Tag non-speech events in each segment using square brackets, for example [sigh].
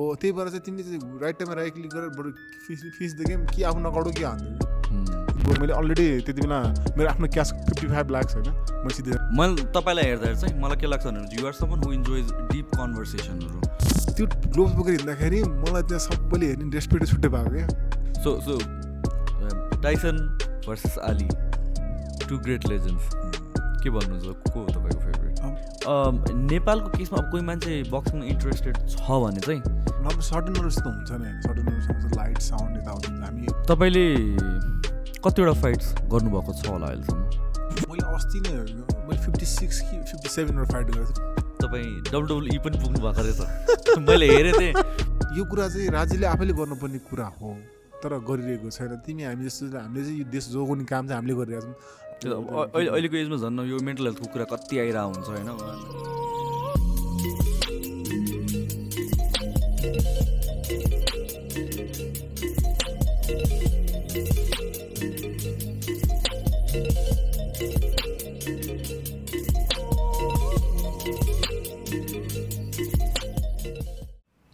हो त्यही भएर चाहिँ तिमीले चाहिँ राइट टाइममा राइट क्लिक गरेर बरु फिस फिस द गेम कि आफू नकाउडो कि बरु मैले अलरेडी त्यति बेला मेरो आफ्नो क्यास फिफ्टी फाइभ लाक्स होइन मैले सिधै मैले तपाईँलाई हेर्दा चाहिँ मलाई के लाग्छ भने you're someone who enjoys deep कन्भर्सेसनहरू त्यो ग्लोभ्स बोकेर हिँड्दाखेरि मलाई त्यहाँ सबैले हेर्ने रेस्पेक्ट छुट्टै भएको क्या। So so Tyson versus Ali two great legends के भन्नुहुन्छ? को हो तपाईँको नेपालको केसमा अब कोही मान्छे बक्सिङमा इन्ट्रेस्टेड छ भने चाहिँ? सर्टनहरू जस्तो हुन्छ नि सर्टनहरू लाइट साउन्ड यताउति हामी तपाईँले कतिवटा फाइट्स गर्नुभएको छ होला अहिलेसम्म? मैले अस्ति नै मैले फिफ्टी सिक्स कि फिफ्टी सेभेनवटा फाइट गरेको थिएँ। तपाईँ डब्लु ई पनि पुग्नु भएको रहेछ। मैले हेरेँ थिएँ यो कुरा चाहिँ राज्यले आफैले गर्नुपर्ने कुरा हो तर गरिरहेको छैन। तिमी हामी जस्तो हामीले चाहिँ यो देश जोगाउने काम चाहिँ हामीले गरिरहेको अहिले अहिलेको एजमा झन् यो मेन्टल हेल्थको कुरा कति आइरहेको हुन्छ होइन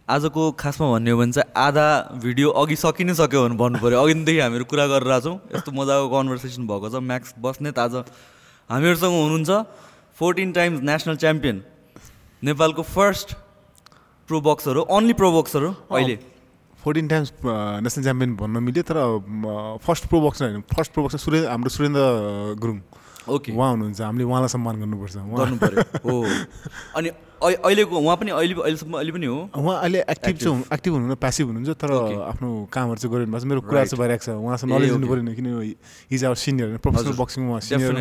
आजको खासमा भन्ने हो भने चाहिँ आधा भिडियो अघि सकि नै सक्यो भने भन्नु पऱ्यो अघिदेखि हामीहरू कुरा गरेर आएको छौँ। यस्तो मजाको कन्भर्सेसन भएको छ। म्याक्स बस्नेत आज हामीहरूसँग हुनुहुन्छ फोर्टिन टाइम्स नेसनल च्याम्पियन नेपालको फर्स्ट प्रो बक्सर हो ओन्ली प्रो बक्सर हो अहिले। फोर्टिन टाइम्स नेसनल च्याम्पियन भन्न मिल्यो तर फर्स्ट प्रो बक्सर होइन। फर्स्ट प्रो बक्सर सुरेन्द्र हाम्रो सुरेन्द्र गुरुङ। ओके उहाँ हुनुहुन्छ हामीले उहाँलाई सम्मान गर्नुपर्छ। गर्नु पऱ्यो हो। [laughs] अनि अहि- अहिलेको उहाँ पनि अहिले अहिलेसम्म अहिले पनि हो? उहाँ अहिले एक्टिभ चाहिँ एक्टिभ हुनुहुन्न प्यासिभ हुनुहुन्छ तर. आफ्नो कामहरू चाहिँ गरिरहनु भएको छ। मेरो कुराहरू चाहिँ भइरहेको छ। उहाँसँग नलेज दिनु. पऱ्यो किन हिज आवर सिनियर प्रोफेसनल हजुर। बक्सिङमा उहाँ सिनियर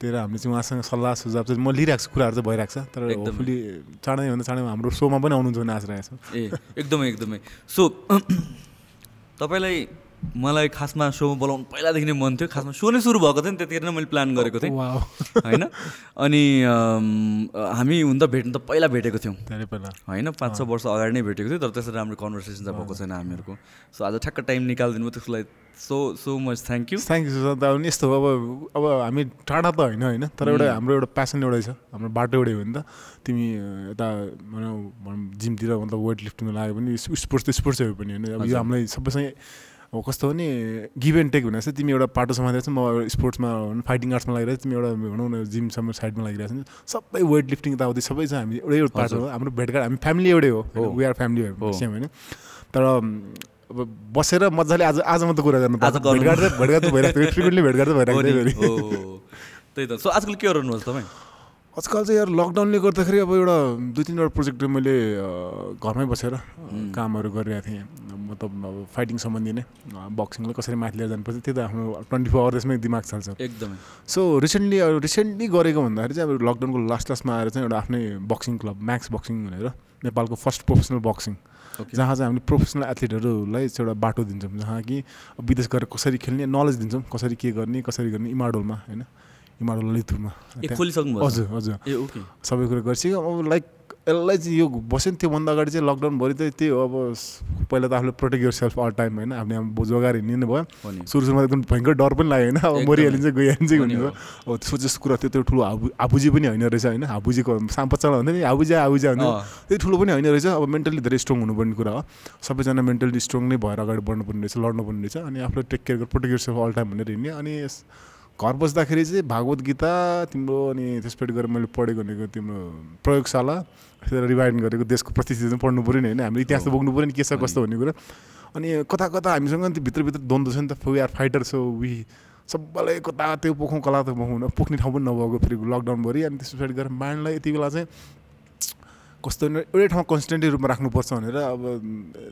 त्यही हामीले चाहिँ उहाँसँग सल्लाह सुझाव चाहिँ म लिइरहेको छु कुराहरू चाहिँ भइरहेको छ। तर एकदमै। होपफुली चाँडै भन्दा चाँडै हाम्रो सोमा पनि आउनुहुन्छ भन्ने आशा छु। ए एकदमै एकदमै। सो [clears throat] तपाईँलाई मलाई खासमा सोमा बोलाउनु पहिलादेखि नै मन थियो। खासमा सो नै सुरु भएको थियो नि त्यतिखेर नै मैले प्लान गरेको थिएँ। होइन? अनि हामी हुन त भेट्नु त पहिला भेटेको थियौँ। धेरै पहिला। होइन? पाँच छ वर्ष अगाडि नै भेटेको थियो तर त्यसरी राम्रो कन्भर्सेसन चाहिँ भएको छैन हामीहरूको। सो आज ठ्याक्क टाइम निकालिदिनु भयो त्यसको लागि so so much thank you thank you sir अब यस्तो अब अब हामी टाढा त होइन होइन? तर एउटा हाम्रो एउटा प्यासन एउटै छ। हाम्रो बाटो एउटै हो नि त। तिमी यता भनौँ भनौँ जिमतिर मतलब वेट लिफ्टिङमा लाग्यो भने स्पोर्ट्स त स्पोर्ट्सै हो पनि होइन? अब यो हामीलाई सबैसँग अब कस्तो हो नि गिभ एन्ड टेक भनेर चाहिँ तिमी एउटा पाटो समाइरहेको छ म स्पोर्ट्समा फाइटिङ आर्ट्समा लागिरहेको छ तिमी एउटा भनौँ न जिमसम्म साइडमा लागिरहेको छ। सबै वेट लिफ्टिङ यताउति सबै छ हामी एउटै एउटा पार्ट हो हाम्रो भेटघाट हामी फ्यामिली एउटै हो। We are family. सेम होइन। तर अब बसेर मजाले आज आज मात्रै कुरा गर्नु भेटघाट भेटघाट त भइरहेको थियो फ्रिक्वेन्टली भेटघाट त भइरहेको थियो। त्यही त। सो आजकल के गर्नुहुन्छ तपाईँ? आजकल चाहिँ यार लकडाउनले गर्दाखेरि अब एउटा दुई तिनवटा प्रोजेक्ट मैले घरमै बसेर कामहरू गरिरहेको थिएँ। मतलब अब फाइटिङ सम्बन्धी नै बक्सिङलाई कसरी माथि लिएर जानुपर्छ त्यो त आफ्नो ट्वेन्टी फोर आवर्समै दिमाग चल्छ। एकदमै। सो रिसेन्टली अब रिसेन्टली गरेको भन्दाखेरि चाहिँ अब लकडाउनको लास्ट लास्टमा आएर चाहिँ एउटा आफ्नै बक्सिङ क्लब म्याक्स बक्सिङ भनेर नेपालको फर्स्ट प्रोफेसनल बक्सिङ जहाँ चाहिँ हामीले प्रोफेसनल एथलिटहरूलाई चाहिँ एउटा बाटो दिन्छौँ जहाँ कि विदेश गएर कसरी खेल्ने नलेज दिन्छौँ कसरी के गर्ने कसरी गर्ने इमाडोलमा होइन? इमाडोल ललितपुरमा। भएको हजुर हजुर। सबै कुरा गरिसक्यो। अब लाइक यसलाई चाहिँ यो बस्यो नि त्योभन्दा अगाडि चाहिँ लकडाउनभरि चाहिँ त्यही हो अब पहिला त आफूले protect yourself all time होइन। हामीले अब जोगाएर हिँड्ने भयो। नि। सुरु सुरुमा एकदम भयङ्कर डर पनि लाग्यो होइन। अब। मरिहालिन्छ गइहालिन्छ हो नि भन्ने हो। भयो। अब जस्तो कुरा त्यो त्यो ठुलो हाबु हाबुजी पनि होइन रहेछ होइन। हाबुजीको साम्पच्चाला भन्दा नि। हाबुजी हाबुजी अँ, त्यो ठुलो पनि होइन रहेछ। अब मेन्टली धेरै स्ट्रङ हुनुपर्ने कुरा हो। सबैजना मेन्टली स्ट्रङ नै भएर अगाडि बढ्नुपर्ने रहेछ लड्नुपर्ने रहेछ। अनि आफूलाई take care protect self all time भनेर हिँड्ने। अनि घर बस्दाखेरि चाहिँ भागवत गीता तिम्रो अनि त्यसपछि गएर मैले पढेको भनेको तिम्रो प्रयोगशाला त्यसलाई रिभाइड गरेको देशको प्रतिष्ठित चाहिँ पढ्नु पऱ्यो नि होइन हामीले इतिहास त। बोक्नु पऱ्यो नि के छ। कस्तो भन्ने कुरा अनि कता कता हामीसँग नि भित्रभित्र द्वन्द्व छ नि त we are fighter so we सबैलाई कता त्यो पोखौँ कला त्यो पोखौँ पुग्ने ठाउँ पनि नभएको फेरि लकडाउनभरि अनि त्यस पछाडि गएर माइन्डलाई यति बेला चाहिँ कस्तो एउटै ठाउँमा कन्सटेन्टली रूपमा राख्नुपर्छ भनेर अब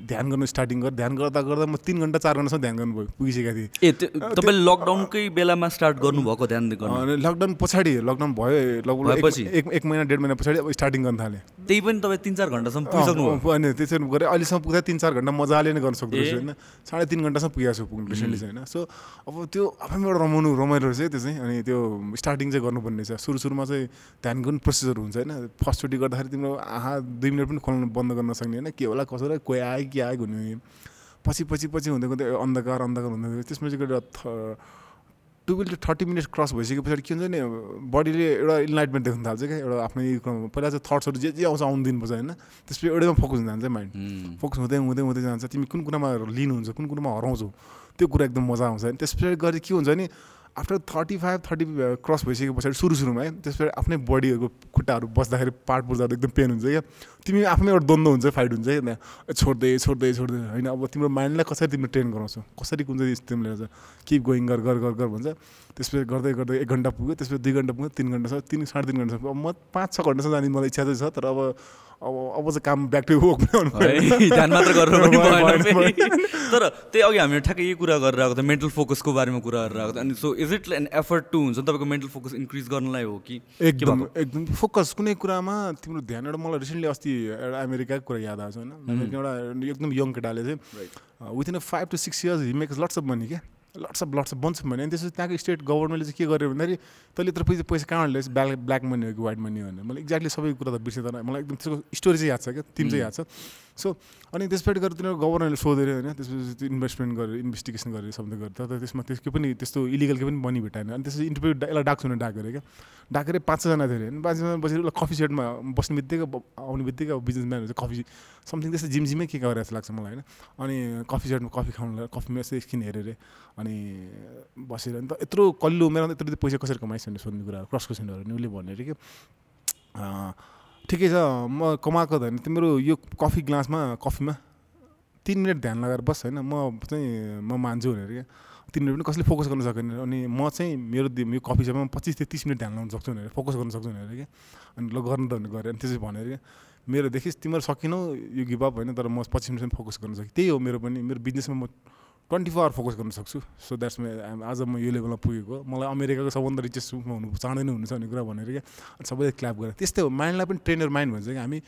ध्यान गर्नु स्टार्टिङ गरेँ ध्यान गर्दा गर्दा म तिन घन्टा चार घन्टासम्म ध्यान गर्नु भयो पुगिसकेको थिएँ। ए तपाईँले लकडाउनकै बेलामा स्टार्ट गर्नुभएको ध्यान लकडाउन पछाडि लकडाउन भयो लगभग? एक- एक महिना डेढ महिना पछाडि अब स्टार्टिङ गर्न थालेँ। त्यही पनि तपाईँ तिन चार घन्टासम्म पुगिसक्नु अनि त्यसरी गरेँ। अहिलेसम्म पुग्दा तिन चार घन्टा मजाले नै गर्न सक्दो। रहेछ होइन? साढे तिन घन्टासम्म पुगेको छु पुग्नु रिसेन्टली चाहिँ होइन? सो अब त्यो आफैमा एउटा रमाउनु रमाइलो रहेछ त्यो चाहिँ। अनि त्यो स्टार्टिङ चाहिँ गर्नुपर्ने रहेछ। सुरु सुरुमा चाहिँ ध्यान गर्नु प्रोसेसहरू हुन्छ होइन? फर्स्टचोटि गर्दाखेरि तिम्रो आहा दुई मिनट पनि खोल्नु बन्द गर्न सक्ने होइन। के होला कसो होला कोही आयो के आयो भन्ने पछि पछि पछि हुँदै हुँदै अन्धकार अन्धकार हुँदै हुँदै चाहिँ एउटा twelve to thirty minute cross भइसके पछाडि के हुन्छ नि बडीले एउटा इन्लाइटमेन्ट देख्न थाल्छ क्या। एउटा आफ्नो पहिला चाहिँ थट्सहरू जे जे आउँछ आउनु दिनुपर्छ होइन। त्यसपछि एउटैमा फोकस हुन जान्छ माइन्ड फोकस हुँदै हुँदै हुँदै जान्छ। तिमी कुन कुरामा लिनुहुन्छ कुन कुरामा हराउँछौ? त्यो कुरा एकदम मजा आउँछ होइन। त्यस पछाडि गरी के हुन्छ नि after thirty five thirty cross भइसके पछाडि सुरु सुरुमा है त्यस पछाडि आफ्नै बडीहरूको खुट्टाहरू बस्दाखेरि पार्ट पुर्जाहरू एकदम पेन हुन्छ क्या तिमी आफ्नै एउटा द्वन्द्व हुन्छ फाइट हुन्छ क्या छोड्दै छोड्दै छोड्दै होइन। अब तिम्रो माइन्डलाई कसरी तिमीले ट्रेन गराउँछौ? कसरी कुन चाहिँ तिमीले किप गोइङ गर गर गर भन्छ। त्यसपछि गर्दै गर्दै एक घन्टा पुग्यो त्यसपछि दुई घन्टा पुग्यो तिन घन्टा छ तिन साढे तिन घन्टा छ। अब म पाँच छ घन्टासम्म जाने मलाई इच्छा चाहिँ छ तर अब अब अब चाहिँ काम ब्याक टु वर्क ध्यान मात्र गरेर पनि [laughs] भएन। तर त्यही अघि हामीले ठ्याक्कै यही कुरा गरेर आएको थियो मेन्टल फोकसको बारेमा कुरा गरेर आएको थियो। अनि so is it an effort to हुन्छ तपाईँको मेन्टल फोकस इन्क्रिज गर्नलाई हो कि एकदम? एकदम। फोकस कुनै कुरामा तिम्रो ध्यान एउटा मलाई रिसेन्टली अस्ति एउटा अमेरिकाको कुरा याद आएको छ होइन एउटा एकदम यङ केटाले चाहिँ within a five to six years he makes lots of money क्या? लट्स अफ लट्स अफ बन्छ भने अनि त्यसपछि त्यहाँको स्टेट गभर्मेन्टले चाहिँ के गर्यो भन्दाखेरि तैँले यत्रो पैसा पैसा कहाँबाट ल्याएछ ब्ल्याक ब्ल्याक मनी हो कि व्हाइट मनी हो भने मलाई एक्ज्याक्टली सबै कुरा त बिर्सेँ तर मलाई एकदम त्यसको स्टोरी चाहिँ याद छ क्या? तिन चाहिँ याद छ। सो अनि त्यसपछि गएर तिनीहरू गभर्नरले सोधेर होइन त्यसपछि त्यो इन्भेस्टमेन्ट गरेर इन्भेस्टिगेसन गरेर सबै गरेर तर त्यसमा त्यस के पनि त्यस्तो इलिगल के पनि मनी भेटाएन। अनि त्यसपछि इन्टरभ्यू यसलाई डाक्छु भने डाकेर क्या। डाकेर पाँच छजना थियो होइन। पाँचजना बसेर उसलाई कफी सेटमा बस्ने बित्तिकै आउने बित्तिकै अब बिजनेसम्यानहरू चाहिँ कफी समथिङ त्यस्तो जिम जिमै के गरेर जस्तो लाग्छ मलाई होइन। अनि कफी सेटमा कफी खानु कफीमा यस्तो एकछिन हेरेर अनि बसेर। अनि त यत्रो कल्लो त यत्रो पैसा कसरी कमाइस् भनेर सोध्ने कुरा क्रस क्वेसनहरू नि उसले भन्ने अरे कि अँ, ठिकै छ म कमाएको त होइन। तिम्रो यो कफी ग्लासमा कफीमा तिन मिनट ध्यान लगाएर बस होइन। म चाहिँ म मान्छु भनेर क्या। तिन मिनट पनि कसैले फोकस गर्न सकेन अनि म चाहिँ मेरो यो कफी पच्चिस त्यो तिस मिनट ध्यान लगाउन सक्छु भनेर फोकस गर्न सक्छु भनेर क्या। अनि ल गर्नु त भने गरेँ अनि त्यसपछि भनेर क्या। मेरो देखिस् तिमीहरू सकिनौ यो गिभ अप होइन। तर म पच्चिस मिनटसम्म फोकस गर्न सकेँ त्यही हो मेरो पनि मेरो बिजनेसमा म ट्वेन्टी फोर आवर फोकस गर्न सक्छु। सो द्याट्स माई आज म यो लेभलमा पुगेको। मलाई अमेरिकाको सबभन्दा रिचेस्ट हुनु चाँडै नै हुनु भन्ने कुरा भनेर क्या सबैले क्ल्याप गरेर। त्यस्तै हो। माइन्डलाई पनि ट्रेनर माइन्ड भन्छ कि हामी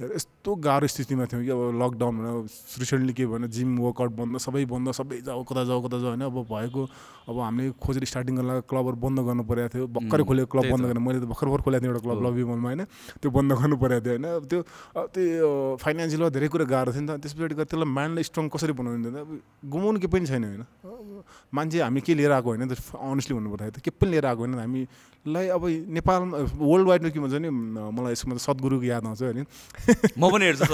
यस्तो गाह्रो स्थितिमा थियौँ कि अब लकडाउन भनौँ रिसेन्टली के भन्यो जिम वर्कआउट बन्द सबै बन्द सबै जाऊ कता जाऊ कता जाऊ होइन? अब भएको अब हामीले खोजेर स्टार्टिङ गर्न क्लबहरू बन्द गर्नु परेको थियो। भर्खरै खोलेको क्लब बन्द त। गरेर मैले त भर्खर भर्खर खोलेको थिएँ एउटा क्लब लबी मलमा होइन? त्यो बन्द गर्नु परेको थियो होइन? अब त्यो त्यो फाइनेन्सियलमा धेरै कुरा गाह्रो थियो नि त। त्यस पछाडि त्यसलाई माइन्डलाई स्ट्रङ कसरी बनाउनु त अब गुमाउनु के पनि छैन होइन? मान्छे हामी के लिएर आएको होइन अनेस्टली भन्नुपर्दाखेरि त के पनि लिएर आएको होइन हामीलाई अब नेपालमा वर्ल्ड वाइडमा के भन्छ नि मलाई यसमा सद्गुरुको याद आउँछ होइन म पनि हेर्छु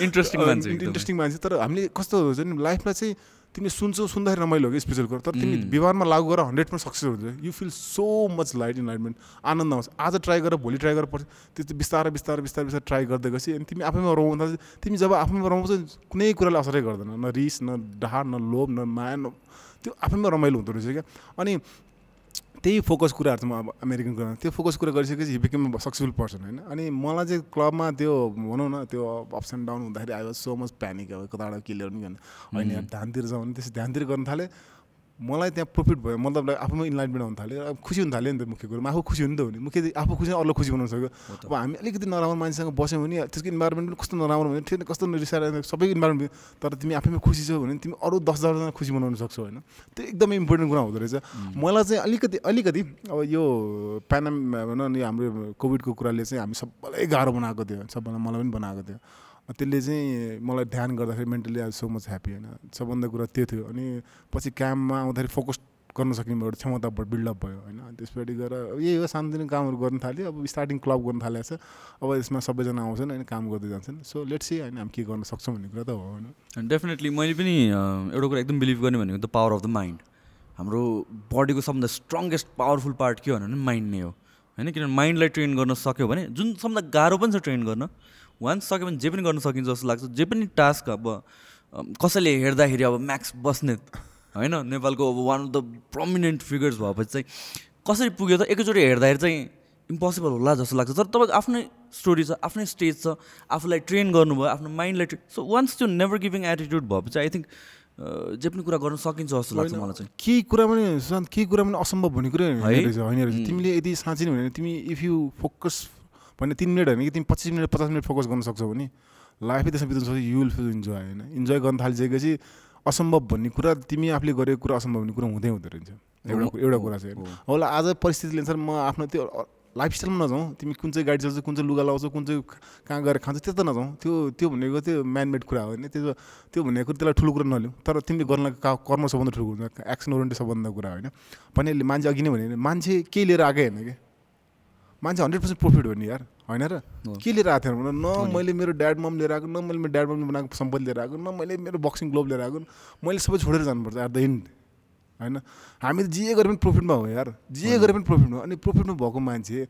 इन्ट्रेस्टिङ [laughs] मान्छे। इन्ट्रेस्टिङ मान्छे। तर हामीले कस्तो हुन्छ नि लाइफलाई चाहिँ तिमीले सुन्छौ सुन्दाखेरि रमाइलो हो कि स्पेसल कुरा। तर तिमी. व्यवहारमा लागु गरेर हन्ड्रेड पर्सेन्ट सक्सेस हुन्छ। You feel so much light enlightenment आनन्द आउँछ। आज ट्राई गरेर भोलि ट्राई गरेर पछि त्यो चाहिँ बिस्तारै बिस्तारै बिस्तारै बिस्तारै ट्राई गर्दै गएपछि अनि तिमी आफैमा थाल्छ तिमी जब आफैमा रमाउँछ कुनै कुराले असरै गर्दैन। न रिस न डहार न लोभ न माया न त्यो आफैमा रमाइलो हुँदो रहेछ क्या। अनि त्यही फोकस कुराहरू चाहिँ म अब अमेरिकन कुरा त्यो फोकस कुरा गरिसकेपछि हि बिकेम सक्सेसफुल पर्सन होइन? अनि मलाई चाहिँ क्लबमा त्यो भनौँ न त्यो अप्स एन्ड डाउन हुँदाखेरि I was so much panic अब कताबाट के ल्याउनु होइन यार ध्यानतिर जाउँ भने त्यसै ध्यानतिर गर्न थालेँ। मलाई त्यहाँ प्रोफिट भयो। मतलब आफूमा इन्लाइटमेन्ट आउनु थाल्यो। अब खुसी हुन थाल्यो नि त मुख्य कुरो। आफू खुसी हुनु त हो नि मुख्य आफू खुसी अरूलाई खुसी बनाउन सक्यो। अब हामी अलिकति नराम्रो मान्छेसँग बस्यौँ भने त्यसको इन्भाइरोमेन्ट पनि कस्तो नराम्रो भने ठिक कस्तो रिसाएर सबै इन्भाइरोमेन्ट तर तिमी आफैमा खुसी छौ भने तिमी अरू दस हजारजना खुसी बनाउन सक्छौ होइन। त्यो एकदमै इम्पोर्टेन्ट कुरा हुँदो रहेछ। मलाई चाहिँ अलिकति अलिकति अब यो प्यानम भनौँ नि हाम्रो कोभिडको कुराले चाहिँ हामी सबैलाई गाह्रो बनाएको थियो। सबैलाई मलाई पनि बनाएको थियो। त्यसले चाहिँ मलाई ध्यान गर्दाखेरि मेन्टली आज सो मच ह्याप्पी होइन। सबभन्दा कुरा त्यो थियो अनि पछि काममा आउँदाखेरि फोकस गर्न सक्ने एउटा क्षमता बिल्डअप भयो होइन। अनि त्यसपट्टि गएर यही हो सानोतिनो कामहरू गर्न थाल्यो अब स्टार्टिङ क्लब गर्न थालेको छ। अब यसमा सबैजना आउँछन् होइन काम गर्दै जान्छन्। सो लेट्स सी होइन हामी के गर्न सक्छौँ भन्ने कुरा त हो होइन। डेफिनेटली मैले पनि एउटा कुरा एकदम बिलिभ गर्ने भनेको the power of the mind हाम्रो बडीको सबभन्दा स्ट्रङ्गेस्ट पावरफुल पार्ट के हो भने माइन्ड नै हो। होइन? किनभने माइन्डलाई ट्रेन गर्न सक्यो भने जुन सबभन्दा गाह्रो पनि छ ट्रेन गर्न वान्स सक्यो भने जे पनि गर्न सकिन्छ जस्तो लाग्छ। जे पनि टास्क अब कसैले हेर्दाखेरि अब म्याक्स बस्नेत होइन? नेपालको अब one of the prominent figures भएपछि चाहिँ कसरी पुग्यो त एकैचोटि हेर्दाखेरि चाहिँ इम्पोसिबल होला जस्तो लाग्छ। तर तपाईँको आफ्नै स्टोरी छ आफ्नै स्टेज छ आफूलाई ट्रेन गर्नुभयो आफ्नो माइन्डलाई ट्रेन सो वान्स त्यो नेभर गिभिङ एटिट्युड भएपछि आई थिङ्क जे पनि कुरा गर्न सकिन्छ जस्तो लाग्छ मलाई चाहिँ। केही कुरा पनि सुशान्त केही कुरा पनि असम्भव भन्ने कुरै होइन? रहेछ। होइन रहेछ. तिमीले यदि साँच्ची नै भने तिमी इफ यु फोकस भने तिन मिनट होइन कि तिमी पच्चिस मिनट पचास मिनट फोकस गर्न सक्छौ भने लाइफै त्यसमा बिताउनु सक्छ यु विल फिल इन्जोय होइन। इन्जोय गर्न थालिसकेपछि असम्भव भन्ने कुरा तिमी आफूले गरेको कुरा असम्भव भन्ने कुरा हुँदै हुँदो रहेछ एउटा एउटा कुरा चाहिँ। होला आज परिस्थितिले अनुसार म आफ्नो त्यो लाइफस्टाइलमा नजाउँ। तिमी कुन चाहिँ गाडी चल्छौ कुन चाहिँ लुगा लाउँछौ कुन चाहिँ कहाँ गएर खान्छौ त्यो त नजाउँ। त्यो त्यो भनेको त्यो म्यानमेड कुरा हो होइन। त्यो त्यो भनेको त्यसलाई ठुलो कुरा नलिउँ तर तिमीले गर्न कर्म सबभन्दा ठुलो हुन्छ। एक्सन ओरिएन्टेड सबभन्दा कुरा होइन। भने मान्छे अघि नै भने मान्छे केही लिएर आएकै होइन कि? मान्छे हन्ड्रेड पर्सेन्ट प्रफिट हो नि यार होइन र? के लिएर आएको थियो न मैले मेरो ड्याड मम लिएर आएको न मैले मेरो ड्याड ममले बनाएको सम्पत्ति लिएर आएको न मैले मेरो बक्सिङ ग्लोभ लिएर आएको मैले सबै छोडेर जानुपर्छ एट द एन्ड होइन? हामी त जे गरे पनि प्रफिटमा हो यार जे गरे पनि प्रफिटमा अनि प्रफिटमा भएको मान्छे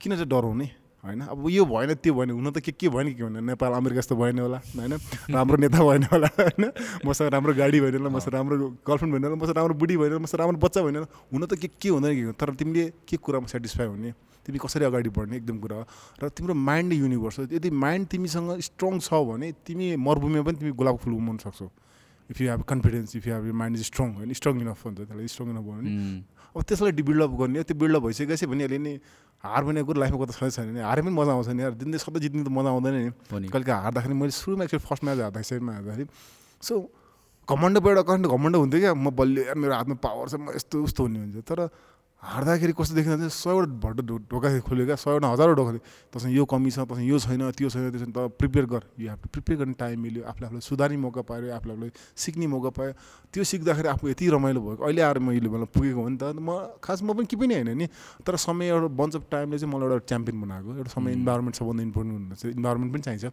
किन चाहिँ डराउने? होइन? अब यो भएन त्यो भएन हुन त के के भएन के भएन नेपाल अमेरिका जस्तो भएन होला होइन? राम्रो नेता भएन होला होइन? मसँग राम्रो गाडी भएन होला मसँग राम्रो गर्लफ्रेन्ड भएन होला मसँग राम्रो बुढी भएन मसँग राम्रो बच्चा भएन हुन त के के हुँदैन के? तर तिमीले के कुरामा सेटिस्फाई हुने? तिमी कसरी अगाडि बढ्ने? एकदम कुरा हो। र तिम्रो माइन्ड युनिभर्स हो। यदि माइन्ड तिमीसँग स्ट्रङ छ भने तिमी मरुभूमिमा पनि तिमी गुलाब फुल उमाउन सक्छौ। If you have confidence if you have mind is strong होइन? स्ट्रङ इनफ हुन्छ त्यसलाई स्ट्रङ इनफ भयो भने। अब त्यसलाई बिल्डअप गर्ने त्यो बिल्डअप भइसकेपछि भने अहिले नि हार भनेको कुरो लाइफमा कता छैन छैन हारे पनि मजा आउँछ नि यार। दिँदै सधैँ जित्ने त मजा आउँदैन नि। कहिले हार्दाखेरि मैले सुरुमा एकचोटि फर्स्ट म्याच हार्दाखेरि सेकेन्डमा हार्दाखेरि। सो घमण्ड एउटा कन्ट घमण्ड हुन्थ्यो क्या? म बलियो यार मेरो हातमा पावर छ म यस्तो उस्तो हुने हुन्छ तर हार्दाखेरि कस्तो भने सयवटा भट्ट ढोका खोल्यो क्या सयवटा हजारवटा ढोका तसँग यो कमी छ तसँग यो छैन त्यो छैन त्यो छैन त प्रिपेयर गर। यु हेभ टु प्रिपेयर गर्ने टाइम मिल्यो आफूले आफूलाई सुधार्ने मौका पायो आफूले आफूलाई सिक्ने मौका पायो। त्यो सिक्दाखेरि आफू यति रमाइलो भएको अहिले आएर मैले मलाई पुगेको हो नि त म खास म पनि के पनि होइन नि तर समय एउटा बन्च अफ टाइमले चाहिँ मलाई एउटा च्याम्पियन बनाएको एउटा समय इन्भाइरोमेन्ट सबभन्दा इम्पोर्टेन्ट हुन्छ इन्भाइरोमेन्ट पनि चाहिन्छ।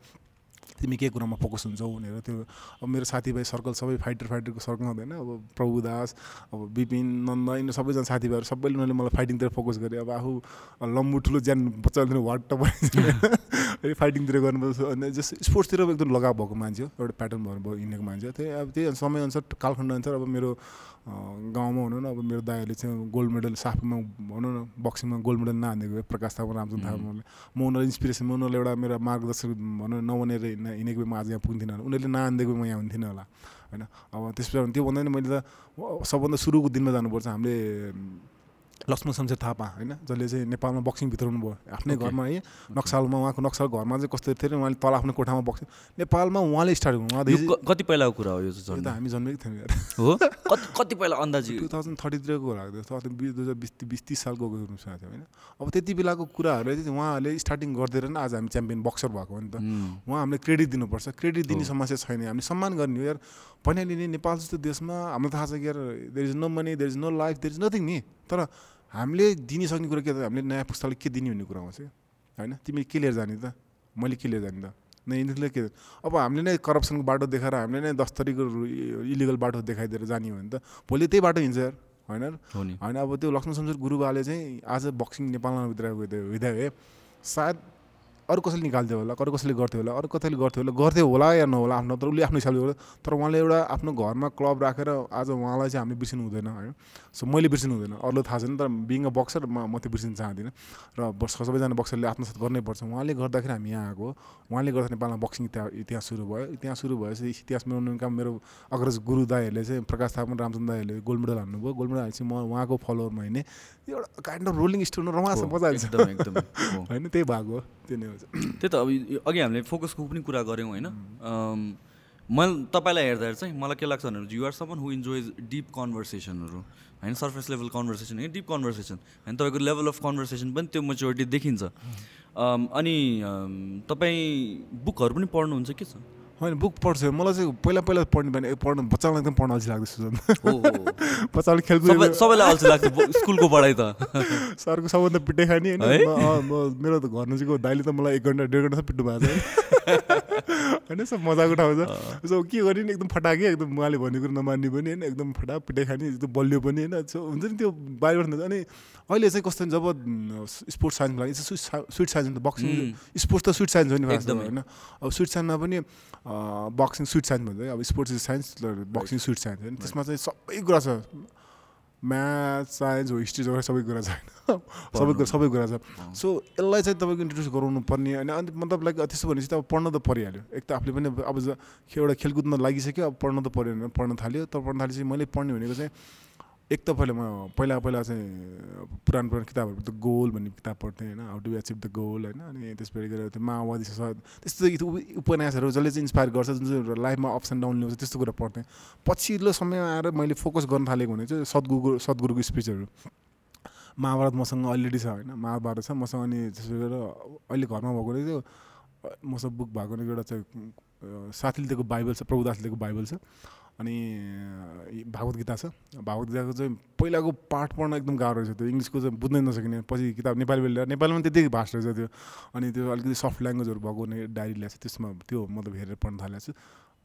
तिमी के कुरामा फोकस हुन्छौ भनेर त्यो अब मेरो साथीभाइ सर्कल सबै फाइटर फाइटरको सर्कल हुँदैन। अब प्रभुदास अब विपिन नन्द यिनीहरू सबैजना साथीभाइहरू सबैले उनीहरूले मलाई फाइटिङतिर फोकस गरे। अब आफू लम्बु ठुलो ज्यान बच्चाहरू वाट भइन्छ फाइटिङतिर गर्नुपर्छ। अनि जस्तो स्पोर्ट्सतिर एकदम लगाव भएको मान्छे हो एउटा प्याटर्न भयो हिँडेको मान्छे त्यही अब त्यही समयअनुसार कालखण्ड अनुसार अब मेरो गाउँमा भनौँ न अब मेरो दाइहरूले चाहिँ गोल्ड मेडल साफमा भनौँ न बक्सिङमा गोल्ड मेडल नहानेको प्रकाश थापा रामचन्द्र थापा म उनीहरू इन्सपिरेसन म उनीहरूले एउटा मेरो मार्गदर्शक भनौँ नबनेर हिँडेको म आज यहाँ पुग्दिनँ होला। उनीहरूले नआनिदिएको म यहाँ हुन्थेन होला होइन? अब त्यसपछि त्यो भन्दा मैले त सबभन्दा सुरुको दिनमा जानुपर्छ। हामीले लक्ष्मण शमशेर थापा होइन? जसले चाहिँ नेपालमा बक्सिङ भित्राउनु भयो आफ्नै घरमा है नक्सालमा उहाँको नक्सल घरमा चाहिँ कस्तो थियो उहाँले तल आफ्नो कोठामा बक्सिङ नेपालमा उहाँले स्टार्ट गर्नु कति पहिलाको कुरा हो यो त हामी जन्मेको थियौँ हो? कति पहिला अन्दाजी? [laughs] टु थाउजन्ड थर्टीतिरको कुरा दुई हजार बिस बिस तिस सालको थियो होइन? अब त्यति बेलाको कुराहरूले चाहिँ उहाँहरूले स्टार्टिङ गरिदिएर नै आज हामी च्याम्पियन बक्सर भएको हो नि त। उहाँ हामीले क्रेडिट दिनुपर्छ। क्रेडिट दिने समस्या छैन। हामीले सम्मान गर्ने हो यार। भनिहाल्ने नेपाल जस्तो देशमा हामीलाई थाहा छ कि यार there is no money there is no life there is nothing नि? तर हामीले दिनु सक्ने कुरा के त? हामीले नयाँ पुस्ताले के दिने भन्ने कुरा आउँछ। होइन? तिमी के लिएर जाने त? मैले के लिएर जाने त? न यिनीहरूले के अब हामीले नै करप्सनको बाटो देखाएर हामीले नै दस तरिको इलिगल बाटो देखाइदिएर जाने हो भने त भोलि त्यही बाटो हिँड्छ यार। होइन? होइन? अब त्यो लक्ष्मण शमशेर गुरुबाले चाहिँ आज बक्सिङ नेपालमा भित्र हुँदा सायद अरू कसैले निकाल्थ्यो होला अरू कसैले गर्थ्यो होला अरू कसैले गर्थ्यो होला गर्थ्यो होला या नहोला आफ्नो तर उसले आफ्नो हिसाबले तर उहाँले एउटा आफ्नो घरमा क्लब राखेर आज उहाँलाई चाहिँ हामीले बिर्सिनु हुँदैन होइन सो मैले बिर्सिनु हुँदैन अरूले थाहा छैन तर बिङ अ बक्सर म म त्यो बिर्सिनु चाहदिनँ। र सबैजना बक्सरले आत्मसात गर्नै पर्छ। उहाँले गर्दाखेरि हामी यहाँ आएको उहाँले गर्दा नेपालमा बक्सिङ इतिहास इतिहास सुरु भयो। इतिहास सुरु भएपछि इतिहास मिलाउने काम मेरो अग्रज गुरु दाईहरूले चाहिँ प्रकाश थापा रामचन्द्र दाईहरूले गोल्ड मेडल हान्नुभयो। गोल्ड मेडल हालेपछि म उहाँको फलोवरमा हिँडेँ एउटा काइन्ड अफ रोलिङ स्टोन रमास मजा आउँछ [laughs] होइन त्यही भएको हो त्यो नै त्यही त अब अघि हामीले फोकसको पनि कुरा गऱ्यौँ होइन? मैले तपाईँलाई हेर्दाखेरि चाहिँ मलाई के लाग्छ भने you're someone who enjoys deep कन्भर्सेसनहरू होइन? सर्फेस लेभल कन्भर्सेसन होइन? डिप कन्भर्सेसन होइन? तपाईँको लेभल अफ कन्भर्सेसन पनि त्यो मेच्योरिटी देखिन्छ। अनि तपाईँ बुकहरू पनि पढ्नुहुन्छ के छ होइन बुक पढ्छु। मलाई चाहिँ पहिला पहिला पढ्ने भने पढ्नु बच्चालाई एकदम पढ्न अल्छी लाग्दैछ [laughs] बच्चाले खेलकुद सबैलाई अल्छी लाग्छ स्कुलको पढाइ त। [laughs] सरको सबभन्दा पिटाइ खाने होइन? मेरो त घर नजिकको दाइले त मलाई एक घन्टा डेढ घन्टा पिट्नु भएको छ। [laughs] होइन सब मजाको ठाउँ छ। सो के गर्ने नि एकदम फटाके एकदम उहाँले भनेको कुरो नमान्ने पनि होइन? एकदम फटा पिटाइ खाने एकदम बलियो पनि होइन? हुन्छ नि त्यो बाहिरबाट अनि अहिले चाहिँ कस्तो जब स्पोर्ट्स साइन्सको लागि स्विट साइन्स बक्सिङ स्पोर्ट्स त स्विट साइन्स हो नि होइन? अब स्विट साइन्समा पनि बक्सिङ स्विट साइन्स भन्छ अब sports is science boxing sweet science होइन। त्यसमा चाहिँ सबै कुरा छ। म्याथ साइन्स हो हिस्ट्री जग्गा सबै कुरा छ होइन। सबै कुरा सबै कुरा छ। सो यसलाई चाहिँ तपाईँको इन्ट्रोड्युस गराउनु पर्ने होइन। अनि मतलब लाइक त्यसो भनेपछि त अब पढ्न त परिहाल्यो। एक त आफूले पनि अब एउटा खेलकुदमा लागिसक्यो अब पढ्न त पऱ्यो भने पढ्न थाल्यो। तर पढ्न थालेपछि मैले पढ्ने भनेको चाहिँ एक त पहिला म पहिला पहिला चाहिँ पुरानो पुरानो किताबहरू त गोल भन्ने किताब पढ्थेँ होइन how to achieve the goal होइन अनि त्यसपछि गएर त्यो माओवादी त्यस्तो उपन्यासहरू जसले चाहिँ इन्सपायर गर्छ जुन चाहिँ लाइफमा अप्स एन्ड डाउन ल्याउँछ त्यस्तो कुरा पढ्थेँ। पछिल्लो समयमा आएर मैले फोकस गर्न थालेको भने चाहिँ सद्गुरु सद्गुरुको स्पिचहरू महाभारत मसँग अलरेडी छ होइन महाभारत छ मसँग अनि त्यसो गरेर अहिले घरमा भएकोले त्यो अ, मसँग बुक भएकोले एउटा चाहिँ साथीले दिएको बाइबल छ प्रभुदासले दिएको बाइबल छ। अनि भागवत गीता छ। भागवत गीताको चाहिँ पहिलाको पाठ पढ्न एकदम गाह्रो रहेछ त्यो। इङ्ग्लिसको चाहिँ बुझ्नै नसकिने। पछि किताब नेपाली ल्याएर नेपालीमा त्यति भाष रहेछ त्यो। अनि त्यो अलिकति सफ्ट ल्याङ्ग्वेजहरू भएको डायरी ल्याएको छ। त्यसमा त्यो मतलब हेरेर पढ्न थालेको छु।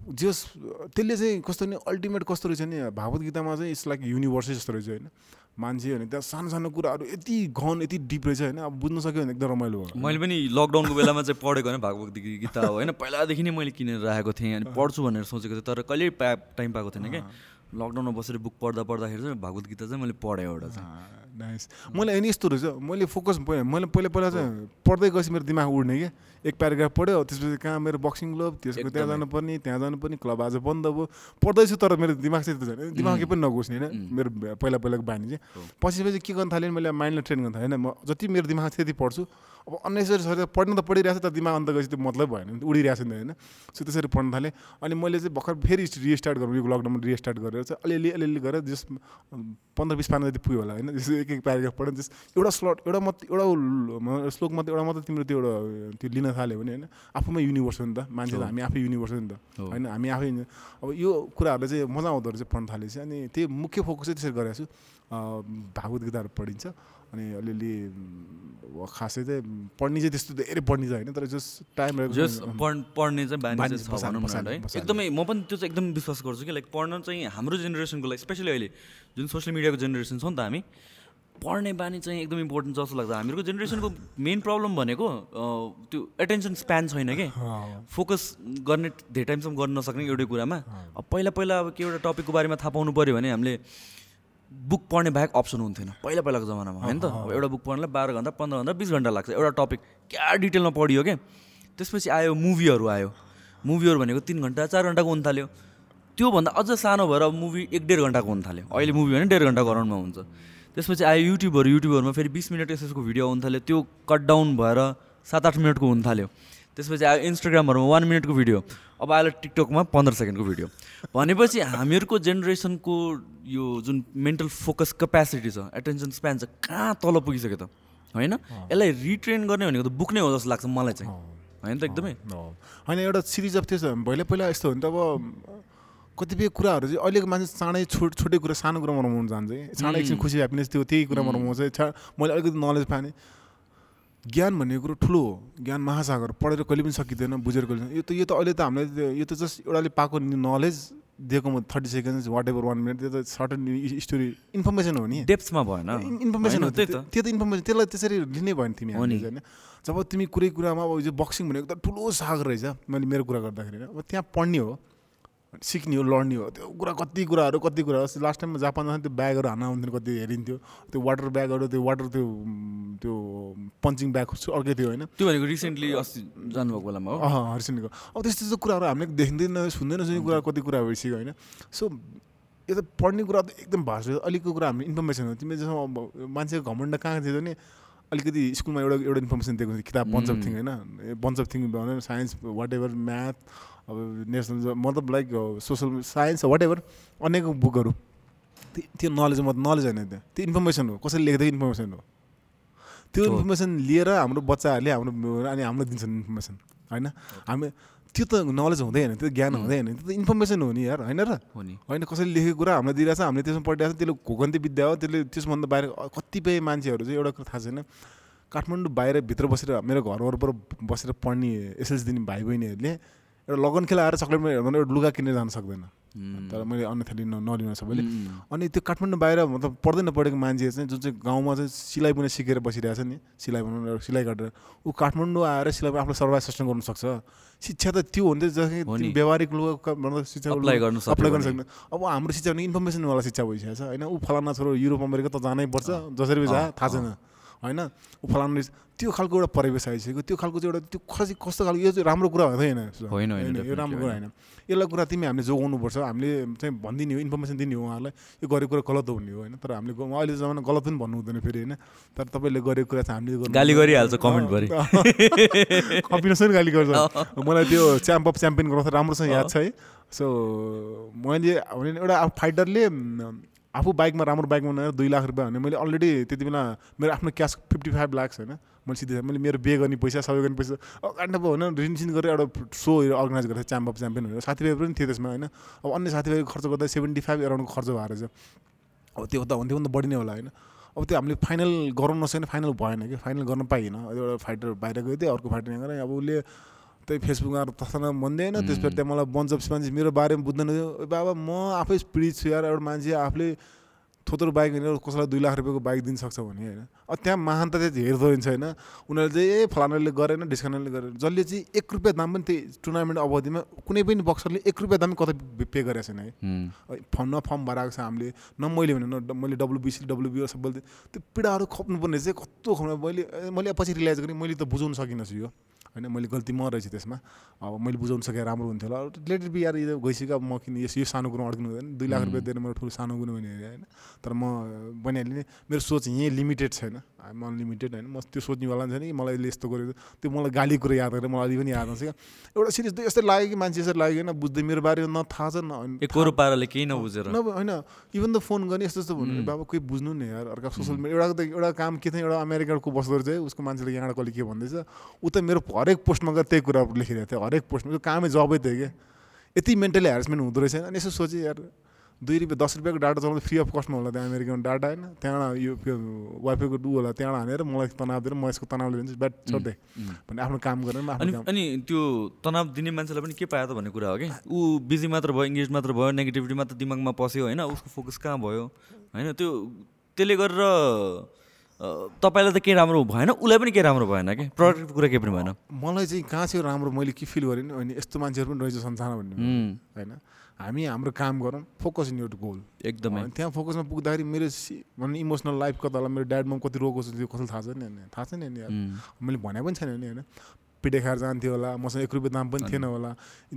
जस त्यसले चाहिँ कस्तो नि अल्टिमेट कस्तो रहेछ नि भागवत गीतामा चाहिँ इट्स लाइक युनिभर्सै जस्तो रहेछ होइन। मान्छे भने त्यहाँ सानो सानो कुराहरू यति घन यति डिप रहेछ होइन अब बुझ्न सक्यो भने एकदम रमाइलो भयो। मैले पनि लकडाउनको बेलामा चाहिँ पढेको होइन भागवत गीता हो होइन। पहिलादेखि नै मैले किनेर राखेको थिएँ अनि पढ्छु भनेर सोचेको थिएँ तर कहिले पा टाइम पाएको थिएन क्या लकडाउनमा बसेर बुक पढ्दा पढ्दाखेरि चाहिँ भागवत गीता चाहिँ मैले पढेँ एउटा चाहिँ। नाइस मैले अनि यस्तो रहेछ मैले फोकस मैले पहिला पहिला चाहिँ पढ्दै गएपछि मेरो दिमाग उड्ने क्या एक प्याराग्राफ पढ्यो त्यसपछि कहाँ मेरो बक्सिङ क्लब त्यसको त्यहाँ। जानुपर्ने त्यहाँ जानुपर्ने क्लब आज बन्द भयो पढ्दैछु तर मेरो दिमाग चाहिँ त्यस्तो छैन दिमाग केही पनि नघुस्ने होइन मेरो पहिला पहिलाको बानी चाहिँ पछि पछि के गर्न थालेँ मैले माइन्डलाई ट्रेन गर्न थालेँ होइन म जति मेरो दिमाग त्यति पढ्छु अब अननेसरी सरी पढ्न त पढिरहेको छ तर दिमाग अन्त गएपछि त्यो मतलब भएन उडिरहेको छ नि त होइन सो त्यसरी पढ्न थालेँ अनि मैले चाहिँ भर्खर फेरि रिस्टार्ट गरौँ यो लकडाउनमा रिस्टार्ट गरेर चाहिँ अलिअलि अलिअलि गरेर जस पन्ध्र बिस पाना जति पुग्यो होला होइन एक एक प्याराग्राफ पढ्यो त्यस एउटा स्लट एउटा मात्रै एउटा श्लोक मात्रै एउटा मात्रै तिम्रो त्यो एउटा त्यो लिन थाल्यो भने होइन आफूमै युनिभर्स हो नि त मान्छे त हामी आफै युनिभर्स हो नि त। होइन हामी आफै अब यो कुराहरूले चाहिँ मजा आउँदो रहेछ पढ्न थालेपछि अनि त्यही मुख्य फोकस चाहिँ त्यसरी गरेको छु भागवत गीताहरू पढिन्छ अनि अलिअलि खासै चाहिँ पढ्ने चाहिँ त्यस्तो धेरै पढ्ने चाहिँ होइन तर जस टाइम रहेको जस पढ पढ्ने चाहिँ। एकदमै म पनि त्यो चाहिँ एकदम विश्वास गर्छु कि लाइक पढ्न चाहिँ हाम्रो जेनेरेसनको लागि स्पेसली अहिले जुन सोसियल मिडियाको जेनेरेसन छ नि त हामी पढ्ने बानी चाहिँ एकदम इम्पोर्टेन्ट जस्तो लाग्छ। हामीहरूको जेनेरेसनको मेन प्रब्लम भनेको त्यो एटेन्सन स्प्यान छैन कि? फोकस गर्ने धेरै टाइमसम्म गर्न नसक्ने एउटै कुरामा। अब पहिला पहिला अब के एउटा टपिकको बारेमा थाहा पाउनु पऱ्यो भने हामीले बुक पढ्ने बाहेक अप्सन हुन्थेन। पहिला पहिलाको जमानामा होइन त? अब एउटा बुक पढ्नलाई बाह्र घन्टा पन्ध्र घन्टा बिस घन्टा लाग्छ। एउटा टपिक क्या डिटेलमा पढियो क्या त्यसपछि आयो मुभीहरू आयो। मुभीहरू भनेको तिन घन्टा चार घन्टाको हुन थाल्यो। त्योभन्दा अझ सानो भएर अब मुभी एक डेढ घन्टाको हुन थाल्यो। अहिले मुभी भने डेढ घन्टाको अराउन्डमा हुन्छ। त्यसपछि आयो युट्युबहरू युट्युबहरूमा फेरि बिस मिनट यसको भिडियो आउनु थाल्यो। त्यो कट डाउन भएर सात आठ मिनटको हुन थाल्यो। त्यसपछि आयो इन्स्टाग्रामहरूमा वान मिनटको भिडियो। अब आयो टिकटकमा पन्ध्र सेकेन्डको भिडियो। भनेपछि हामीहरूको जेनेरेसनको यो जुन मेन्टल फोकस क्यापेसिटी छ एटेन्सन स्प्यान छ कहाँ तल पुगिसक्यो त? होइन? यसलाई रिट्रेन गर्ने भनेको त बुक नै हो जस्तो लाग्छ मलाई चाहिँ। होइन त एकदमै। होइन एउटा सिरिज अफ त्यो पहिला पहिला यस्तो हो नि त अब कतिपय कुराहरू चाहिँ अहिलेको मान्छे चाँडै छोट छोटै कुरा सानो कुरामा रमाउनु जान्छ है। चाँडै एकछिन खुसी ह्याप्पिनेस त्यो त्यही कुरामा रमाउँछ छा मैले अलिकति नलेज पाएँ ज्ञान भन्ने कुरो ठुलो हो। ज्ञान महासागर पढेर कहिले पनि सकिँदैन बुझेर कहिले यो त यो त अहिले त हामीलाई यो त जस्ट एउटाले पाएको नलेज दिएको म thirty seconds whatever one minute त्यो त सर्टन स्टोरी इन्फर्मेसन हो नि। डेप्थमा भएन। इन्फर्मेसन हो। त्यो त। त्यो त इन्फर्मेसन त्यसलाई त्यसरी लिनै भयो नि तिमी होइन? जब तिमी कुरै कुरामा अब यो बक्सिङ भनेको त ठुलो सागर रहेछ मैले मेरो कुरा गर्दाखेरि अब त्यहाँ पढ्ने हो। सिक्ने हो लड्ने हो त्यो कुरा कति कुराहरू कति कुराहरू लास्ट टाइममा जापान जाँदा त्यो ब्यागहरू हान्न आउँथ्यो कति हेरिन्थ्यो। त्यो वाटर ब्यागहरू त्यो वाटर त्यो त्यो पन्चिङ ब्याग अर्कै थियो होइन? त्यो भनेको रिसेन्टली अस्ति जानुभएको बेलामा हो। अँ हरिसिनको अब त्यस्तो त्यस्तो कुराहरू हामीले देखिँदैन सुन्दैन सुन्ने कुरा कति कुरा भइसक्यो होइन? सो यो त पढ्ने कुरा त एकदम भाष अलिकति कुरा हामीले इन्फर्मेसन हो। तिमीले जस्तो अब मान्छेको घमण्ड कहाँ थियो भने अलिकति स्कुलमा एउटा एउटा इन्फर्मेसन दिएको थियो किताब बन्च अफ थिङ होइन? बन्च अफ थिङ भने साइन्स वाट एभर म्याथ अब नेसनल मतलब like social science what ever अनेक बुकहरू त्यो नलेज म नलेज होइन त्यो। त्यो इन्फर्मेसन हो। कसैले लेखेको इन्फर्मेसन हो। त्यो। इन्फर्मेसन लिएर हाम्रो बच्चाहरूले हाम्रो अनि हामीलाई दिन्छन् इन्फर्मेसन होइन? हामी त्यो त नलेज हुँदैन त्यो ज्ञान हुँदैन त्यो त इन्फर्मेसन हो नि यार होइन र? हो नि। होइन कसैले लेखेको कुरा हामीलाई दिइरहेछ हामीले त्यसमा पढिरहेको छ त्यसले घोकन्ती विद्या हो त्यसले त्यसभन्दा बाहिर कतिपय मान्छेहरू चाहिँ एउटा कुरा थाहा छैन। काठमाडौँ बाहिर भित्र बसेर मेरो घर वरपर बसेर पढ्ने एसएलसी दिने भाइ बहिनीहरूले एउटा लगन खेलाएर चक्लेटमा हेर्दा एउटा लुगा किनेर जान सक्दैन। तर मैले अन्यथा लिन नलिन सबैले अनि त्यो काठमाडौँ बाहिर मतलब पढ्दै नपढेको मान्छे चाहिँ जुन चाहिँ गाउँमा चाहिँ सिलाइ पनि सिकेर बसिरहेछ नि सिलाइ बनाउनु सिलाइ काटेर ऊ काठमाडौँ आएर सिलाइ आफूलाई सर्भाइभ सस्टेन गर्नु सक्छ। शिक्षा त त्यो हो नि। त जस्तै व्यावहारिक लुगा शिक्षा अप्लाई गर्न भने। सक्दैन। अब हाम्रो शिक्षा भने इन्फर्मेसनवाला शिक्षा भइसकेको छ। होइन ऊ फलाना छोरो युरोप अमेरिका त जानै पर्छ जसरी जा थाहा छैन। होइन? ऊ फलाना रहेछ। त्यो खालको एउटा परिवेश आइसक्यो। त्यो खालको चाहिँ एउटा त्यो खसी कस्तो खालको यो चाहिँ राम्रो कुरा होइन होइन, होइन, यो राम्रो कुरा होइन। यसलाई कुरा तिमी हामीले जोगाउनुपर्छ। हामीले चाहिँ भनिदिने हो इन्फर्मेसन दिने हो उहाँहरूलाई। यो गरेको कुरा गलत हो भन्ने हो होइन? तर हामीले अहिले जमाना गलत पनि भन्नु हुँदैन फेरि होइन? तर तपाईँले गरेको कुरा चाहिँ हामीले गाली गरिहाल्छ कमेन्टभरि। [laughs] कम्बिनेसन गाली गर्छ। मलाई त्यो च्याम्प अफ च्याम्पियन गर्दा राम्रोसँग याद छ है। सो मैले भने एउटा फाइटरले आफू बाइकमा राम्रो बाइकमा बनाएर दुई लाख रुपियाँ भने मैले अलरेडी त्यति बेला मेरो आफ्नो क्यास फिफ्टी फाइभ लाक्स होइन। मैले सिधै मैले मेरो बिहे गर्ने पैसा सबै गर्ने पैसा काण्ड पो होइन रिनसिन गरेर एउटा सोहरू अर्गनाइज गरेको च्याम्प अफ च्याम्पियन भनेर साथीभाइ पनि थियो त्यसमा होइन। अब अन्य साथीभाइको खर्च गर्दा सेभेन्टी फाइभ एराउन्डको खर्च भएर रहेछ अब त्यो त हुन्थ्यो भने त बढी नै होला होइन। अब त्यो हामीले फाइनल गराउन नसक्ने फाइनल भएन कि फाइनल गर्न पाइएन। एउटा फाइटर बाहिर गयो थियो अर्को फाइटर यहाँ गरेँ अब उसले त्यही फेसबुकमा तसँग भन्दैन त्यसपछि त्यहाँ मलाई बन्च अफ मान्छे मेरो बारेमा बुझ्दैन बाबा म आफै पीडित छु यार एउटा मान्छे आफूले थोत्रो बाइक हिँडेर कसैलाई दुई लाख रुपियाँको बाइक दिन सक्छ भने होइन। अब त्यहाँ महान त चाहिँ हेर्दो हुन्छ होइन। उनीहरूले चाहिँ ए फलानाले गरेन डिस्काउन्टले गरेन। जसले चाहिँ एक रुपियाँ दाम पनि त्यही टुर्नामेन्ट अवधिमा कुनै पनि बक्सरले एक रुपियाँ दाम कतै पे गरेको छैन है। फर्म न फर्म भराएको छ हामीले। न मैले भने न मैले डब्लुबिसी डब्लुबिओ सबैले त्यो पीडाहरू खप्नुपर्ने चाहिँ कस्तो खप्नु मैले मैले पछि रियलाइज गरेँ मैले त बुझाउनु सकिनँ छु यो। होइन मैले गल्ती म रहेछु त्यसमा। अब मैले बुझाउनु सकेँ राम्रो हुन्थ्यो होला। लेटर बी यार यो गइसक्यो अब म किन यस यो सानो कुरो अड्किनु हुँदैन। दुई लाख रुपियाँ दिएर मेरो ठुलो सानो कुरो भने होइन? तर म बनिहालेँ मेरो सोच यहीँ लिमिटेड छैन। आइम अनलिमिटेड होइन। म त्यो सोच्नेवाला छैन कि मलाई यसले यस्तो गरेको त्यो मलाई गाली कुरो याद गरेर मलाई अलि पनि याद आउँछ क्या। एउटा सिरियस यस्तै लाग्यो कि मान्छे यसरी लाग्यो होइन बुझ्दै मेरो बारेमा न थाहा छ न पाराले केही नबुझेर। न होइन इभन त फोन गर्ने यस्तो यस्तो भन्नु बाबा कोही बुझ्नु नि यार अर्का सोसियल मिडिया एउटा त एउटा काम के थियो एउटा अमेरिकाको बस्दो रहेछ उसको मान्छेले यहाँबाट कसले के भन्दैछ ऊ त मेरो हरेक पोस्टमा गएर त्यही कुरा लेखिरहेको थियो हरेक पोस्टमा। त्यो कामै जबै थियो कि यति मेन्टली हेरेसमेन्ट हुँदो रहेछ अनि यसो सोचेँ यार दुई रुपियाँ दस रुपियाँको डाटा चलाउँदा फ्री अफ कस्टमा होला त्यहाँ अमेरिकामा डाटा होइन। त्यहाँबाट यो वाइफाईको डु होला त्यहाँबाट हानेर मलाई तनाव दिएर म यसको तनाव लिन्छु ब्याट छोड्दै। भने आफ्नो काम गरेर अनि अनि त्यो तनाव दिने मान्छेलाई पनि के पायो त भन्ने कुरा हो कि? ऊ बिजी मात्र भयो इङ्गेज मात्र भयो नेगेटिभिटी मात्र दिमागमा पस्यो होइन उसको फोकस कहाँ भयो? होइन त्यो त्यसले गरेर तपाईँलाई त केही राम्रो भएन उसलाई पनि केही राम्रो भएन कि? प्रोडक्टको कुरा केही पनि भएन। मलाई चाहिँ कहाँ चाहिँ राम्रो मैले के फिल गरेँ अनि यस्तो मान्छेहरू पनि रहेछ संसारमा भन्ने होइन। हामी हाम्रो काम गरौँ फोकस इन यर गोल एकदमै। त्यहाँ फोकसमा पुग्दाखेरि मेरो भन्ने इमोसनल लाइफ कता होला मेरो ड्याड मम कति रोग छ त्यो कसैलाई थाहा छैन नि थाहा छैन नि मैले भने पनि छैन नि होइन? पिटे खाएर जान्थ्यो होला मसँग एक रुपियाँ दाम पनि थिएन होला।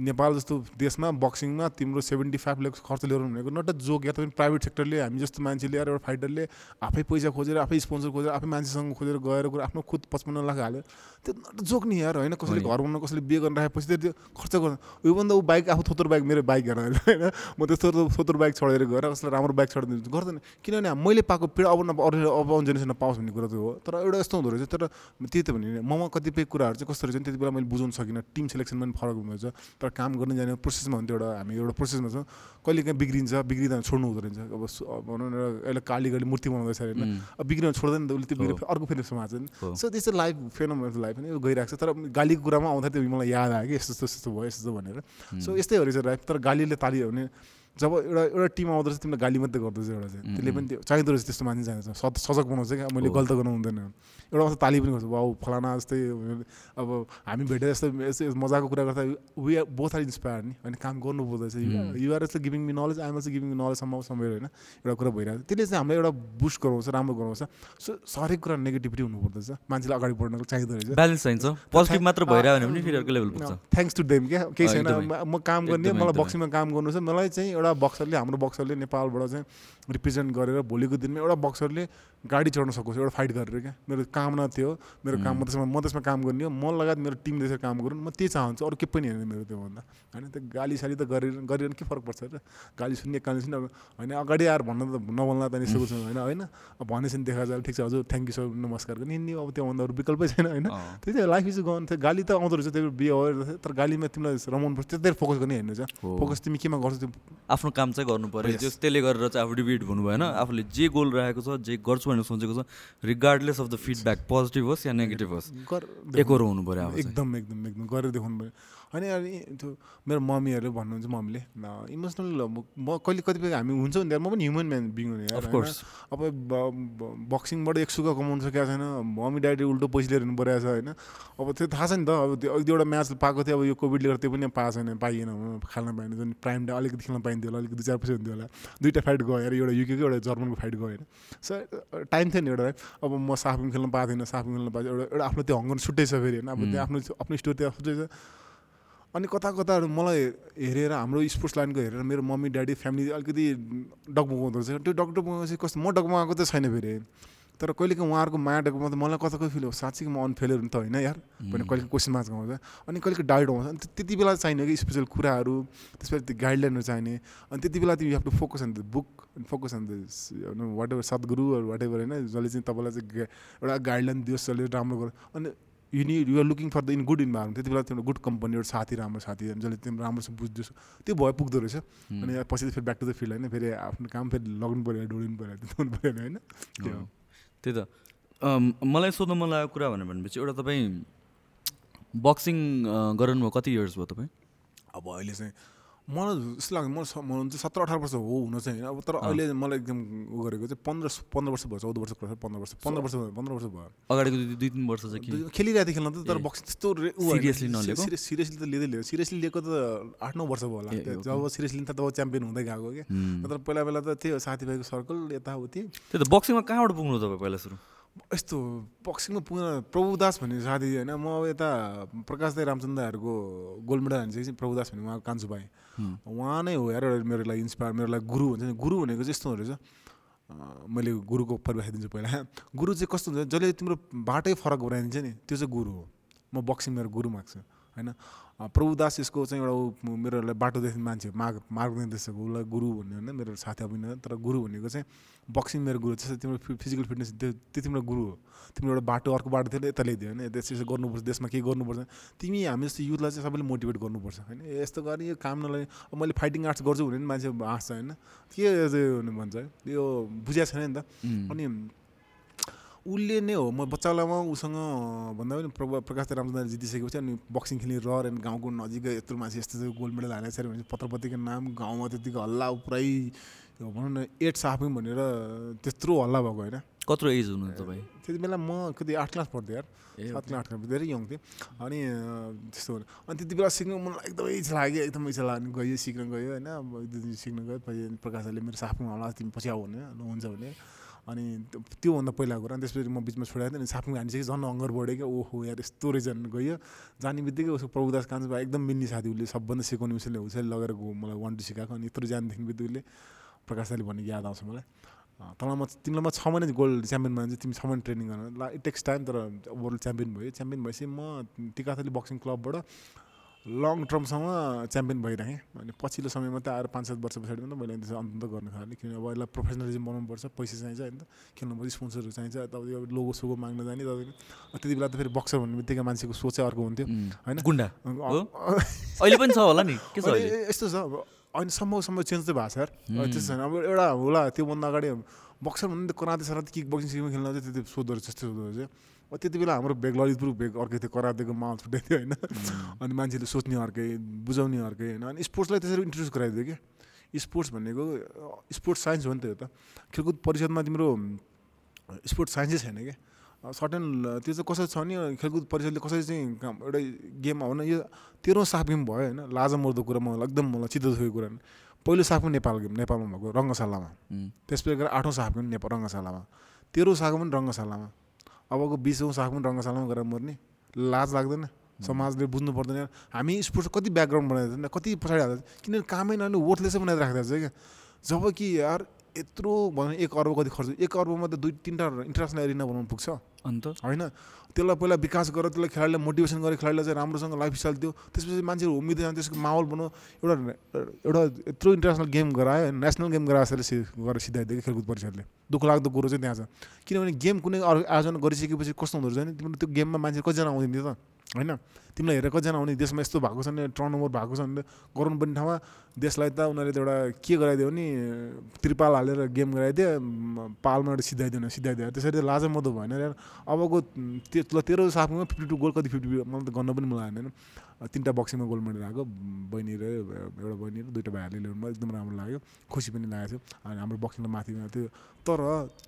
नेपाल जस्तो देशमा बक्सिङमा तिम्रो सेभेन्टी फाइभ लाख खर्च लिएर भनेको नट अ जोक या त प्राइभेट सेक्टरले हामी जस्तो मान्छेले एउटा फाइटरले आफै पैसा खोजेर आफै स्पोन्सर खोजेर आफै मान्छेसँग खोजेर गएर आफ्नो खुद पचपन्न लाख हाल्यो। त्यो नट जोक नि यार होइन? कसैले घर बनाउनु कसैले बिहे गर्न राखेपछि त्यो खर्च गर्नु योभन्दा ऊ बाइक आफू थोत्रो बाइक मेरो बाइक हेर होइन? म त्यस्तो थोत्रो बाइक छोडेर गएर कसैलाई राम्रो बाइक छोडिदिन्छु। गर्दैन। किनभने मैले पाएको पिड अब अरू अब आउने जेनेरेसनमा पाओस् भन्ने कुरा त हो। तर एउटा यस्तो हुँदो रहेछ तर त्यही त भने ममा कतिपय कुराहरू चाहिँ कस्तो रहेछ त्यति बेला मैले बुझाउनु सकिनँ। टिम सेलेक्सनमा पनि फरक हुँदो तर काम गर्न जाने प्रोसेसमा हुन्थ्यो एउटा हामी एउटा प्रोसेसमा छौँ। कहिले काहीँ बिग्रिन्छ बिग्रिँदा छोड्नु हुँदो रहेछ। अब भनौँ न एउटा काली काली मूर्ति बनाउँदैछ होइन। अब बिग्रिन छोड्दैन त उसले त्यो बिग्रियो अर्को फेरि समाज सो त्यस्तो लाइफ फेनोमेन्टल लाइफ पनि गइरहेको छ। तर गालीको कुरामा आउँदा त्यो मलाई याद आयो कि यस्तो यस्तो यस्तो भयो यस्तो भनेर। सो यस्तै हो रहेछ लाइफ तर गालीले ताली भने जब एउटा एउटा टिम आउँदो रहेछ तिमीलाई गाली मात्रै गर्दो रहेछ एउटा चाहिँ। त्यसले पनि त्यो चाहिँदो रहेछ त्यस्तो मान्छे चाहिन्छ सजग बनाउँछ क्या। मैले गल्त गर्नु हुँदैन। एउटा मात्रै ताली पनि गर्छ। बाउ फलाना जस्तै अब हामी भेटेर यस्तो यस्तो मजाको कुरा गर्दा we are both are inspire नि। होइन काम गर्नु रहेछ युआर यस्तो giving me knowledge I'm also giving me knowledge सम्म समय होइन। एउटा कुरा भइरहेको छ। त्यसले चाहिँ हामीलाई एउटा बुस्ट गराउँछ राम्रो गराउँछ। सो हरेक कुरा नेगेटिभिटी हुनु पर्दछ। मान्छेलाई अगाडि बढ्नको चाहिँदो रहेछ। ब्यालेन्स चाहिन्छ। पोजिटिभ मात्र भइरह्यो भने पनि फेरि अर्को लेभल पुग्छ। थ्याङ्क्स टु देम क्या? केही छैन। म काम गर्ने मलाई बक्सिङमा काम गर्नु छ। मलाई चाहिँ एउटा बक्सरले हाम्रो बक्सरले नेपालबाट चाहिँ रिप्रेजेन्ट गरेर भोलिको दिनमा एउटा बक्सरले गाडी चढ्न सकोस् एउटा फाइट गरेर क्या। मेरो कामना थियो मेरो काम म त्यसमा म त्यसमा काम गर्ने हो। म लगायत मेरो टिम त्यसरी काम गरौँ म त्यही चाहन्छु अरू केही पनि होइन मेरो त्योभन्दा। होइन त्यो गाली साली त गरेर गरेर के फरक पर्छ र? गाली सुन्ने काली सुन्ने होइन अगाडि आएर भन्नु त नबोल्न त निसकेको छु होइन होइन? अब भनेपछि देखा जाए ठिक छ हजुर थ्याङ्क यू सर नमस्कार गर्ने। हिँड्ने अब त्योभन्दा अरू विकल्पै छैन होइन? त्यही चाहिँ लाइफ इज गन थियो गाली त आउँदो रहेछ त्यो बिहे तर गालीमा तिमीलाई रमाउनु पर्छ त्यतिर फोकस गर्ने हेर्नु छ। फोकस तिमी केमा गर्छौ त्यो आफ्नो काम चाहिँ गर्नु पऱ्यो त्यसले गरेर चाहिँ आफू डिभिड हुनु भएन। आफूले जे गोल राखेको छ जे गर्छु भनेर सोचेको छ regardless of the feedback positive होस् या नेगेटिभ होस् एकरो हुनु पऱ्यो एकदम एकदम एकदम गरेर देखाउनु पऱ्यो। होइन अनि त्यो मेरो मम्मीहरू भन्नुहुन्छ मम्मीले इमोसनल म कहिले कतिपय हामी हुन्छ नि म पनि ह्युमन म्यान बिङ हुने अफकोर्स अब बक्सिङबाट एक सुख कमाउनु सकेको छैन मम्मी ड्याडी उल्टो पैसा लिएर परेको छ होइन? अब त्यो थाहा छ नि त अब त्यो एक दुईवटा म्याच पाएको थियो अब यो कोभिडले गर्दा त्यो पनि पाएको छैन पाइएन खाल्न पाएन जुन प्राइम डे अलिकति खेल्न पाइन्थ्यो होला अलिकति दुई चार पैसा हुन्थ्यो होला दुइटा फाइट गयो अरे एउटा युकेको एउटा जर्मनको फाइट गयो होइन? सो टाइम थियो नि एउटा अब म साफिङ खेल्न पाएको थिएन साफिङ खेल्न पाएको एउटा एउटा आफ्नो त्यो हङ्गर छुट्टै छ फेरि होइन? अब त्यो आफ्नो आफ्नो स्टोर त्यो छुट्टै छ। अनि कता कताहरू मलाई हेरेर हाम्रो स्पोर्ट्स लाइनको हेरेर मेरो मम्मी ड्याडी फ्यामिली अलिकति डगमगाउँदो रहेछ। त्यो डगडगमाएपछि कस्तो म डगमगाएको त छैन फेरि। तर कहिलेकाहीँ उहाँहरूको माया डेको मतलब मलाई कता कहिले फिल हो? साँच्चै म अनफेलियर त होइन यार। भने कहिले क्वेसन मार्क्स आउँछ अनि कहिले डाउट आउँछ अनि त्यति बेला चाहिने कि स्पेसल कुराहरू त्यसपछि त्यो गाइडलाइनहरू चाहिने। अनि त्यति बेला तिमी have to focus on the book focus on the whatever सद्गुरुहरू whatever होइन। जसले चाहिँ तपाईँलाई चाहिँ एउटा गाइडलाइन दियोस् जसले राम्रो गर अनि you need you're looking for the in good environment त्यति बेला तिम्रो गुड कम्पनी एउटा साथी राम्रो साथी जसले तिम्रो राम्रोसँग बुझ्दैछ त्यो भए पुग्दो रहेछ अनि पछि त फेरि ब्याक टु द फिल्ड होइन फेरि आफ्नो काम फेरि लगाउनु पऱ्यो डोडिनु पऱ्यो हुनु पऱ्यो होइन। त्यही त मलाई सोध्नु मन लागेको कुरा भनेर भनेपछि एउटा तपाईँ बक्सिङ गराउनु भयो कति इयर्स भयो तपाईँ? अब अहिले चाहिँ मलाई जस्तो लाग्छ म चाहिँ सत्र अठार वर्ष हो हुन चाहिँ होइन अब तर अहिले मलाई एकदम उ गरेको चाहिँ पन्ध्र पन्ध्र वर्ष भयो चौध वर्ष पन्ध्र वर्ष पन्ध्र वर्ष भयो पन्ध्र वर्ष भयो अगाडिको दुई दुई तिन वर्ष चाहिँ खेलिरहेको थिएँ खेल्न त तर ए। बक्सिङ त्यस्तो। Seriously नलिएको? सिरियस सिरियसली त लिँदै लिएको सिरियसली लिएको त आठ नौ वर्ष भयो होला त्यो। जब सिरियसली त तब च्याम्पियन हुँदै गएको क्या हुँ। तर पहिला पहिला त थियो साथीभाइको सर्कल यताउति त्यही त बक्सिङमा कहाँबाट पुग्नु तपाईँ पहिला सुरु यस्तो बक्सिङमा पुग्न प्रभुदास भन्ने साथी होइन म अब यता प्रकाश दाई रामचन्द्रहरूको गोल्ड मेडल हानिसकेपछि प्रभुदास भन्ने उहाँको कान्छु भाइ। उहाँ नै हो यार मेरो लागि इन्सपायर मेरो लागि गुरु हुन्छ नि गुरु भनेको चाहिँ यस्तो रहेछ। मैले गुरुको परिभाषा दिन्छु पहिला। गुरु चाहिँ कस्तो हुन्छ जसले तिम्रो बाटै फरक बनाइदिन्छ नि त्यो चाहिँ गुरु हो। म बक्सिङ मेरो गुरु माग्छु होइन? प्रभुदास यसको चाहिँ एउटा मेरो बाटो देख्ने मान्छे मार्ग मार्ग निर्देशक उसलाई गुरु भन्ने होइन मेरो साथी होइन तर गुरु भनेको चाहिँ बक्सिङ मेरो गुरु जस्तै तिम्रो फिजिकल फिटनेस त्यो त्यो तिम्रो गुरु हो। तिम्रो एउटा बाटो अर्को बाटो थियो यता ल्याइदियो होइन यता यसो गर्नुपर्छ देशमा के गर्नुपर्छ। तिमी हामी जस्तो युथलाई चाहिँ सबैले मोटिभेट गर्नुपर्छ होइन? यस्तो गर्ने यो काम अब मैले फाइटिङ आर्ट्स गर्छु भने मान्छे हाँस्छ होइन? के भन्छ? यो बुझिएको छैन नि त। अनि उसले नै हो। म बच्चालामा उसँग भन्दा पनि प्रभा प्रकाश रामचन्द्र जितिसकेपछि अनि बक्सिङ खेल्ने रहर अनि गाउँको नजिकै यत्रो मान्छे यस्तो यस्तो गोल्ड मेडल हालेको छ भने पत्र पत्रिका नाम गाउँमा त्यतिको हल्ला पुरै भनौँ न एट सापिङ भनेर त्यत्रो हल्ला भएको होइन। कत्रो एज हुनु तपाईँ? त्यति बेला म कति आठ क्लास पढ्थेँ यार। सात क्लास आठ क्लास धेरै यङ थिएँ। अनि त्यस्तो अनि त्यति बेला सिक्नु मलाई एकदमै इच्छा लाग्यो एकदमै इच्छा लाग्यो। गयो सिक्न गयो होइन। अब एक दुई दिन सिक्न गयो पछि प्रकाशले मेरो साफमा होला तिमी पछि आऊ भने हुन्छ भने अनि त्यो- त्योभन्दा पहिलाको कुरा अनि त्यसपछि म बिचमा छोडाएको थिएँ अनि साफमा हानिसकेपछि झन् अङ्गर बढ्यो क्या। ओहो यार यस्तो भने गयो। जाने बित्तिकै उसको प्रभुदास कान्छो भाइ एकदम मिल्ने साथी उसले सबभन्दा सिकाउने उसले उसैले लगेर मलाई वान टू सिकाएको। अनि यत्रो जानेदेखि बित्तिकै उसले प्रकाश दाले भन्ने याद आउँछ मलाई। तँलाई म तिमीलाई म छ महिना गोल्ड च्याम्पियन बनाउँछु तिमी छ महिना ट्रेनिङ गर्न। ला इट टेक्स टाइम तर वर्ल्ड च्याम्पियन भयो। च्याम्पियन भएपछि म टिकाथली बक्सिङ क्लबबाट लङ टर्मसम्म च्याम्पियन भइरहेँ अनि पछिल्लो समयमा त आएर पाँच सात वर्ष पछाडि मात्रै मैले त्यसो अन्त गर्न थालेँ किनभने अब यसलाई प्रोफेसनलिजम बनाउनुपर्छ पैसा चाहिन्छ होइन खेल्नुपर्छ स्पोन्सरहरू चाहिन्छ तपाईँ अब लोगो सोगो माग्न जाने तपाईँको त्यति बेला त फेरि बक्सर भन्ने बित्तिकै मान्छेको सोचै अर्को हुन्थ्यो होइन? गुन्डा अहिले पनि छ होला नि? यस्तो छ अब अहिले सम्भव सम्भव चेन्ज चाहिँ भएको छ यार। त्यस्तो छैन। अब एउटा होला त्योभन्दा अगाडि बक्सर भन्ने कराते सराते किक बक्सिङ सिक्नु खेल्न चाहिँ त्यति सोध्दो रहेछ त्यस्तो सोध्दो रहेछ त्यति बेला हाम्रो भेग ललितपुर भेग अर्कै थियो करातेको माहौल छुट्टै थियो होइन? अनि मान्छेले सोच्ने अर्कै बुझाउने अर्कै होइन? अनि स्पोर्ट्सलाई त्यसरी इन्ट्रोड्युस गराइदियो कि? स्पोर्ट्स भनेको स्पोर्ट्स साइन्स हो नि त यो त। खेलकुद परिषदमा तिम्रो स्पोर्ट्स साइन्सै छैन क्या सर्टेन त्यो चाहिँ कसरी छ भने खेलकुद परिषदले कसरी चाहिँ एउटा गेम हो यो तेह्रौँ साफ गेम भयो होइन? लाजा मर्दो कुरा मलाई एकदम मलाई चित्त दुखेको कुरा नि। पहिलो साफ गेम नेपाल गेम नेपालमा भएको रङ्गशालामा। त्यसपछि गएर आठौँ साफ गेम नेपाल रङ्गशालामा। तेह्रौँ साख पनि रङ्गशालामा। अबको बिसौँ साख पनि रङ्गशालामा गएर मर्ने। लाज लाग्दैन। समाजले बुझ्नु पर्दैन। हामी स्पोर्ट्स कति ब्याकग्राउन्ड बनाइदिएको कति पछाडि हाल्दा किनभने कामै नहुने वर्थलेसै बनाएर राखिदिएको छ क्या। जब कि यार यत्रो भनौँ एक अर्ब कति खर्च एक अर्बमा त दुई तिनवटा इन्टरनेसनल एरिना बनाउनु पुग्छ। अन्त? होइन। त्यसलाई पहिला विकास गरेर त्यसलाई खेलाडीलाई मोटिभेसन गरेर खेलाडीलाई चाहिँ राम्रोसँग लाइफस्टाइल दियो। त्यसपछि मान्छेहरू उम्मिँदै जान्छ त्यसको माहौल बनाऊ एउटा एउटा यत्रो इन्टरनेसनल गेम गरायो नेसनल गेम गराएर गरेर सिधाइदियो खेलकुद परिषदले। दुःख लाग्दो कुरो चाहिँ त्यहाँ छ। किनभने गेम कुनै आयोजना गरिसकेपछि कस्तो हुँदो रहेछ भने तिम्रो त्यो गेममा मान्छे कतिजना आउँदैन त। होइन? तिमीलाई हेरेर कतिजना आउने देशमा यस्तो भएको छ भने टर्न ओभर भएको छ भने गराउनु पर्ने ठाउँमा देशलाई त उनीहरूले त एउटा के गराइदियो भने त्रिपाल हालेर गेम गराइदियो पालमा एउटा सिधाइदियो सिधाइदियो। त्यसरी त लाजा भएन यार। अबको त्यो ल तेह्र साफमा फिफ्टी टू गोल कति फिफ्टी मलाई त गर्न पनि मलाई होइन तिनवटा बक्सिङमा गोल्ड मेडल आएको बहिनी र एउटा बहिनी र दुइटा भाइहरूले ल्याउनु एकदम राम्रो लाग्यो खुसी पनि लागेको थियो। अनि हाम्रो बक्सिङमा माथि थियो। तर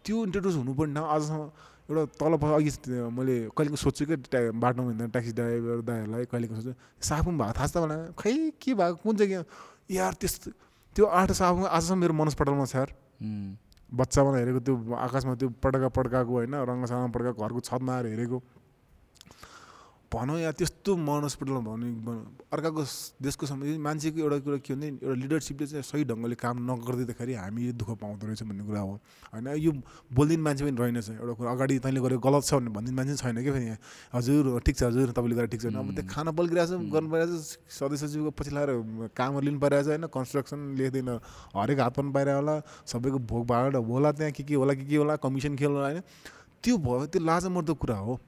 त्यो इन्ट्रोड्युस हुनुपर्ने ठाउँ आजसम्म एउटा तल अघि मैले कहिलेको सोध्छु कि ट्या बाटोमा हिँड्दा ट्याक्सी ड्राइभर दाइहरूलाई कहिलेको सोध्छु साफुम भएको थाहा छ मलाई खै के भएको? कुन चाहिँ? यार त्यस्तो त्यो आठ साफुम आजसम्म मेरो मनस्पटलमा छ यार। बच्चामा हेरेको त्यो आकाशमा त्यो पड्का पड्काएको होइन रङ्गशालामा पड्काएको घरको छतमा आएर हेरेको। भनौँ या त्यस्तो मनस्पिटलमा भन्ने अर्काको देशको सम मान्छेको एउटा कुरा के भने एउटा लिडरसिपले चाहिँ सही ढङ्गले काम नगरिदिँदाखेरि हामी दुःख पाउँदो रहेछ भन्ने कुरा हो। होइन यो बोलिदिने मान्छे पनि रहेनछ एउटा कुरा अगाडि तैँले गरेको गलत छ भने भनिदिने मान्छे छैन कि फेरि हजुर ठिक छ हजुर तपाईँले गरेर ठिक छ भने अब त्यो खाना पल्किरहेको छ गर्नु परिरहेको छ सदस्य सचिवको पछि लगाएर कामहरू लिनु परिरहेको छ होइन कन्स्ट्रक्सन लेख्दैन हरेक हात पनि पाइरहेको होला सबैको भोग भाड होला त्यहाँ के के होला के के होला कमिसन के होला होइन। त्यो भयो त्यो लाजमर्दो कुरा हो।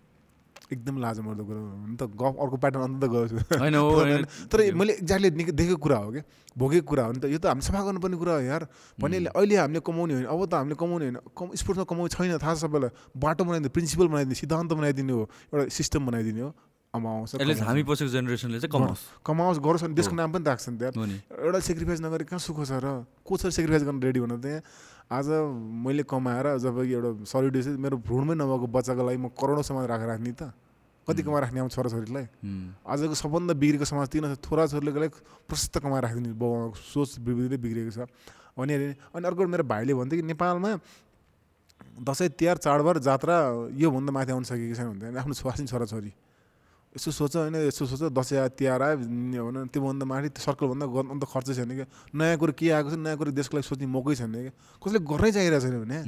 एकदम लाजमर्दो कुरा हुन त गफ अर्को प्याटर्न अन्त गएको छु। तर मैले एक्ज्याक्टली निकै देखेको कुरा हो कि भोगेको कुरा हो नि त। यो त हामी सफा गर्नुपर्ने कुरा हो यार। भने अहिले हामीले कमाउने होइन अब त हामीले कमाउने होइन। कम स्पोर्ट्समा कमाउने छैन थाहा छ सबैलाई। बाटो बनाइदिने प्रिन्सिपल बनाइदिने सिद्धान्त बनाइदिने हो एउटा सिस्टम बनाइदिने हो। अब आउँछ एटलिस्ट कमाउँछ। हामी पछिको जेनेरेसनले चाहिँ कमाओस्। कमाओस् गरोस् अनि देशको नाम पनि राख्छ नि त यार। हो नि। एउटा सेक्रिफाइस नगरे कहाँ सुख छ र? को छ सेक्रिफाइस गर्न रेडी हुन त्यहाँ आज मैले कमाएर जब एउटा सलिड मेरो भ्रूणमै नभएको बच्चाको लागि म करोडौँ समाज राखेर राख्ने त। कति कमाएर राख्ने आउँछ छोराछोरीलाई? आजको सबभन्दा बिग्रेको समाज तीन छोराछोरीले लागि प्रशस्त कमाएर राखिदिने बाउ। सोच विविधै बिग्रेको छ। अनि अनि अर्को मेरो भाइले भन्थ्यो कि नेपालमा दसैँ तिहार चाडबाड जात्रा योभन्दा माथि आउनु सकेको छैन भन्थ्यो। आफ्नो स्वासिन छोराछोरी। यसो सोच होइन यसो सोच दसैँ तिहार आयो भन त्योभन्दा माथि त्यो सर्कलभन्दा अन्त खर्च छैन क्या। नयाँ कुरो के आएको छ नयाँ कुरो देशको लागि सोच्ने मौकै छैन क्या। कसैले गर्नै चाहिरहेको छैन भने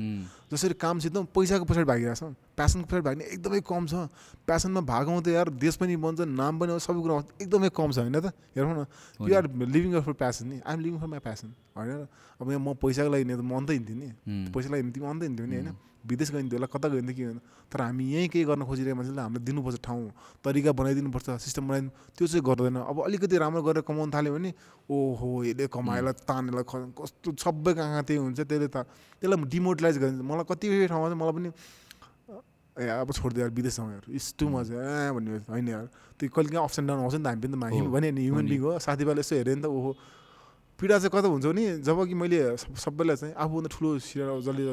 जसरी कामसित पैसाको पछाडि भागिरहेको छ। प्यासनको पछाडि भाग्ने एकदमै कम छ। प्यासनमा भागौँ त यार देश पनि बन्छ नाम पनि आउँछ सबै कुरा आउँछ एकदमै कम छ होइन त? हेरौँ न you are living for passion नि। I'm living for my passion होइन? अब यहाँ म पैसाको लागि नि त म अन्तै हिँड्थेँ नि। पैसाको लागि तिमी अन्तै हिँड्थ्यौ नि होइन? विदेश गइन्थ्यो होला कता गइन्थ्यो के तर हामी यहीँ केही गर्न खोजिरहेको मान्छेलाई हामीले दिनुपर्छ ठाउँ तरिका बनाइदिनुपर्छ सिस्टम बनाइदिनु त्यो चाहिँ गर्दैन। अब अलिकति राम्रो गरेर कमाउनु थाल्यो भने ओहो यसले कमाएलाई तानेलाई ख कस्तो सबैको आँखा त्यही हुन्छ त्यसले त त्यसलाई डिमोटिलाइज गरिन्छ मलाई कति ठाउँमा चाहिँ मलाई पनि ए अब छोडिदियो यार विदेश जाउँ यार इस टु मच ए भन्ने होइन यार। त्यो कहिले काहीँ अप्स एन्ड डाउन आउँछ नि त हामी पनि त मा- हो, भने नि ह्युमन। बिङ हो। साथीभाइले यसो हेऱ्यो नि त ओहो पीडा चाहिँ कता हुन्छ भने जब कि मैले सब- सबैलाई चाहिँ आफूभन्दा ठुलो सिरा जसले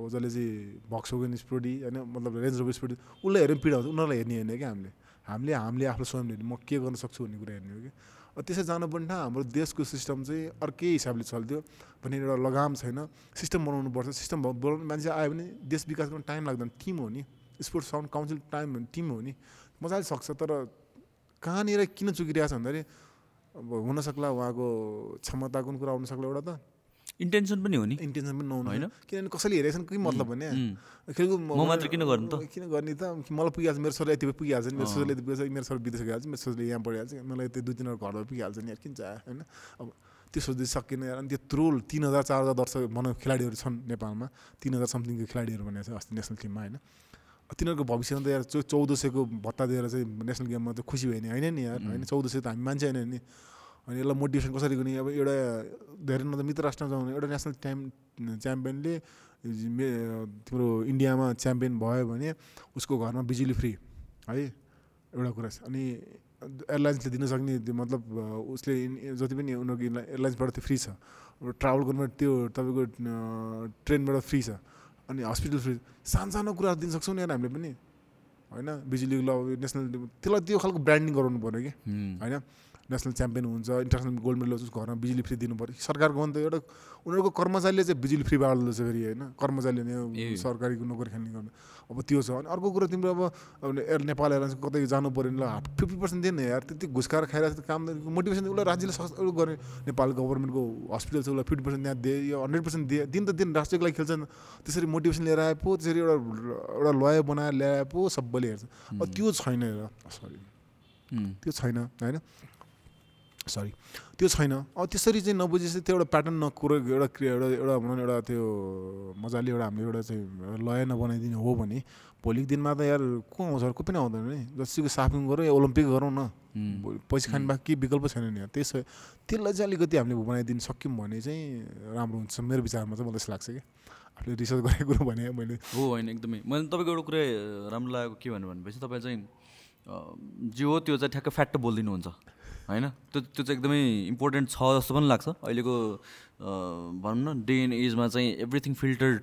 हो जसले चाहिँ भक्सोगन स्पोर्टी होइन मतलब रेन्ज रोभर स्पोर्टी उसलाई भने पीडा हुन्छ। उनीहरूलाई हेर्ने होइन क्या हामीले। हामीले हामीले आफ्नो स्वयं हेर्ने। म के गर्न सक्छु भन्ने कुरा हेर्ने हो कि। अब त्यसै जानुपर्ने ठाउँ हाम्रो देशको सिस्टम चाहिँ अर्कै हिसाबले चल्थ्यो। भन्ने एउटा लगाम छैन। सिस्टम बनाउनु पर्छ। सिस्टम बनाउनु मान्छे आयो भने देश विकास गर्न टाइम लाग्दैन। टिम हो नि। Sports sound council time team हो नि। मजाले सक्छ। तर कहाँनिर किन चुकिरहेको छ भन्दाखेरि अब हुनसक्ला उहाँको क्षमता कुन कुरा हुनसक्ला एउटा त। इन्टेन्सन पनि हो नि। इन्टेन्सन पनि नहुनु होइन? किनभने कसैले हेरेको छ के मतलब भने। खेलकुद म मात्र किन गर्नु त? किन गर्ने त? मलाई पुगिहाल्छ मेरो छोरा यति पुगिहाल्छ नि मेरो। छोराले यति पुगिहाल्छ मेरो छोरा विदेश गइहाल्छ मेरो छोराले यहाँ पढिहाल्छ। मलाई त्यो दुई तिनवटा घरमा पुगिहाल्छ नि किन चाह होइन? अब त्यो सोच्दै सकिएन यार। अनि त्यो त्रोल तिन हजार चार हजार दर्शक भनौँ खेलाडीहरू छन् नेपालमा। तिन हजार समथिङको खेलाडीहरू भनेको छ अस्ति नेसनल टिममा होइन? तिनीहरूको भविष्यमा त यार चौ चौध सयको भत्ता दिएर चाहिँ नेसनल गेममा त खुसी भयो नि होइन नि यार? होइन? चौध सय त हामी मान्छे होइन नि। अनि यसलाई मोटिभेसन कसरी गर्ने? अब एउटा धेरै न त मित्र राष्ट्रमा जाउँ भने एउटा नेसनल टाइम च्याम्पियनले मे- तिम्रो इन्डियामा च्याम्पियन भयो भने उसको घरमा बिजुली फ्री है? एउटा कुरा छ। अनि एयरलाइन्सले दिन सक्ने त्यो मतलब उसले जति पनि उनीहरूको एयरला- एयरलाइन्सबाट त्यो फ्री छ। ट्राभल गर्नु त्यो तपाईँको ट्रेनबाट फ्री छ। अनि हस्पिटल फ्री सानो सानो कुराहरू दिन सक्छौँ नि हामीले पनि। होइन? बिजुलीको ल नेसनल त्यसलाई त्यो खालको ब्रान्डिङ गराउनु पऱ्यो कि? होइन? नेसनल च्याम्पियन हुन्छ इन्टरनेसनल गोल्ड मेडल उसको घरमा बिजुली फ्री दिनु पऱ्यो सरकारको भने त एउटा उनीहरूको कर्मचारीले चाहिँ बिजुली फ्री बाँड्दो छ फेरि होइन? कर्मचारीले। सरकारीको नोकरी खाने गर्नु। अब त्यो छ। अनि अर्को कुरा तिम्रो अब एयर नेपाल एयरलाइन्स कतै जानु पऱ्यो ल फिफ्टी पर्सेन्ट दिएन यार। त्यति घुस खाएर खाइरहेको छ काम मोटिभेसन उसलाई राज्यले सस् उयो गर्ने। नेपाल गभर्मेन्टको हस्पिटल छ उसलाई फिफ्टी पर्सेन्ट त्यहाँ दिए यो हन्ड्रेड पर्सेन्ट दिए। दिन त दिन राष्ट्रको लागि खेल्छन् त्यसरी मोटिभेसन लिएर आए पो त्यसरी एउटा एउटा लय बनाएर ल्याए पो सबैले हेर्छ। अब त्यो छैन सरी। त्यो छैन होइन? सरी त्यो छैन। अब त्यसरी चाहिँ नबुझेपछि त्यो एउटा प्याटर्न नकुरो एउटा क्रिया एउटा एउटा भनौँ न एउटा त्यो मजाले एउटा हामीले एउटा चाहिँ लय नबनाइदिने हो भने भोलिको दिनमा त यार को आउँछ को पनि आउँदैन नि। जतिको साफिङ गरौँ या ओलम्पिक गरौँ न। पैसा खाने केही विकल्प छैन नि यार। त्यसो त्यसलाई चाहिँ अलिकति हामीले बनाइदिनु सक्यौँ भने चाहिँ राम्रो हुन्छ। मेरो विचारमा चाहिँ मलाई त्यस्तो लाग्छ कि आफूले रिसर्च गरेको कुरो भने मैले हो होइन एकदमै। मैले तपाईँको एउटा कुरा राम्रो लागेको के भन्नु भनेपछि तपाईँ चाहिँ जे हो त्यो चाहिँ ठ्याक्क फ्याक्ट बोलिदिनुहुन्छ। होइन? त्यो त्यो चाहिँ एकदमै इम्पोर्टेन्ट छ जस्तो पनि लाग्छ। अहिलेको भनौँ न डे एन्ड एजमा चाहिँ एभ्रिथिङ फिल्टर्ड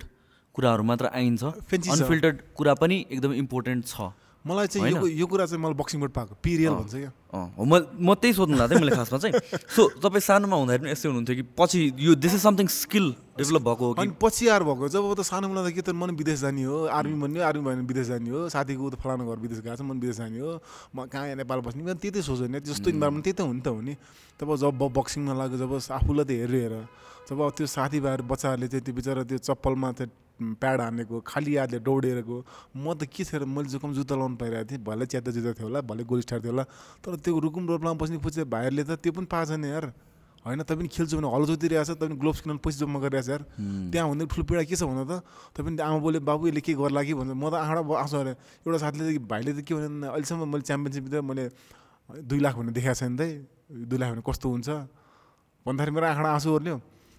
कुराहरू मात्र आइन्छ। अनफिल्टर्ड कुरा पनि एकदमै इम्पोर्टेन्ट छ। मलाई चाहिँ यो कुरा चाहिँ मलाई बक्सिङबाट पाएको। पिरियल। भन्छ क्या। हो म म त्यही सोध्नु लाग्थेँ मैले खासमा चाहिँ सो तपाईँ सानोमा हुँदाखेरि पनि यस्तै हुनुहुन्थ्यो कि पछि यो this is something skill develop भएको हो कि? अनि पछि आएर भएको जब त सानो के त मन विदेश जाने हो आर्मी भन्यो आर्मी भयो भने विदेश जाने हो साथीको त फलानु घर विदेश गएको छ मन विदेश जाने हो म कहाँ नेपाल बस्ने मैले त्यही सोच्यो नि जस्तो इन्भाइरोमेन्ट त्यही त हो नि त हो नि। तब जब बक्सिङमा लाग्यो जब आफूलाई त हेरेर हेर जब त्यो साथीभाइहरू बच्चाहरूले चाहिँ त्यो बिचरा त्यो चप्पलमा त्यो प्याड हानेको खाली हातले दौडेरको म त के थियो मैले जोकम जुत्ता लाउनु पाइरहेको थिएँ भले च्यात्ता जुत्ता थियो होला भले गोली स्टार थियो होला तर त्यो रुकुम रोडमा बस्ने पुचे भाइहरूले त त्यो पनि पाएको छैन यार। होइन तपाईँ पनि खेल्छु भने हलो जोतिरहेको छ तपाईँ ग्लोभ्स किन्न पैसा जम्मा गरिरहेको छ यार। त्यहाँ हुँदै ठुलो पीडा के छ भन्दा त? तपाईँ आमा बोले बाबु यसले के गर्ला कि भन्छ म त आँखा आउँछु अरे एउटा साथीले भाइले त के भने अहिलेसम्म मैले च्याम्पियनसिप त मैले दुई लाख भन्ने देखाएको छैन त दुई लाख भने कस्तो हुन्छ? भन्दाखेरि मेरो आँखा आँसु ओर्ल्यो।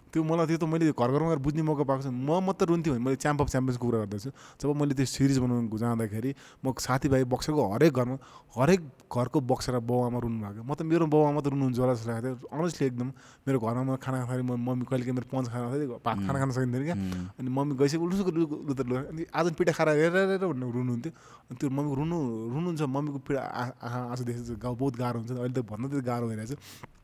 त्यो मलाई त्यो त मैले घर घरमा गएर बुझ्ने मौका पाएको छु म मात्र रुन्थेँ भने मैले च्याम्प अफ च्याम्पियन्सको कुरा गर्दैछु जब मैले त्यो सिरिज बनाउनु जाँदाखेरि म साथीभाइ बक्सरको हरेक घरमा हरेक घरको बक्सर बाउ आमा रुनु भएको म त मेरो बाउ आमा त रुनुहुन्छ होला जस्तो लागेको थियो अनेस्टली एकदम मेरो घरमा म खाना खाँदाखेरि म मम्मी कहिले काहीँ मेरो पन्च खाना खाँदै भात खाना खान सकिँदैन क्या अनि मम्मी गइसक्यो उल्टो अनि आज पिठा खाएर हेर हेरेर भनेर रुनुहुन्थ्यो अनि त्यो मम्मीको रुनु रुनुहुन्छ मम्मीको पिडा आँखा आँसु देखेर गाउँ बहुत गाह्रो हुन्छ अहिले त भन्दा त्यति गाह्रो भइरहेछ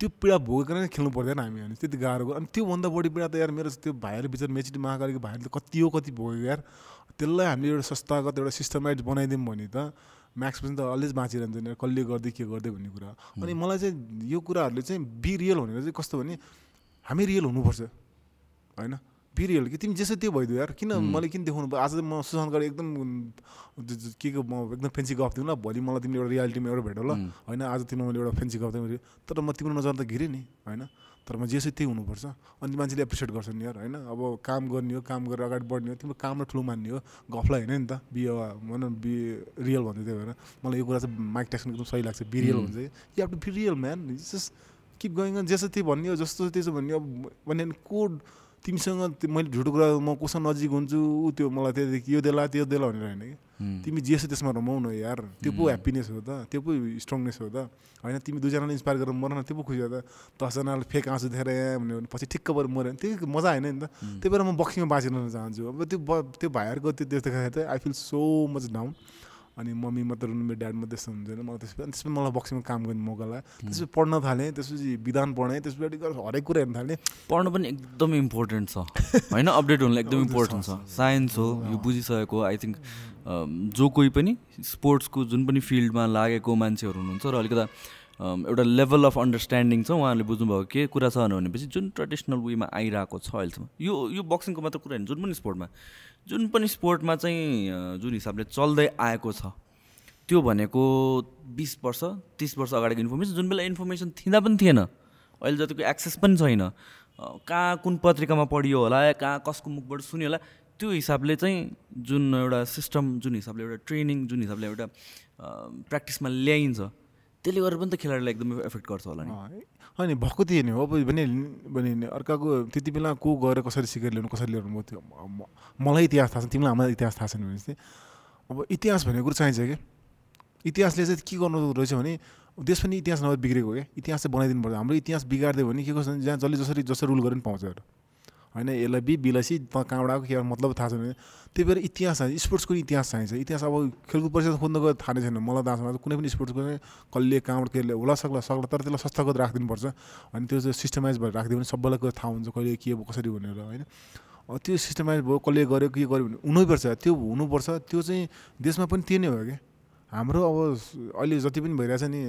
त्यो पीडा भोगेर नै खेल्नु पर्दैन हामी भने त्यति गाह्रो अनि त्योभन्दा बढी पीडा त यार मेरो त्यो भाइहरू बिचरा मेचिटी महाकालीको भाइहरूले कति हो कति भोग्यो यार। त्यसलाई हामीले एउटा संस्थागत एउटा सिस्टमाइज बनाइदिउँ भने त म्याक्स पनि त अलवेज बाँचिरहन्छ नि कसले गर्दै के गर्दै भन्ने कुरा। अनि मलाई चाहिँ यो कुराहरूले चाहिँ बी रियल भनेर चाहिँ कस्तो भने हामी रियल हुनुपर्छ होइन? पिरियल कि तिमी जेसो त्यो भइदियो यार। किन मैले किन देखाउनु आज म सुशान्त गरी एकदम के को म एकदम फेन्सी गफ दिउँ ल। भोलि मलाई तिमीले एउटा रियालिटीमा एउटा भेटौ ल होइन आज तिमीलाई मैले एउटा फेन्सी गफ दिउँ। तर म तिम्रो नजर त घिरेँ नि होइन? तर म जेसो त्यही हुनुपर्छ। अनि मान्छेले एप्रिसिएट गर्छ नि यार होइन? अब काम गर्ने हो काम गरेर अगाडि बढ्ने हो। तिम्रो कामलाई ठुलो मान्ने हो। गफलाई होइन नि त। बी भनौँ बी रियल भन्दै त्यही भएर मलाई यो कुरा चाहिँ माइक टेक्सन एकदम सही लाग्छ। बी रियल भन्छ you have to be real man just keep going जेसो त्यही भन्ने हो जस्तो त्यसो भन्ने अब भने कोड तिमीसँग मैले झुटो कुरा म कोसँग नजिक हुन्छु ऊ त्यो मलाई त्यहाँदेखि यो देला त्यो देला भनेर होइन कि? तिमी जे छ त्यसमा रमाउ न यार। त्यो पो ह्याप्पिनेस हो त त्यो पो स्ट्रङनेस हो त। होइन तिमी दुईजनाले इन्सपायर गरेर मर न त्यो पो खुसी हो त। दसजनाले फेक आँसु देखाएर यहाँ भन्यो भने पछि ठिक्क पऱ्यो मऱ्यो भने त्यही मजा होइन नि त। त्यही भएर म बक्सिङमा बाँचिरहन चाहन्छु। अब त्यो त्यो भाइहरूको त्यो त्यो देखाएर चाहिँ I feel so much down अनि मम्मी मात्र रुनु मेरो ड्याड मात्रै त्यस्तो हुन्थेन मलाई त्यसपछि अनि त्यसपछि मलाई बक्सिङमा काम गर्ने मौका लाग्यो। त्यसपछि पढ्न थालेँ त्यसपछि विधान पढेँ त्यसपछि हरेक कुरा हेर्न थालेँ। पढ्नु पनि एकदम इम्पोर्टेन्ट छ। होइन? अपडेट हुनुलाई एकदम इम्पोर्टेन्ट छ। साइन्स हो यो बुझिसकेको आई थिङ्क जो कोही पनि स्पोर्ट्सको जुन पनि फिल्डमा लागेको मान्छेहरू हुनुहुन्छ र अलिकता एउटा लेभल अफ अन्डरस्ट्यान्डिङ छ उहाँहरूले बुझ्नुभएको के कुरा छ भनेपछि जुन ट्रेडिसनल वेमा आइरहेको छ अहिलेसम्म यो यो बक्सिङको मात्र कुरा होइन जुन पनि स्पोर्टमा जुन पनि स्पोर्टमा चाहिँ जुन हिसाबले चल्दै आएको छ त्यो भनेको बिस वर्ष तिस वर्ष अगाडिको इन्फर्मेसन जुन बेला इन्फर्मेसन थिँदा पनि थिएन अहिले जतिको एक्सेस पनि छैन कहाँ कुन पत्रिकामा पढियो होला कहाँ कसको मुखबाट सुन्यो होला त्यो हिसाबले चाहिँ जुन एउटा सिस्टम जुन हिसाबले एउटा ट्रेनिङ जुन हिसाबले एउटा प्र्याक्टिसमा ल्याइन्छ त्यसले गरेर पनि त खेलाडीलाई एकदमै एफेक्ट गर्छ होला नि। अनि भएको थिएँ नि हो। भने भने अर्काको त्यति बेला को गएर कसरी सिकेर ल्याउनु कसरी ल्याउनु थियो मलाई इतिहास थाहा छ तिमीलाई हाम्रो इतिहास थाहा छैन भने चाहिँ अब इतिहास भन्ने कुरो चाहिन्छ कि? इतिहासले चाहिँ के गर्नु रहेछ भने देश पनि इतिहास नभए बिग्रेको क्या इतिहास चाहिँ बनाइदिनु पर्छ। हाम्रो इतिहास बिगारिदियो भने के गर्छ जहाँ जसले जसरी जसरी रुल गरेर पनि पाउँछ होइन यसलाई बि बिलासी त कहाँबाट आएको के मतलब थाहा छैन। त्यही भएर इतिहास चाहिन्छ स्पोर्ट्सको इतिहास चाहिन्छ इतिहास अब खेलकुद परिषद खोज्न गयो थाहा नै छैन। मलाई थाहा छैन। कुनै पनि स्पोर्ट्सको चाहिँ कसले कहाँबाट के होला सक्ला सक्ला तर त्यसलाई संस्थागत राखिदिनुपर्छ। अनि त्यो चाहिँ सिस्टमाइज भएर राखिदियो भने सबैलाई कुरा थाहा हुन्छ कहिले के कसरी भनेर होइन। त्यो सिस्टमाइज भयो कसले गर्यो के गर्यो भने हुनैपर्छ। त्यो हुनुपर्छ। त्यो चाहिँ देशमा पनि त्यही नै हो क्या। हाम्रो अब अहिले जति पनि भइरहेछ नि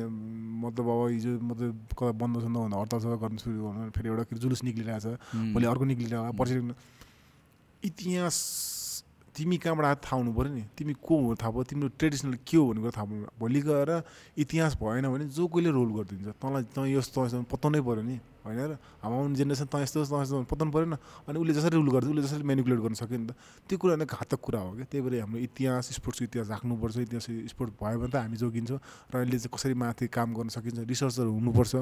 मतलब अब हिजो मतलब कता बन्द छ भन्दा हडताल सडताल गर्नु सुरु गर्नु फेरि एउटा जुलुस निक्लिरहेछ भोलि अर्को निक्लिरहेको पर्सि इतिहास तिमी कहाँबाट थाहा हुनु पऱ्यो नि? तिमी को हो थाहा भयो तिम्रो ट्रेडिसनल के हो भन्ने कुरा थाहा पाउनु भोलि गएर इतिहास भएन भने जो कोहीले रोल गरिदिन्छ तँलाई तँ यस्तो पत्ताउनै पऱ्यो नि। होइन र हाम्रो आउने जेनेरेसन त यस्तो यस्तो यस्तो पत्ताउनु परेन अनि उसले जसरी रुल गर्छ उसले जसरी मेनिपुलेट गर्न सक्यो नि त। त्यो कुरा नै घातक कुरा हो क्या। त्यही भएर हाम्रो इतिहास स्पोर्ट्सको इतिहास राख्नुपर्छ। इतिहास स्पोर्ट भयो भने त हामी जोगिन्छौँ र अहिले चाहिँ कसरी माथि काम गर्न सकिन्छ। रिसर्चहरू हुनुपर्छ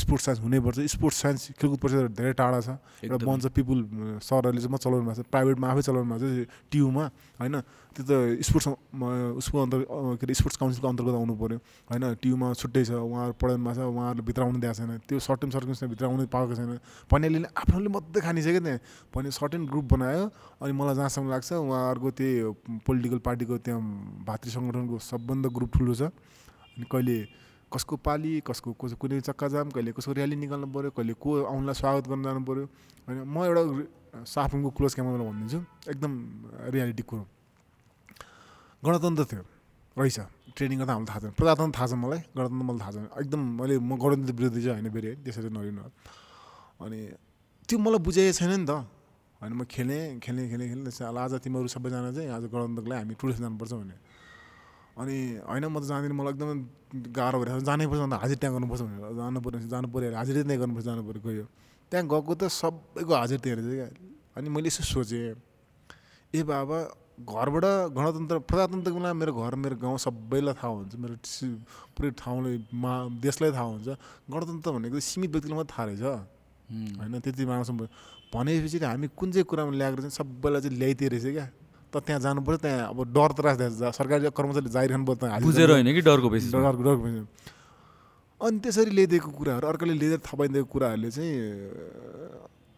स्पोर्ट्स साइन्स हुनैपर्छ। स्पोर्ट्स साइन्स खेलकुद परिषद धेरै टाढा छ। एउटा बन्छ पिपुल सरहरूले चाहिँ म चलाउनु भएको छ। प्राइभेटमा आफै चलाउनु भएको छ। टियुमा होइन? त्यो त स्पोर्ट्समा उसको अन्तर के अरे स्पोर्ट्स काउन्सिलको अन्तर्गत आउनु पऱ्यो होइन टियुमा छुट्टै छ उहाँहरू पढाइमा छ उहाँहरूले भित्र आउनु दिएको छैन त्यो सर्ट टर्म सर्कमस्टेन्स भित्र आउनु पाएको छैन पन्यालीले आफ्नोले मात्रै खानिछ क्या त्यहाँ पनि सर्टेन ग्रुप बनायो अनि मलाई जहाँसम्म लाग्छ उहाँहरूको त्यही पोलिटिकल पार्टीको त्यहाँ भातृ सङ्गठनको सबभन्दा ग्रुप ठुलो छ अनि कहिले कसको पाली कसको कसको कुनै चक्का जाम कहिले कसको र्याली निकाल्नु पऱ्यो कहिले को आउनलाई स्वागत गर्न जानु पऱ्यो होइन म एउटा साफुङको क्लोज क्यामेरालाई भनिदिन्छु एकदम रियालिटी कुरो गणतन्त्र थियो। रहेछ। ट्रेनिङ गर्दा हामीलाई थाहा छैन। प्रजातन्त्र थाहा छ मलाई। गणतन्त्र मलाई थाहा छैन। एकदम मैले म गणतन्त्र विरोधी चाहिँ होइन फेरि है त्यसरी नलिनु अनि त्यो मलाई बुझाएको छैन नि त। होइन म खेलेँ खेलेँ खेलेँ खेलेँ। त्यसै आज तिमीहरू सबैजना चाहिँ आज गणतन्त्रको लागि हामी टुरिस्ट जानुपर्छ भने अनि होइन म त जाँदिनँ। मलाई एकदम गाह्रो भइरहेको छ जानै पर्छ अन्त हाजिर त्यहाँ गर्नुपर्छ भनेर। जानु पऱ्यो जानु पऱ्यो हाजिर त्यहाँ गर्नुपर्छ जानु पऱ्यो गयो। त्यहाँ गएको त सबैको हाजिर त्यहाँ रहेछ क्या। अनि मैले यसो सोचेँ। ए बाबा घरबाट गणतन्त्र प्रजातन्त्रको बेला मेरो घर मेरो गाउँ सबैलाई थाहा हुन्छ। मेरो पुरै ठाउँले मा देशलाई थाहा हुन्छ। गणतन्त्र भनेको सीमित व्यक्तिलाई मात्रै थाहा रहेछ। होइन त्यति मान्छे भनेपछि हामी कुन चाहिँ कुरामा ल्याएको चाहिँ सबैलाई चाहिँ ल्याइदिए रहेछ क्या। त त्यहाँ जानुपर्छ त्यहाँ अब डर त राख्दा सरकारी कर्मचारीले त्यहाँ हाजिर बुझेर होइन कि डरको बेसिस डर डर पनि। अनि त्यसरी ल्याइदिएको कुराहरू अर्काले ल्याइदिएर थपाइदिएको कुराहरूले चाहिँ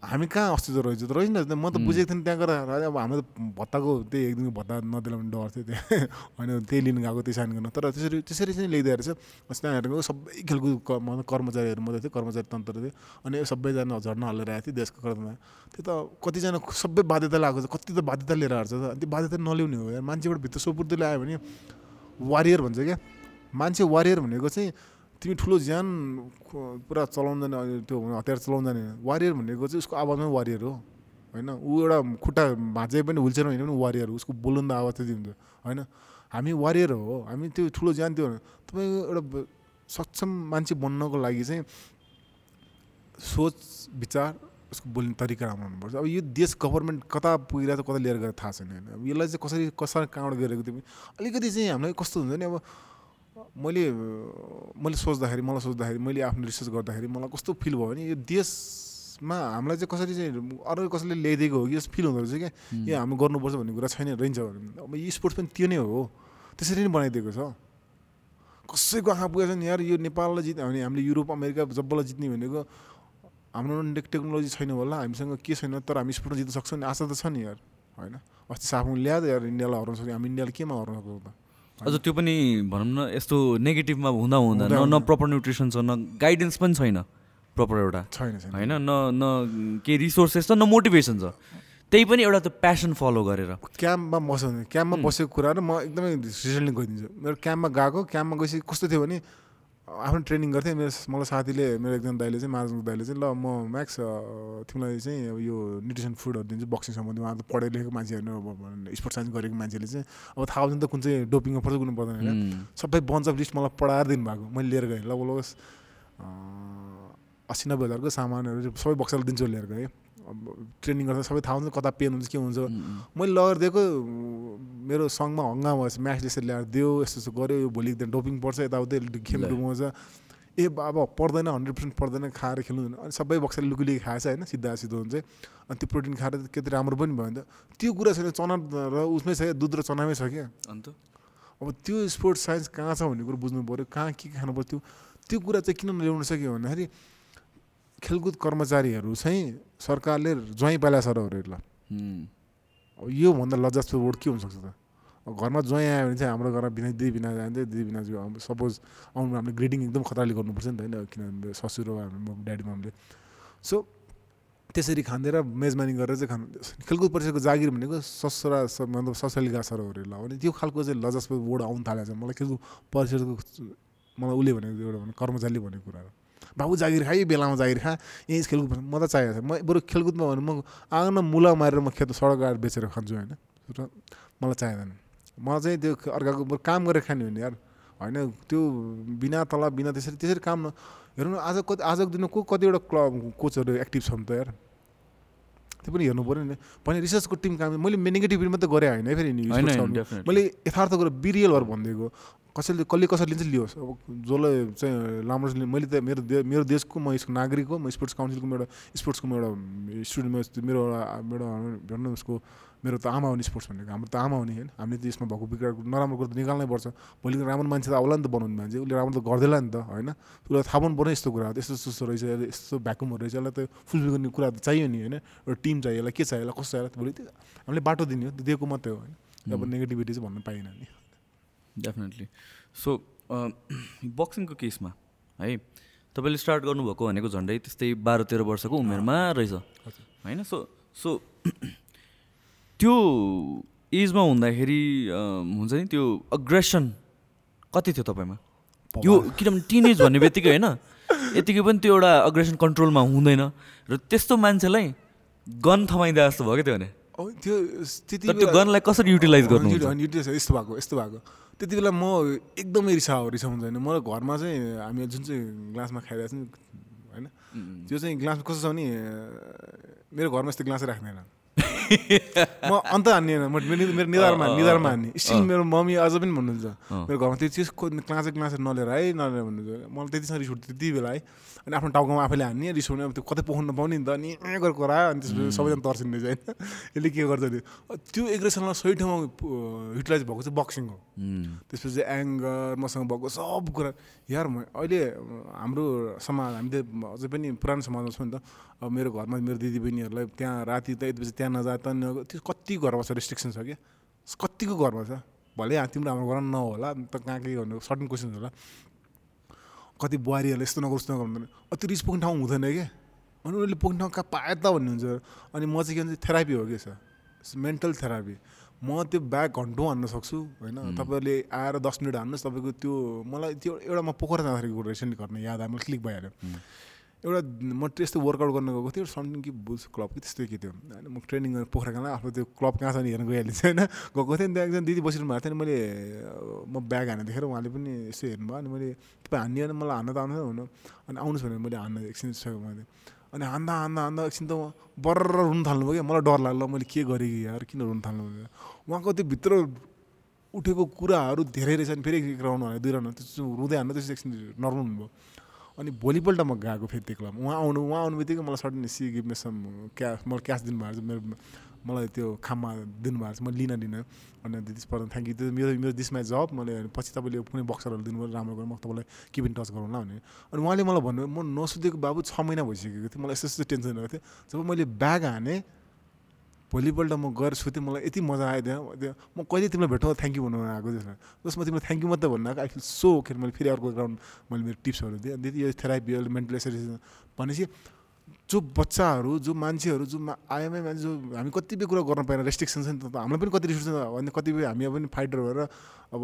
हामी कहाँ अस्तित्व रहेछ त रहेन त। म त बुझेको थिएँ त्यहाँ गएर। अब हाम्रो त भत्ताको त्यही एक दिनको भत्ता नदिलाउने डर थियो त्यहाँ। [laughs] होइन त्यही लिनु गएको त्यही साइन गर्न। तर त्यसरी त्यसरी चाहिँ ल्याइदिएर चाहिँ बस त्यहाँ हेरेको सबै खेलकुद मतलब कर्मचारीहरू मात्रै थियो कर्मचारी तन्त्र थियो अनि सबैजना झर्न हल्लेर आएको थियो देशको कर्ममा। त्यो त कतिजना सबै बाध्यता लागेको छ कति त बाध्यता लिएर आएको छ त। अनि त्यो बाध्यता नल्याउने हो मान्छेबाट भित्र सोपुर्दै ल्यायो भने वारियर भन्छ क्या। मान्छे वारियर भनेको चाहिँ तिमी ठुलो ज्यान पुरा अनि त्यो हतियार चलाउनु जाने वारियर भनेको चाहिँ उसको आवाजमै वारियर हो। होइन? ऊ एउटा खुट्टा भाँचे पनि हुलचेयर होइन पनि वारियर उसको बोल्नु त आवाज त्यति हुन्छ होइन? हामी वारियर हो। हामी त्यो ठुलो ज्यान त्यो तपाईँको एउटा सक्षम मान्छे बन्नको लागि चाहिँ सोच विचार उसको बोल्ने तरिका राम्रो हुनुपर्छ। अब यो देश गभर्मेन्ट कता पुगिरहेको कता लिएर गएर थाहा छैन। होइन अब यसलाई चाहिँ कसरी कसरी कहाँबाट गरेको तिमी? अलिकति चाहिँ हामीलाई कस्तो हुन्छ नि अब मैले मैले सोच्दाखेरि मलाई सोच्दाखेरि मैले आफ्नो रिसर्च गर्दाखेरि मलाई कस्तो फिल भयो भने यो देशमा हामीलाई चाहिँ कसरी चाहिँ अरू कसैले ल्याइदिएको हो कि जस्तो फिल हुँदो रहेछ क्या। यो हामी गर्नुपर्छ भन्ने कुरा छैन रहन्छ भने। अब यो स्पोर्ट्स पनि त्यो नै हो। त्यसरी नै बनाइदिएको छ। कसैको आँखा पुगेको छ नि यार यो नेपाललाई जित्ने भने हामीले युरोप अमेरिका जब्बलाई जित्ने भनेको हाम्रो टेक टेक्नोलोजी छैन होला हामीसँग के छैन तर हामी स्पोर्टमा जित्न सक्छौँ नि आशा त छ नि यार। होइन? अस्ति साफुङ ल्यायो यार इन्डियालाई हराउन सक्यो हामी इन्डियालाई केमा हराउन सक्छौँ त अझ त्यो पनि भनौँ न यस्तो नेगेटिभमा हुँदा हुँदा न न। प्रपर न्युट्रिसन छ न गाइडेन्स पनि छैन प्रपर एउटा। छैन होइन? न न केही रिसोर्सेस छ न मोटिभेसन छ। त्यही पनि एउटा त्यो प्यासन फलो गरेर। क्याम्पमा बस्यो भने क्याम्पमा बसेको कुराहरू म एकदमै रिजल्टली गइदिन्छु। मेरो क्याम्पमा गएको क्याम्पमा गएपछि कस्तो थियो भने आफ्नो ट्रेनिङ गर्थेँ मेरो मलाई साथीले मेरो एकजना दाइले चाहिँ माझको दाइले चाहिँ ल म म्याक्स तिमीलाई चाहिँ अब यो न्युट्रिसन फुडहरू दिन्छु बक्सिङ सम्बन्धी उहाँ त पढेर लेखेको मान्छेहरू अब स्पोर्ट्स साइन्स गरेको मान्छेले चाहिँ अब थाहा हुन्छ नि त कुन चाहिँ डोपिङमा पर्छ कुन पर्दैन होइन। सबै बन्च अफ लिस्ट मलाई पढाएर दिनुभएको मैले लिएर गएँ। लगभग अस्सी नब्बे हजारको सामानहरू सबै बक्साले दिन्छु लिएर गएँ। ट्रेनिङ गर्दा सबै थाहा हुन्छ कता पेन हुन्छ के हुन्छ मैले लगेर दिएको मेरो सङ्घमा हङ्गामा भएछ म्याचले यसरी ल्याएर दियो यस्तो यस्तो गऱ्यो यो भोलि दिन डोपिङ पर्छ यताउति ल। डुबाउँछ। ए बाबा पर्दैन हन्ड्रेड पर्सेन्ट पर्दैन खाएर खेल्नु हुँदैन। अनि सबै बक्साले लुकुलिक खाएछ होइन सिधा सिधो हुन्छ अनि त्यो प्रोटिन खाएर त कति राम्रो पनि भयो नि त। त्यो कुरा छैन चना र उसमै छ क्या दुध र चनामै छ क्या। अन्त? अब त्यो स्पोर्ट्स साइन्स कहाँ छ भन्ने कुरो बुझ्नु पऱ्यो कहाँ के खानु त्यो त्यो कुरा चाहिँ किन ल्याउन सक्यो भन्दाखेरि खेलकुद कर्मचारीहरू चाहिँ सरकारले ज्वाइँ पाला र ल योभन्दा लज्जास्पद वर्ड के हुनसक्छ त? घरमा ज्वाइँ आयो भने चाहिँ हाम्रो घरमा बिना दिदी बिना जान्छ दिदी बिना सपोज आउनु हामीले ग्रेडिङ एकदम खतराले गर्नुपर्छ नि त होइन किनभने ससुर हाम्रो ड्याडी ममले। सो त्यसरी खाँदेर मेजमानी गरेर चाहिँ खानु खेलकुद परिषदको जागिर भनेको ससुरा मतलब ससुरालीका सरहरू ल भने त्यो खालको चाहिँ लजास्पद वर्ड आउनु थालेको छ मलाई खेलकुद परिषदको मलाई उसले भनेको एउटा कर्मचारीले भनेको कुराहरू बाबु जागिर खा बेलामा जागिर खा। यहीँ खेलकुद म त चाहिएको छ म बरु खेलकुदमा भने म आँगनमा मुला मारेर म खेत सडक आएर बेचेर खान्छु होइन। र मलाई चाहिँदैन। मलाई चाहिँ त्यो अर्काको बरु काम गरेर खाने हो नि यार होइन त्यो बिना तलब बिना त्यसरी त्यसरी काम न हेर्नु आज कति आजको दिनमा को कतिवटा क्लब कोचहरू एक्टिभ छन् त यार? त्यो पनि हेर्नु पऱ्यो नि भने रिसर्चको टिम काम मैले नेगेटिभ मात्रै गरेँ होइन है फेरि. मैले यथार्थ कुरो बिरियलहरू भनिदिएको कसैले कसले कसरी लिन्छ लियोस् अब जसले चाहिँ लिन्छ मैले त मेरो दे मेरो देशको म यसको नागरिक हो म स्पोर्ट्स काउन्सिलको एउटा स्पोर्ट्सको एउटा स्टुडेन्ट मेरो एउटा मेरो भनौँ न उसको मेरो त आमा हो नि स्पोर्ट्स भनेको हाम्रो त आमा हो नि होइन हामीले त यसमा भएको बिग्रा नराम्रो कुरो त निकाल्नै पर्छ। भोलि राम्रो मान्छे त आउला नि त बनाउने मान्छे। उसले राम्रो त गर्दैला नि त होइन? उसलाई थाहा पाउनु पर्ने यस्तो कुरा। यस्तो यस्तो रहेछ यस्तो भ्याकुमहरू रहेछ। यसलाई त फुलफिल गर्ने कुरा त चाहियो नि होइन? एउटा टिम चाहियो यसलाई के चाहियो यसलाई कस्तो चाहियो भोलि त्यो हामीले बाटो दिने हो त्यो दिएको मात्रै हो होइन? अब नेगेटिभिटी चाहिँ भन्न पाइएन नि। डेफिनेटली सो बक्सिङको केसमा है तपाईँले स्टार्ट गर्नुभएको भनेको झन्डै त्यस्तै बाह्र तेह्र वर्षको उमेरमा रहेछ होइन? सो सो त्यो एजमा हुँदाखेरि हुन्छ नि त्यो अग्रेसन कति थियो तपाईँमा? यो किनभने टिनेज भन्ने बित्तिकै होइन यतिकै पनि त्यो एउटा अग्रेसन कन्ट्रोलमा हुँदैन र त्यस्तो मान्छेलाई गन थमाइदिए जस्तो भयो क्या त्यो भने। त्यो त्यति त्यो गनलाई कसरी युटिलाइज गर्नु युटिलाइज यस्तो भएको यस्तो भएको। त्यति बेला म एकदमै रिसाउँछ होइन मलाई घरमा चाहिँ हामी जुन चाहिँ ग्लासमा खाइरहेको छ नि होइन त्यो चाहिँ ग्लास कस्तो छ भने मेरो घरमा यस्तो ग्लासै राख्दैन। [laughs] म अन्त हान्ने म मेरो निधारमा निधारमा हान्ने। स्टिल मेरो मम्मी अझ पनि भन्नुहुन्छ मेरो घरमा त्यो चिज क्लासे क्लासे नलिएर है नलिएर भन्नुहुन्छ। मलाई त्यतिसँग रिस उठ्थ्यो त्यति बेला है। अनि आफ्नो टाउकोमा आफैले हान्ने रिसाउने अब त्यो कतै पोख्नु नपाउने नि त अनि गरेर करायो अनि त्यसपछि सबैजना तर्सिँदैछ होइन। यसले के गर्छ त्यो एग्रेसनलाई सही ठाउँमा युटिलाइज भएको चाहिँ बक्सिङ हो। त्यसपछि एङ्गर मसँग भएको सब कुरा। यार म अहिले हाम्रो समाज हामी त अझै पनि पुरानो समाजमा छौँ नि त। अब मेरो घरमा मेरो दिदीबहिनीहरूलाई त्यहाँ राति त यति बजी त्यहाँ नजा त त्यो कति घरमा छ रेस्ट्रिक्सन छ क्या? कतिको घरमा छ भले तिम्रो हाम्रो घरमा नहोला त कहाँ के गर्नु? सर्टन क्वेसन होला। कति बुहारीहरूले यस्तो नगर उस्तो नगर भन्दैन अति रिस पुग्ने ठाउँ हुँदैन क्या? अनि उनीहरूले पुग्ने ठाउँ कहाँ पाए त भन्नुहुन्छ अनि म चाहिँ के भन्छ थेरापी हो कि सर? मेन्टल थेरापी म त्यो ब्याग घन्टौँ हान्न सक्छु होइन? तपाईँहरूले आएर दस मिनट हान्नुहोस् तपाईँको त्यो मलाई त्यो एउटा म पोखरा जाँदाखेरि रिसेन्टली घटना याद आयो मलाई क्लिक भइहाल्यो। एउटा म त्यस्तो वर्कआउट गर्न गएको थिएँ सन्डे कि बुल्स क्लब कि त्यस्तै के थियो। होइन म ट्रेनिङ गरेर पोखरा कहाँ आफ्नो त्यो क्लब कहाँ छ नि हेर्न गइहालिन्छ होइन? गएको थिएँ नि त्यहाँ एकजना दिदी बसिरहनु भएको थियो नि मैले म ब्याग हाने देखेर उहाँले पनि यसो हेर्नुभयो अनि मैले तपाईँ हान्ने होइन मलाई हान्न त आउँदैन हुनु अनि आउनुहोस् भनेर मैले हान्न एकछिन सकेँ मैले अनि हान्दा हान्दा हान्दा एकछिन त बर्र रुनु थाल्नुभयो क्या। मलाई डर लाग्यो मैले के गरेँ कि यार किन रुनु थाल्नु उहाँको त्यो भित्र उठेको कुराहरू धेरै रहेछ अनि फेरि एक राउन्ड भने दुई राउन्ड त्यो रुँदै हान्नु त्यसपछि एकछिन नर्मल हुनुभयो। अनि भोलिपल्ट म गएको फेरि त्यो क्लबमा उहाँ आउनु उहाँ आउनु बित्तिकै मलाई suddenly give some cash मलाई क्यास दिनुभएको मेरो मलाई त्यो खाममा दिनुभएको छ म लिन लिन अनि दिदी पर्दा थ्याङ्क यू त्यो मेरो मेरो दिस माई जब मैले पछि तपाईँले कुनै बक्सरहरू दिनुभयो राम्रो गरेर म तपाईँलाई किपिन टच गरौँला भने अनि उहाँले मलाई भन्नुभयो म नसुतेको बाबु छ महिना भइसकेको थियो मलाई यस्तो यस्तो टेन्सन भएको थियो। जब मैले ब्याग हाने भोलिपल्ट म गएर सुतेँ मलाई यति मजा आयो त्यहाँ म कहिले तिमीलाई भेटौँ थ्याङ्क यू भन्नु आएको त्यसमा जसमा तिमीलाई थ्याङ्क यू मात्रै भन्नु आएको आई फिल सो ओके मैले फेरि अर्को ग्राउन्ड मैले मेरो टिप्सहरू दिएँ। दिदी यो थेरापी मेन्टल एक्सर्साइज भनेपछि जो बच्चाहरू जो मान्छेहरू जो आएमै मान्छे जो हामी कतिपय कुरा गर्न पाएन रेस्ट्रिक्सन छ नि त हामीलाई पनि कति रिस्ट्रिक्सन अनि कतिपय हामी पनि फाइटर भएर अब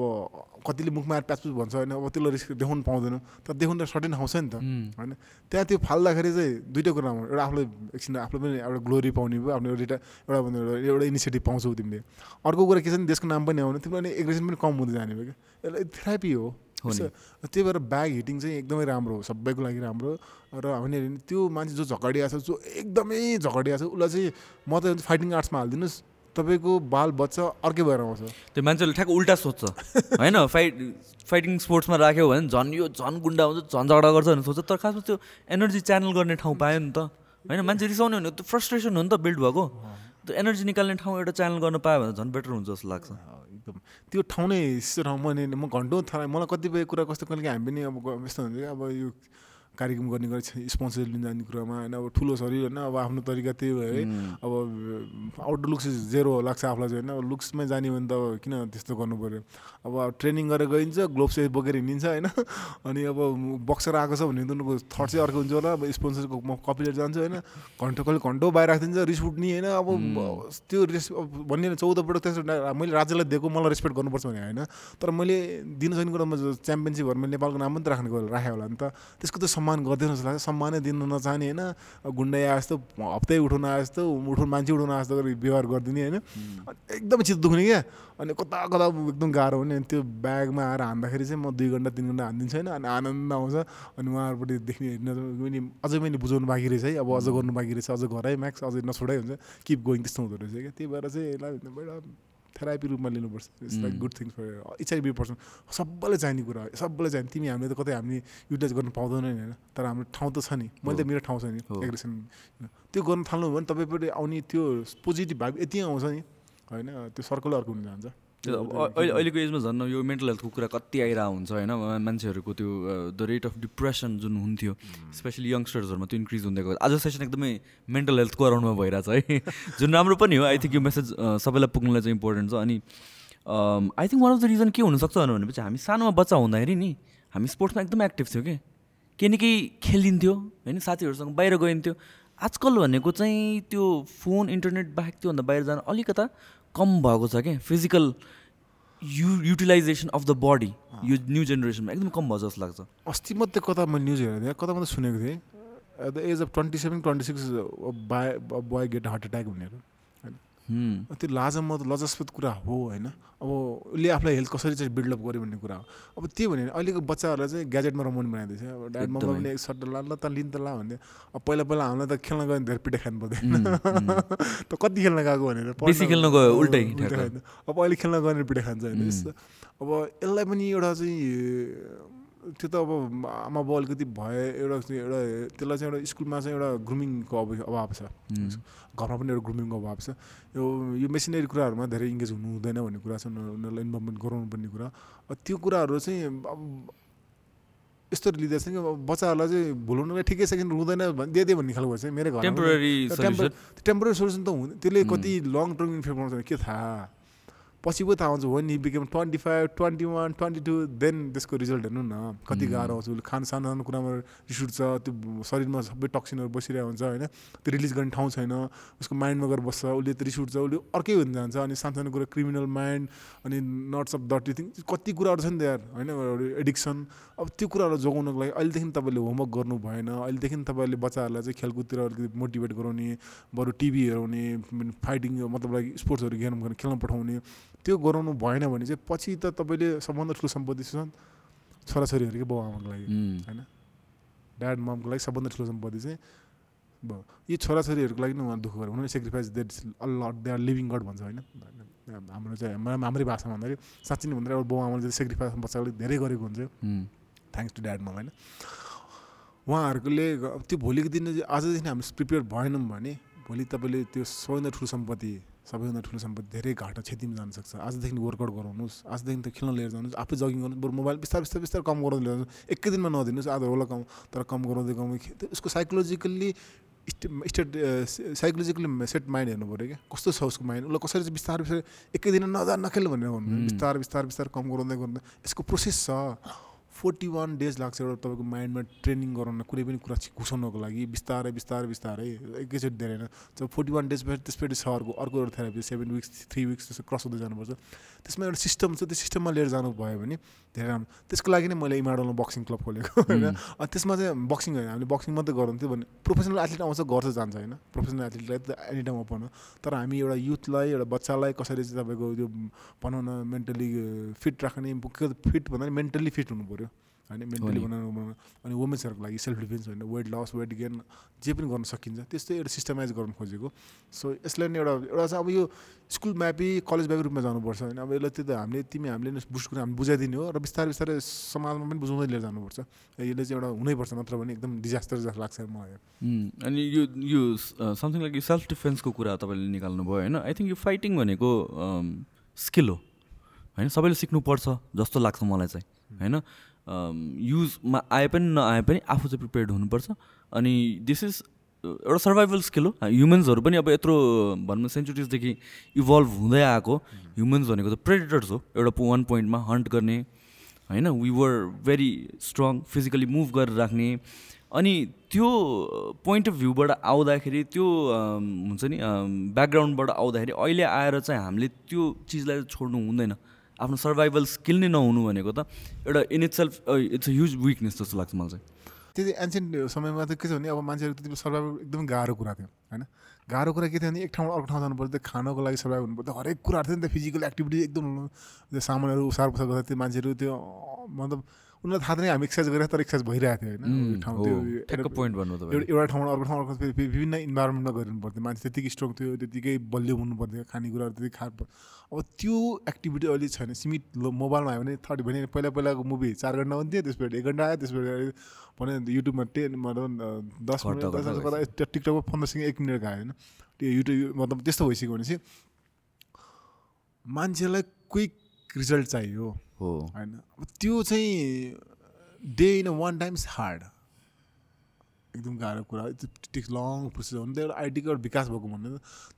कतिले मुखमा आएर प्याचपुच भन्छ होइन अब त्यसलाई रिस्क देखाउनु पाउँदैनौँ। तर देखाउनु सर्टेन आउँछ नि त होइन। त्यहाँ त्यो फाल्दाखेरि चाहिँ दुइटा कुरा एउटा आफूलाई एकछिन आफूलाई पनि एउटा ग्लोरी पाउने भयो आफ्नो एउटा एउटा एउटा इनिसिएटिभ पाउँछौ तिमीले। अर्को कुरा के छ भने देशको नाम पनि आउने तिमीलाई एग्रेसन पनि कम हुँदै जाने भयो क्या। यसलाई थेरापी हो। त्यही भएर ब्याग हिटिङ चाहिँ एकदमै राम्रो हो सबैको लागि राम्रो र हामीले त्यो मान्छे जो झगडिया छ जो एकदमै झगडिया छ उसलाई चाहिँ म त फाइटिङ आर्ट्समा हालिदिनुहोस्। तपाईँको बाल बच्चा अर्कै भएर आउँछ। त्यो मान्छेले ठ्याक्क उल्टा सोध्छ। होइन फाइट फाइटिङ स्पोर्ट्समा राख्यो भने झन् यो झन् गुन्डा हुन्छ झन् झगडा गर्छ भने सोध्छ। तर खासमा त्यो एनर्जी च्यानल गर्ने ठाउँ पायो नि त। होइन मान्छे रिसाउने भने त्यो फ्रस्ट्रेसन हो नि त बिल्ड भएको। त्यो एनर्जी निकाल्ने ठाउँ एउटा च्यानल गर्न पायो भने झन् बेटर हुन्छ जस्तो लाग्छ। एकदम। त्यो ठाउँ नै यस्तो ठाउँ मैले म घन्टौँ थाहा मलाई कतिपय कुरा कस्तो कहिले हामी पनि अब यस्तो हुन्छ अब यो कार्यक्रम गर्ने गरेर स्पोन्सर लिन जाने कुरामा होइन अब ठुलो शरीर होइन अब आफ्नो तरिका त्यही भयो है। अब आउट लुक्स जेरो लाग्छ आफूलाई चाहिँ होइन अब लुक्समै जाने भने त अब किन त्यस्तो गर्नु पऱ्यो? अब ट्रेनिङ गरेर गइन्छ ग्लोभ्स बोकेर हिँडिन्छ होइन अनि अब बक्सर आएको छ भने उनीहरूको थट चाहिँ अर्को हुन्छ होला अब स्पोन्सरको म कपिलेट जान्छु होइन घन्टा कहिले घन्टो बाहिर राखिदिन्छ रिस उठ्ने होइन अब त्यो रेस भन्ने चौधपल्ट त्यसो मैले राज्यलाई दिएको मलाई रेस्पेक्ट गर्नुपर्छ भने होइन तर मैले दिन सक्ने कुरामा च्याम्पियनसिपहरू मैले नेपालको नाम पनि त राख्ने राखेँ होला नि त। त्यसको त सम्मान गर्दैन जस्तो लाग्छ सम्मानै दिन नचाहने होइन। गुन्डा आए जस्तो हप्तै उठाउन आए जस्तो उठाउनु मान्छे उठाउन आए जस्तो व्यवहार गरिदिने होइन। एकदमै चित्त दुख्ने क्या। अनि कता कता एकदम गाह्रो हुने। अनि त्यो ब्यागमा आएर हान्दाखेरि चाहिँ म दुई घन्टा तिन घन्टा हानिदिन्छ होइन। अनि आनन्द आउँछ। अनि उहाँहरूपट्टि देख्ने पनि अझै मैले बुझाउनु बाँकी रहेछ है। अब अझ गर्नु बाँकी रहेछ। अझ घर म्याक्स अझै नछोडाइ हुन्छ। किप गोइङ त्यस्तो हुँदो रहेछ क्या। त्यही भएर चाहिँ यसलाई थेरापी रूपमा लिनुपर्छ। It's like good things for इच्छा बी पर्सन सबैलाई चाहिने कुरा सबैलाई चाहिने। तिमी हामीले त कतै हामीले युटिलाइज गर्न पाउँदैन नि होइन। तर हाम्रो ठाउँ त छ नि। मैले त मेरो ठाउँ छ नि। एग्रेसन त्यो गर्न थाल्नु भने तपाईँपट्टि आउने त्यो पोजिटिभ भाइब यति आउँछ नि। होइन त्यो सर्कल अर्को हुन जान्छ। अहिले अहिलेको एजमा झन् यो मेन्टल हेल्थको कुरा कति आइरहेको हुन्छ होइन मान्छेहरूको त्यो द रेट अफ डिप्रेसन जुन हुन्थ्यो स्पेसली यङ्स्टर्सहरूमा त्यो इन्क्रिज हुँदै गयो। आज सेसन एकदमै मेन्टल हेल्थको अराउन्डमा भइरहेछ है। [laughs] जुन राम्रो पनि हो आई थिङ्क यो मेसेज सबैलाई पुग्नुलाई चाहिँ इम्पोर्टेन्ट छ। अनि I think one of the reason के हुनसक्छ भनेपछि हामी सानोमा बच्चा हुँदाखेरि नि हामी स्पोर्ट्समा एकदम एक्टिभ थियो कि? केही न केही खेलिन्थ्यो होइन साथीहरूसँग बाहिर गइन्थ्यो। आजकल भनेको चाहिँ त्यो फोन इन्टरनेट बाहेक त्योभन्दा बाहिर जान अलिकता कम भएको छ क्या? Physical you utilization of the body यो न्यू जेनेरेसनमा एकदम कम भयो जस्तो लाग्छ। अस्ति मात्रै कता मैले न्युज हेरेको थिएँ कता मात्रै सुनेको थिएँ। At the age of twenty seven twenty six by boy get heart attack भनेर। हुँ, त्यो लाजम त लजास्पद कुरा हो होइन? अब उसले आफूलाई हेल्थ कसरी चाहिँ बिल्डअप गर्यो भन्ने कुरा हो। अब त्यो भने अहिलेको बच्चाहरूलाई चाहिँ ग्याजेटमा रमाउनु बनाइदिएछ अब ड्याड मम्मा। पनि एक सर्ट ला ल त लिन त ला भन्दै अब पहिला पहिला हामीलाई त खेल्न गयो भने धेरै पिटाइ खानु पर्दैन। [laughs] त कति खेल्न गएको भनेर खेल्न गयो, उल्टै। अब अहिले खेल्न गयो भने पिटाइ खान्छ होइन? अब यसलाई पनि एउटा चाहिँ त्यो त अब आमा बाउ अलिकति भए एउटा चाहिँ एउटा त्यसलाई चाहिँ एउटा स्कुलमा चाहिँ एउटा ग्रुमिङको अब अभाव छ। घरमा पनि एउटा ग्रुमिङको अभाव छ। यो यो मेसिनरी कुराहरूमा धेरै इङ्गेज हुनु हुँदैन भन्ने कुरा छ उनीहरू- उनीहरूलाई इन्भल्भमेन्ट गराउनु पर्ने कुरा। अब त्यो कुराहरू चाहिँ अब यस्तो लिँदैछ कि अब बच्चाहरूलाई चाहिँ भुलाउनुलाई ठिकै छ कि रुँदैन भन्- दिइदियो भन्ने खालको छ मेरै पनि। Temporary temper solution temporary solution त हुँदैन। त्यसले. कति लङ टर्म इफेक्ट बनाउँछ के थाहा? पछि पो थाहा हुन्छ he became twenty five twenty one twenty two then त्यसको रिजल्ट हेर्नु न कति उम्. गाह्रो आउँछ उसले खान सानो सानो कुरामा रिस उठ्छ त्यो शरीरमा सबै टक्सिनहरू बसिरहेको हुन्छ होइन त्यो रिलिज गर्ने ठाउँ छैन उसको माइन्डमा गएर बस्छ उसले त रिस उठ्छ उसले अर्कै हुन जान्छ अनि सानो सानो कुरा क्रिमिनल माइन्ड अनि नट्स अफ डटी थिङ कति कुराहरू छ नि त यार होइन एडिक्सन अब त्यो कुराहरू जोगाउनको लागि अहिलेदेखि तपाईँले होमवर्क गर्नु भएन अहिलेदेखि तपाईँले बच्चाहरूलाई चाहिँ खेलकुदतिर अलिकति मोटिभेट गराउने बरु टिभी हेराउने फाइटिङ मतलब लाइक स्पोर्ट्सहरू गेम खेल्न पठाउने त्यो गराउनु भएन भने चाहिँ पछि त तपाईँले सबभन्दा ठुलो सम्पत्ति छ छोराछोरीहरूकै बाउ आमाको लागि हुँ, ड्याड ममको लागि सबभन्दा ठुलो सम्पत्ति चाहिँ भयो। यी छोराछोरीहरूको लागि नै उहाँले दुःख गर्यो उनीहरूले sacrifice that a lot they are living god भन्छ होइन? हाम्रो चाहिँ हाम्रो भाषामा भन्दाखेरि साँच्ची नै भन्दाखेरि अब बाउ आमाले चाहिँ सेक्रिफाइस बच्चाको लागि धेरै गरेको हुन्छ। थ्याङ्क्स टु ड्याड मम होइन? उहाँहरूकोले त्यो भोलिको दिन आजदेखि हामी प्रिपेयर भएनौँ भने भोलि तपाईँले त्यो सबैभन्दा ठुलो सम्पत्ति सबैभन्दा ठुलो सम्पत्ति धेरै घाटा क्षतिमा जान सक्छ। आजदेखि वर्कआउट गराउनुहोस् आजदेखि त खेल्न लिएर जानुहोस् आफै जगिङ गर्नुहोस् बरु मोबाइल बिस्तारै बिस्तारै बिस्तारै कम गराउँदै लिएर जानुहोस् एकै दिनमा नदिनुहोस् आधा होला कम तर कम गराउँदै कम उसको psychologically state psychologically set mind हेर्नु पऱ्यो क्या। कस्तो छ उसको माइन्ड उसलाई कसरी चाहिँ बिस्तारै बिस्तारै एकै दिन नजा नखेल भनेर भन्नु. बिस्तारै बिस्तारै बिस्तारै कम गराउँदै गराउँदै। यसको प्रोसेस छ। फोर्टी वान डेज लाग्छ एउटा तपाईँको माइन्डमा ट्रेनिङ गराउन कुनै पनि कुरा घुसाउनको लागि बिस्तारै बिस्तारै बिस्तारै एकैचोटि धेरै होइन जब फोर्टी वान डेज त्यसपछि छ अर्को अर्को एउटा therapy seven weeks three weeks त्यसो क्रस हुँदै जानुपर्छ। त्यसमा एउटा सिस्टम छ त्यो सिस्टममा लिएर जानु भयो भने धेरै राम्रो। त्यसको लागि नै मैले इमाडोलमा बक्सिङ क्लब खोलेको [laughs] होइन? त्यसमा चाहिँ बक्सिङ होइन हामीले बक्सिङ मात्रै गराउँथ्यो भने प्रोफेसनल एथलिट आउँछ गर्छ जान्छ होइन? प्रोफेसनल एथलिटलाई त एनी टाइम ओपन हो। तर हामी एउटा युथलाई एउटा बच्चालाई कसरी चाहिँ तपाईँको त्यो भनौँ न मेन्टली फिट राख्ने फिट भन्दा नि मेन्टली फिट हुनु पऱ्यो होइन मेन्टली। बनाउनु बनाउनु अनि वुमेन्सहरूको लागि सेल्फ डिफेन्स होइन वेट लस वेट गेन जे पनि गर्न सकिन्छ त्यस्तै एउटा सिस्टमाइज गर्नु खोजेको। सो यसलाई नै एउटा एउटा चाहिँ अब यो स्कुल म्यापी कलेज ब्याग रूपमा जानुपर्छ होइन। अब यसलाई त्यो त हामीले तिमी हामीले नै बुस्ट गरेर हामी बुझाइदिने हो र बिस्तारै बिस्तारै समाजमा पनि बुझाउँदै लिएर जानुपर्छ। यसले चाहिँ एउटा हुनैपर्छ नत्र भने एकदम डिजास्टर जस्तो लाग्छ मलाई। अनि यो यो समथिङ लाइक यो सेल्फ डिफेन्सको कुरा तपाईँले निकाल्नु भयो होइन। आई थिङ्क यो फाइटिङ भनेको स्किल हो। होइन सबैले सिक्नुपर्छ जस्तो लाग्छ मलाई चाहिँ। होइन? युजमा आए पनि नआए पनि आफू चाहिँ प्रिपेयर्ड हुनुपर्छ। अनि दिस इज एउटा सर्भाइभल स्किल हो। ह्युमन्सहरू पनि अब यत्रो भनौँ सेन्चुरिजदेखि इभल्भ हुँदै आएको। ह्युमन्स भनेको त प्रेडिटर्स हो। एउटा वान पोइन्टमा हन्ट गर्ने होइन? We were very strong physically move गरेर राख्ने। अनि त्यो पोइन्ट अफ भ्यूबाट आउँदाखेरि त्यो हुन्छ नि ब्याकग्राउन्डबाट आउँदाखेरि अहिले आएर चाहिँ हामीले त्यो चिजलाई छोड्नु हुँदैन। आफ्नो सर्भाइभल स्किल नै नहुनु भनेको त एउटा in itself it's a huge weakness जस्तो लाग्छ मलाई चाहिँ। त्यति एन्सियन्ट समयमा त के छ भने अब मान्छेहरू त्यति सर्भाइभ एकदमै गाह्रो कुरा थियो होइन? गाह्रो कुरा के थियो भने एक ठाउँबाट अर्को ठाउँ जानु पर्थ्यो खानको लागि सर्भाइभ हुनु पर्थ्यो हरेक कुराहरू थियो नि त फिजिकल एक्टिभिटी एकदम त्यो सामानहरू उसार पुसार गर्दा त्यो मान्छेहरू त्यो मतलब उनीहरूलाई थाहा थिएन हामी एक्सर्साइज गरेर तर एक्सर्साइज भइरहेको थियो होइन। ठाउँ त्यो पोइन्ट भन्नु एउटा तपाईँ एउटा ठाउँबाट अर्को ठाउँ अर्को विभिन्न इन्भाइरोमेन्टमा गरिनु पर्थ्यो। मान्छे त्यतिकै स्ट्रङ थियो त्यतिकै बलियो हुनु पर्थ्यो खानेकुराहरू त्यति खा अब त्यो एक्टिभिटी अहिले छैन। सीमित मोबाइलमा आयो भने थर्टी भने पहिला पहिलाको मुभी चार घन्टा हुन्थ्यो त्यसपछि एक घन्टा आयो त्यसपछि भने युट्युबमा टेन मतलब दस मिनट दस टिकटकमा पन्ध्र सेकेन्ड एक मिनट गयो होइन। त्यो युट्युब मतलब त्यस्तो भइसक्यो भने चाहिँ मान्छेलाई क्विक रिजल्ट चाहियो। होइन? अब त्यो चाहिँ day in one times hard एकदम गाह्रो कुरा। टेक्स लङ प्रोसेस हो नि त एउटा आइटीको एउटा विकास भएको भन्ने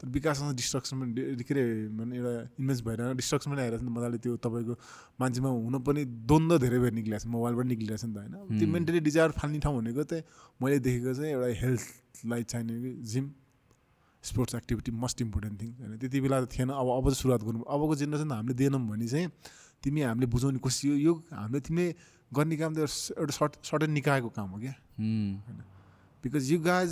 तर विकाससँग डिस्ट्रक्सन पनि के अरे भने एउटा इन्भेस्ट भएर डिस्ट्रक्सन पनि आइरहेको छ नि मजाले त्यो तपाईँको मान्छेमा हुन पनि द्वन्द धेरै भएर निक्लिरहेको छ मोबाइलबाट निक्लिरहेको छ नि त होइन? त्यो मेन्टली डिजायर फाल्ने ठाउँ भनेको चाहिँ मैले देखेको चाहिँ एउटा हेल्थलाई चाहिने कि gym sports activity must important thing होइन? त्यति बेला त थिएन। अब अब चाहिँ सुरुवात गर्नु अबको जेनेरेसन हामीले दिएनौँ भने चाहिँ तिमी हामीले बुझाउने कोसिस यो- हामीले तिमीले गर्ने काम त एउटा सर्ट सर्टेन निकायको काम हो क्या? हुँ, बिकज यु गाज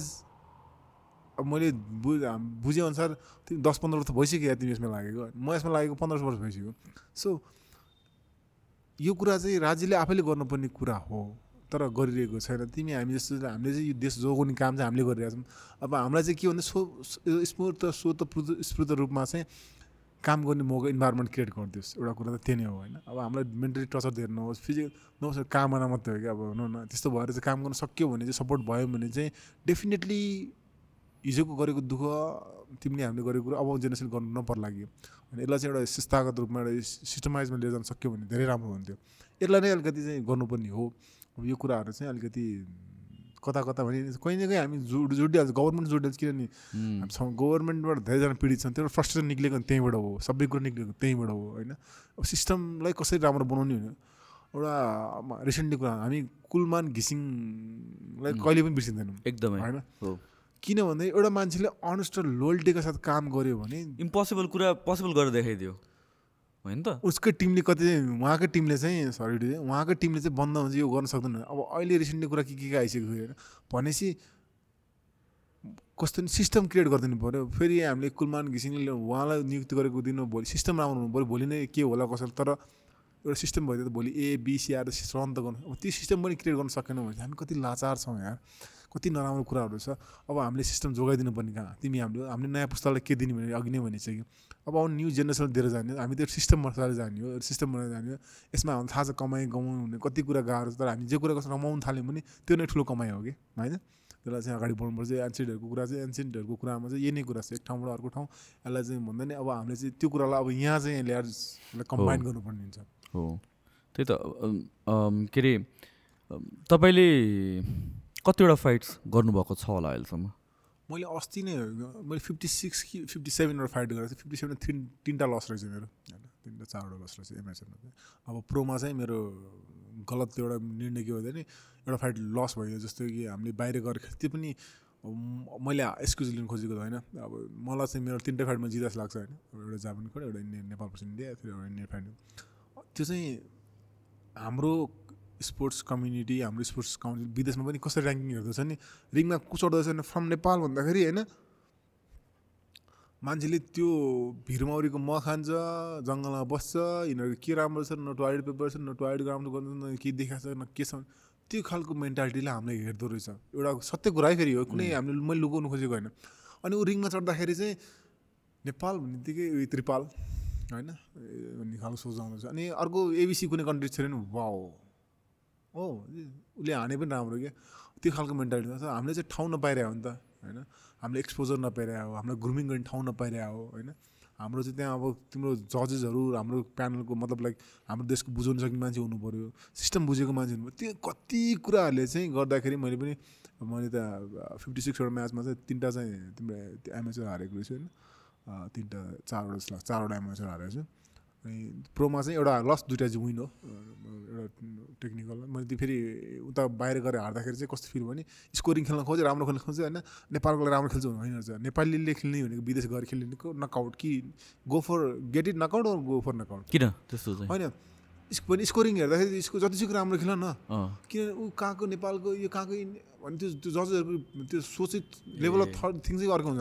अब मैले बुझ बुझेअनुसार तिमी दस पन्ध्र वर्ष भइसक्यो या तिमी यसमा लागेको। म यसमा लागेको पन्ध्र वर्ष भइसक्यो। सो यो कुरा चाहिँ राज्यले आफैले गर्नुपर्ने कुरा हो तर गरिरहेको छैन। तिमी हामी जस्तो हामीले चाहिँ यो देश जोगाउने काम चाहिँ हामीले गरिरहेको छौँ। अब हामीलाई चाहिँ के भन्दा सो- स्फूर्त स्वतः स्फूर्त रूपमा चाहिँ काम गर्ने मौका इन्भाइरोमेन्ट क्रिएट गरिदियोस्। एउटा कुरा त त्यही नै हो होइन? अब हामीलाई मेन्टली टर्चर दिएर नहोस् फिजिकल नहोस् काम गर्न मात्रै हो कि? अब न न त्यस्तो भएर चाहिँ काम गर्न सक्यो भने चाहिँ सपोर्ट भयो भने चाहिँ डेफिनेटली हिजोको गरेको दुःख तिमीले हामीले गरेको कुरो अब जेनेरेसन गर्नु नपर्ला कि अनि यसलाई चाहिँ एउटा संस्थागत रूपमा एउटा सिस्टमाइजमा लिएर जान सक्यो भने धेरै राम्रो हुन्थ्यो। यसलाई नै अलिकति चाहिँ गर्नुपर्ने हो। यो कुराहरू चाहिँ अलिकति कता कता भने कहीँ न कहीँ हामी जुड जुडिहाल्छ। गभर्मेन्ट जुडिहाल्छ किनभने हामीसँग गभर्मेन्टबाट धेरैजना पीडित छन्। त्यो फ्रस्ट्रेसन निक्लेको त्यहीँबाट हो। सबै कुरो निक्लेको त्यहीँबाट हो होइन? अब सिस्टमलाई कसरी राम्रो बनाउने होइन एउटा रिसेन्टली कुरा हामी कुलमान घिसिङलाई कहिले पनि बिर्सिँदैनौँ एकदमै। होइन? हो। किन भन्दा एउटा मान्छेले अनेस्ट र लोयल्टीका साथ काम गर्यो भने इम्पोसिबल कुरा पोसिबल गरेर देखाइदियो। होइन त। उसकै टिमले कति उहाँकै टिमले चाहिँ सरी उहाँकै टिमले चाहिँ बन्द हुन्छ यो गर्न सक्दैन। अब अहिले रिसेन्टली कुरा के के आइसकेको थियो होइन? भनेपछि कस्तो नि सिस्टम क्रिएट गरिदिनु पऱ्यो। फेरि हामीले कुलमान घिसिङले उहाँलाई नियुक्ति गरेको दिन भोलि। सिस्टम राम्रो हुनु पऱ्यो। भोलि नै के होला कसरी तर एउटा सिस्टम भइदियो त भोलि ए बिसी आएर रन त गर्नु। अब त्यो सिस्टम पनि क्रिएट गर्न सकेनौँ भने हामी कति लाचार छौँ यार। कति नराम्रो कुराहरू छ। अब हामीले सिस्टम जोगाइदिनु पर्ने कहाँ? तिमी हामीले हामीले नयाँ पुस्तालाई के दिने भने अघि नै भनिसक्यो। अब आउने न्यू जेनेरेसन दिएर जाने हामी त्यो सिस्टम मसाले जाने हो सिस्टम बनाएर जाने हो यसमा हामीलाई थाहा छ कमाइ कमाउनु भने कति कुरा गाह्रो छ। तर हामी जे कुरा कसरी रमाउनु थाल्यौँ भने त्यो नै ठुलो कमाइ हो कि? होइन? त्यसलाई चाहिँ अगाडि बढ्नुपर्छ। एन्सिडेन्टहरूको कुरा चाहिँ एन्सिडेन्टहरूको कुरामा चाहिँ यही नै कुरा छ। एक ठाउँबाट अर्को ठाउँ यसलाई चाहिँ भन्दा नि अब हामीले चाहिँ त्यो कुरालाई अब यहाँ चाहिँ ल्याएर कम्बाइन गर्नुपर्ने हुन्छ हो। त्यही त। के अरे तपाईँले कतिवटा फाइट्स गर्नुभएको छ होला अहिलेसम्म? मैले अस्ति नै मैले फिफ्टी सिक्स कि फिफ्टी सेभेनवटा फाइट गरेको थिएँ। फिफ्टी सेभेन तिन तिनवटा लस रहेछ मेरो। होइन तिनवटा चारवटा लस रहेछ एमएचएनमा चाहिँ। अब प्रोमा चाहिँ मेरो गलत एउटा निर्णय के नि एउटा फाइट लस भयो जस्तो कि हामीले बाहिर खेल त्यो पनि मैले एक्सक्युज लिनु खोजेको त होइन। अब मलाई चाहिँ मेरो तिनवटा फाइटमा जित जस्तो लाग्छ होइन। एउटा जापान खोड एउटा इन्डिया नेपाल पर्छ इन्डिया फेरि एउटा इन्डियन फाइट। त्यो चाहिँ हाम्रो स्पोर्ट्स कम्युनिटी हाम्रो स्पोर्ट्स काउन्सिल विदेशमा पनि कसरी ऱ्याङ्किङ हेर्दछ नि? रिङमा कुचोड्दैछ भने फ्रम नेपाल भन्दाखेरि होइन मान्छेले त्यो भिरमौरीको मह खान्छ जङ्गलमा बस्छ यिनीहरू के राम्रो छ न टोयलेट पेपर छ न टोयलेट राम्रो गर्नु न के देखाएको छ न के छ त्यो खालको मेन्टालिटीले हामीलाई हेर्दो रहेछ। एउटा सत्य कुरा है फेरि हो कुनै हामीले मैले लुकाउनु खोजेको होइन। अनि ऊ रिङमा चढ्दाखेरि चाहिँ नेपाल भन्ने बित्तिकै उयो त्रिपाल होइन? भन्ने खालको सोच आउँदैछ अनि अर्को एबिसी कुनै कन्ट्री छैन नि वाओ। हो उसले हाने पनि राम्रो क्या। त्यो खालको मेन्टालिटी छ हामीले चाहिँ ठाउँ नपाइरह्यो हो नि त होइन? हामीले एक्सपोजर नपाइरह्यो हो हामीलाई ग्रुमिङ गर्ने ठाउँ नपाइरह्यो हो होइन? हाम्रो चाहिँ त्यहाँ अब तिम्रो जजेसहरू हाम्रो प्यानलको मतलब लाइक हाम्रो देशको बुझाउन सक्ने मान्छे हुनु पऱ्यो सिस्टम बुझेको मान्छे हुनु त्यो कति कुराहरूले चाहिँ गर्दाखेरि मैले पनि मैले त फिफ्टी सिक्सवटा म्याचमा चाहिँ तिनवटा चाहिँ तिम्रो एमएचर हारेको रहेछु होइन? तिनवटा चारवटा चारवटा एमएचर हारेको छु। अनि प्रोमा चाहिँ एउटा लस दुइटा चाहिँ विन हो। एउटा टेक्निकल। मैले त्यो फेरि उता बाहिर गएर हार्दाखेरि चाहिँ कस्तो फिल भने स्कोरिङ खेल्न खोज्यो राम्रो खेल्न खोज्यो होइन। नेपालको लागि राम्रो खेल्छ होइन रहेछ। नेपालीले खेल्ने भनेको विदेश गएर खेल्ने नकआउट कि go for get it knockout go for knockout किन? त्यस्तो होइन। पनि स्कोरिङ हेर्दाखेरि यसको जतिसुकै राम्रो खेल न किन ऊ कहाँको नेपालको यो कहाँको भने त्यो त्यो जजेसहरूको त्यो सोचित लेभल अफ थर्ड थिङ चाहिँ अर्को हुन्छ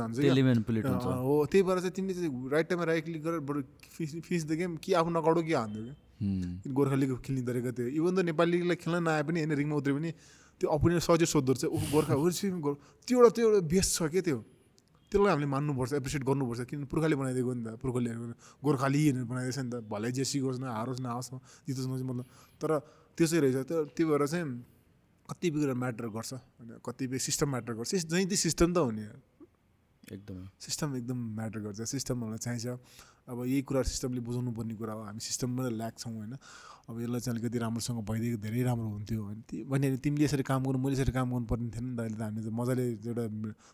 हो त्यही भएर चाहिँ तिमीले चाहिँ राइट टाइममा राइट क्लिक गरेर बरु फिस फिस द गेम कि आफू नकाउटो कि हान्थ्यो क्या हुँ, गोर्खा लिग खेल्ने तरिका त्यो इभन त नेपाली लिगलाई खेल्न नआए पनि होइन रिङमा उत्रे पनि त्यो अपोनेन्ट सजिलो सोद्धो रहेछ ऊ गोर्खा त्यो एउटा त्यो एउटा बेस्ट छ क्या त्यो त्यसलाई हामीले मान्नुपर्छ एप्रिसिएट गर्नुपर्छ किन पुर्खाले बनाइदिएको नि त? पुर्खाले गोर्खाली भनेर बनाइदिएछ नि त। भलै जेसी होस् न हारोस् न आओस् न जितोस् मतलब तर त्यसै रहेछ त्यो त्यो भएर चाहिँ कतिपय कुरा म्याटर गर्छ होइन कतिपय सिस्टम म्याटर गर्छ। जहीँ त्यो सिस्टम त हो। नि एकदमै। सिस्टम एकदम म्याटर गर्छ सिस्टम हामीलाई चाहिन्छ। अब यही कुरा सिस्टमले बुझाउनु पर्ने कुरा हो। हामी सिस्टममा ल्याक छौँ होइन? अब यसलाई चाहिँ अलिकति राम्रोसँग भइदिएको धेरै राम्रो हुन्थ्यो होइन? भने तिमीले यसरी काम गर्नु मैले यसरी काम गर्नुपर्ने थिएन नि त अहिले त हामीले त मजाले एउटा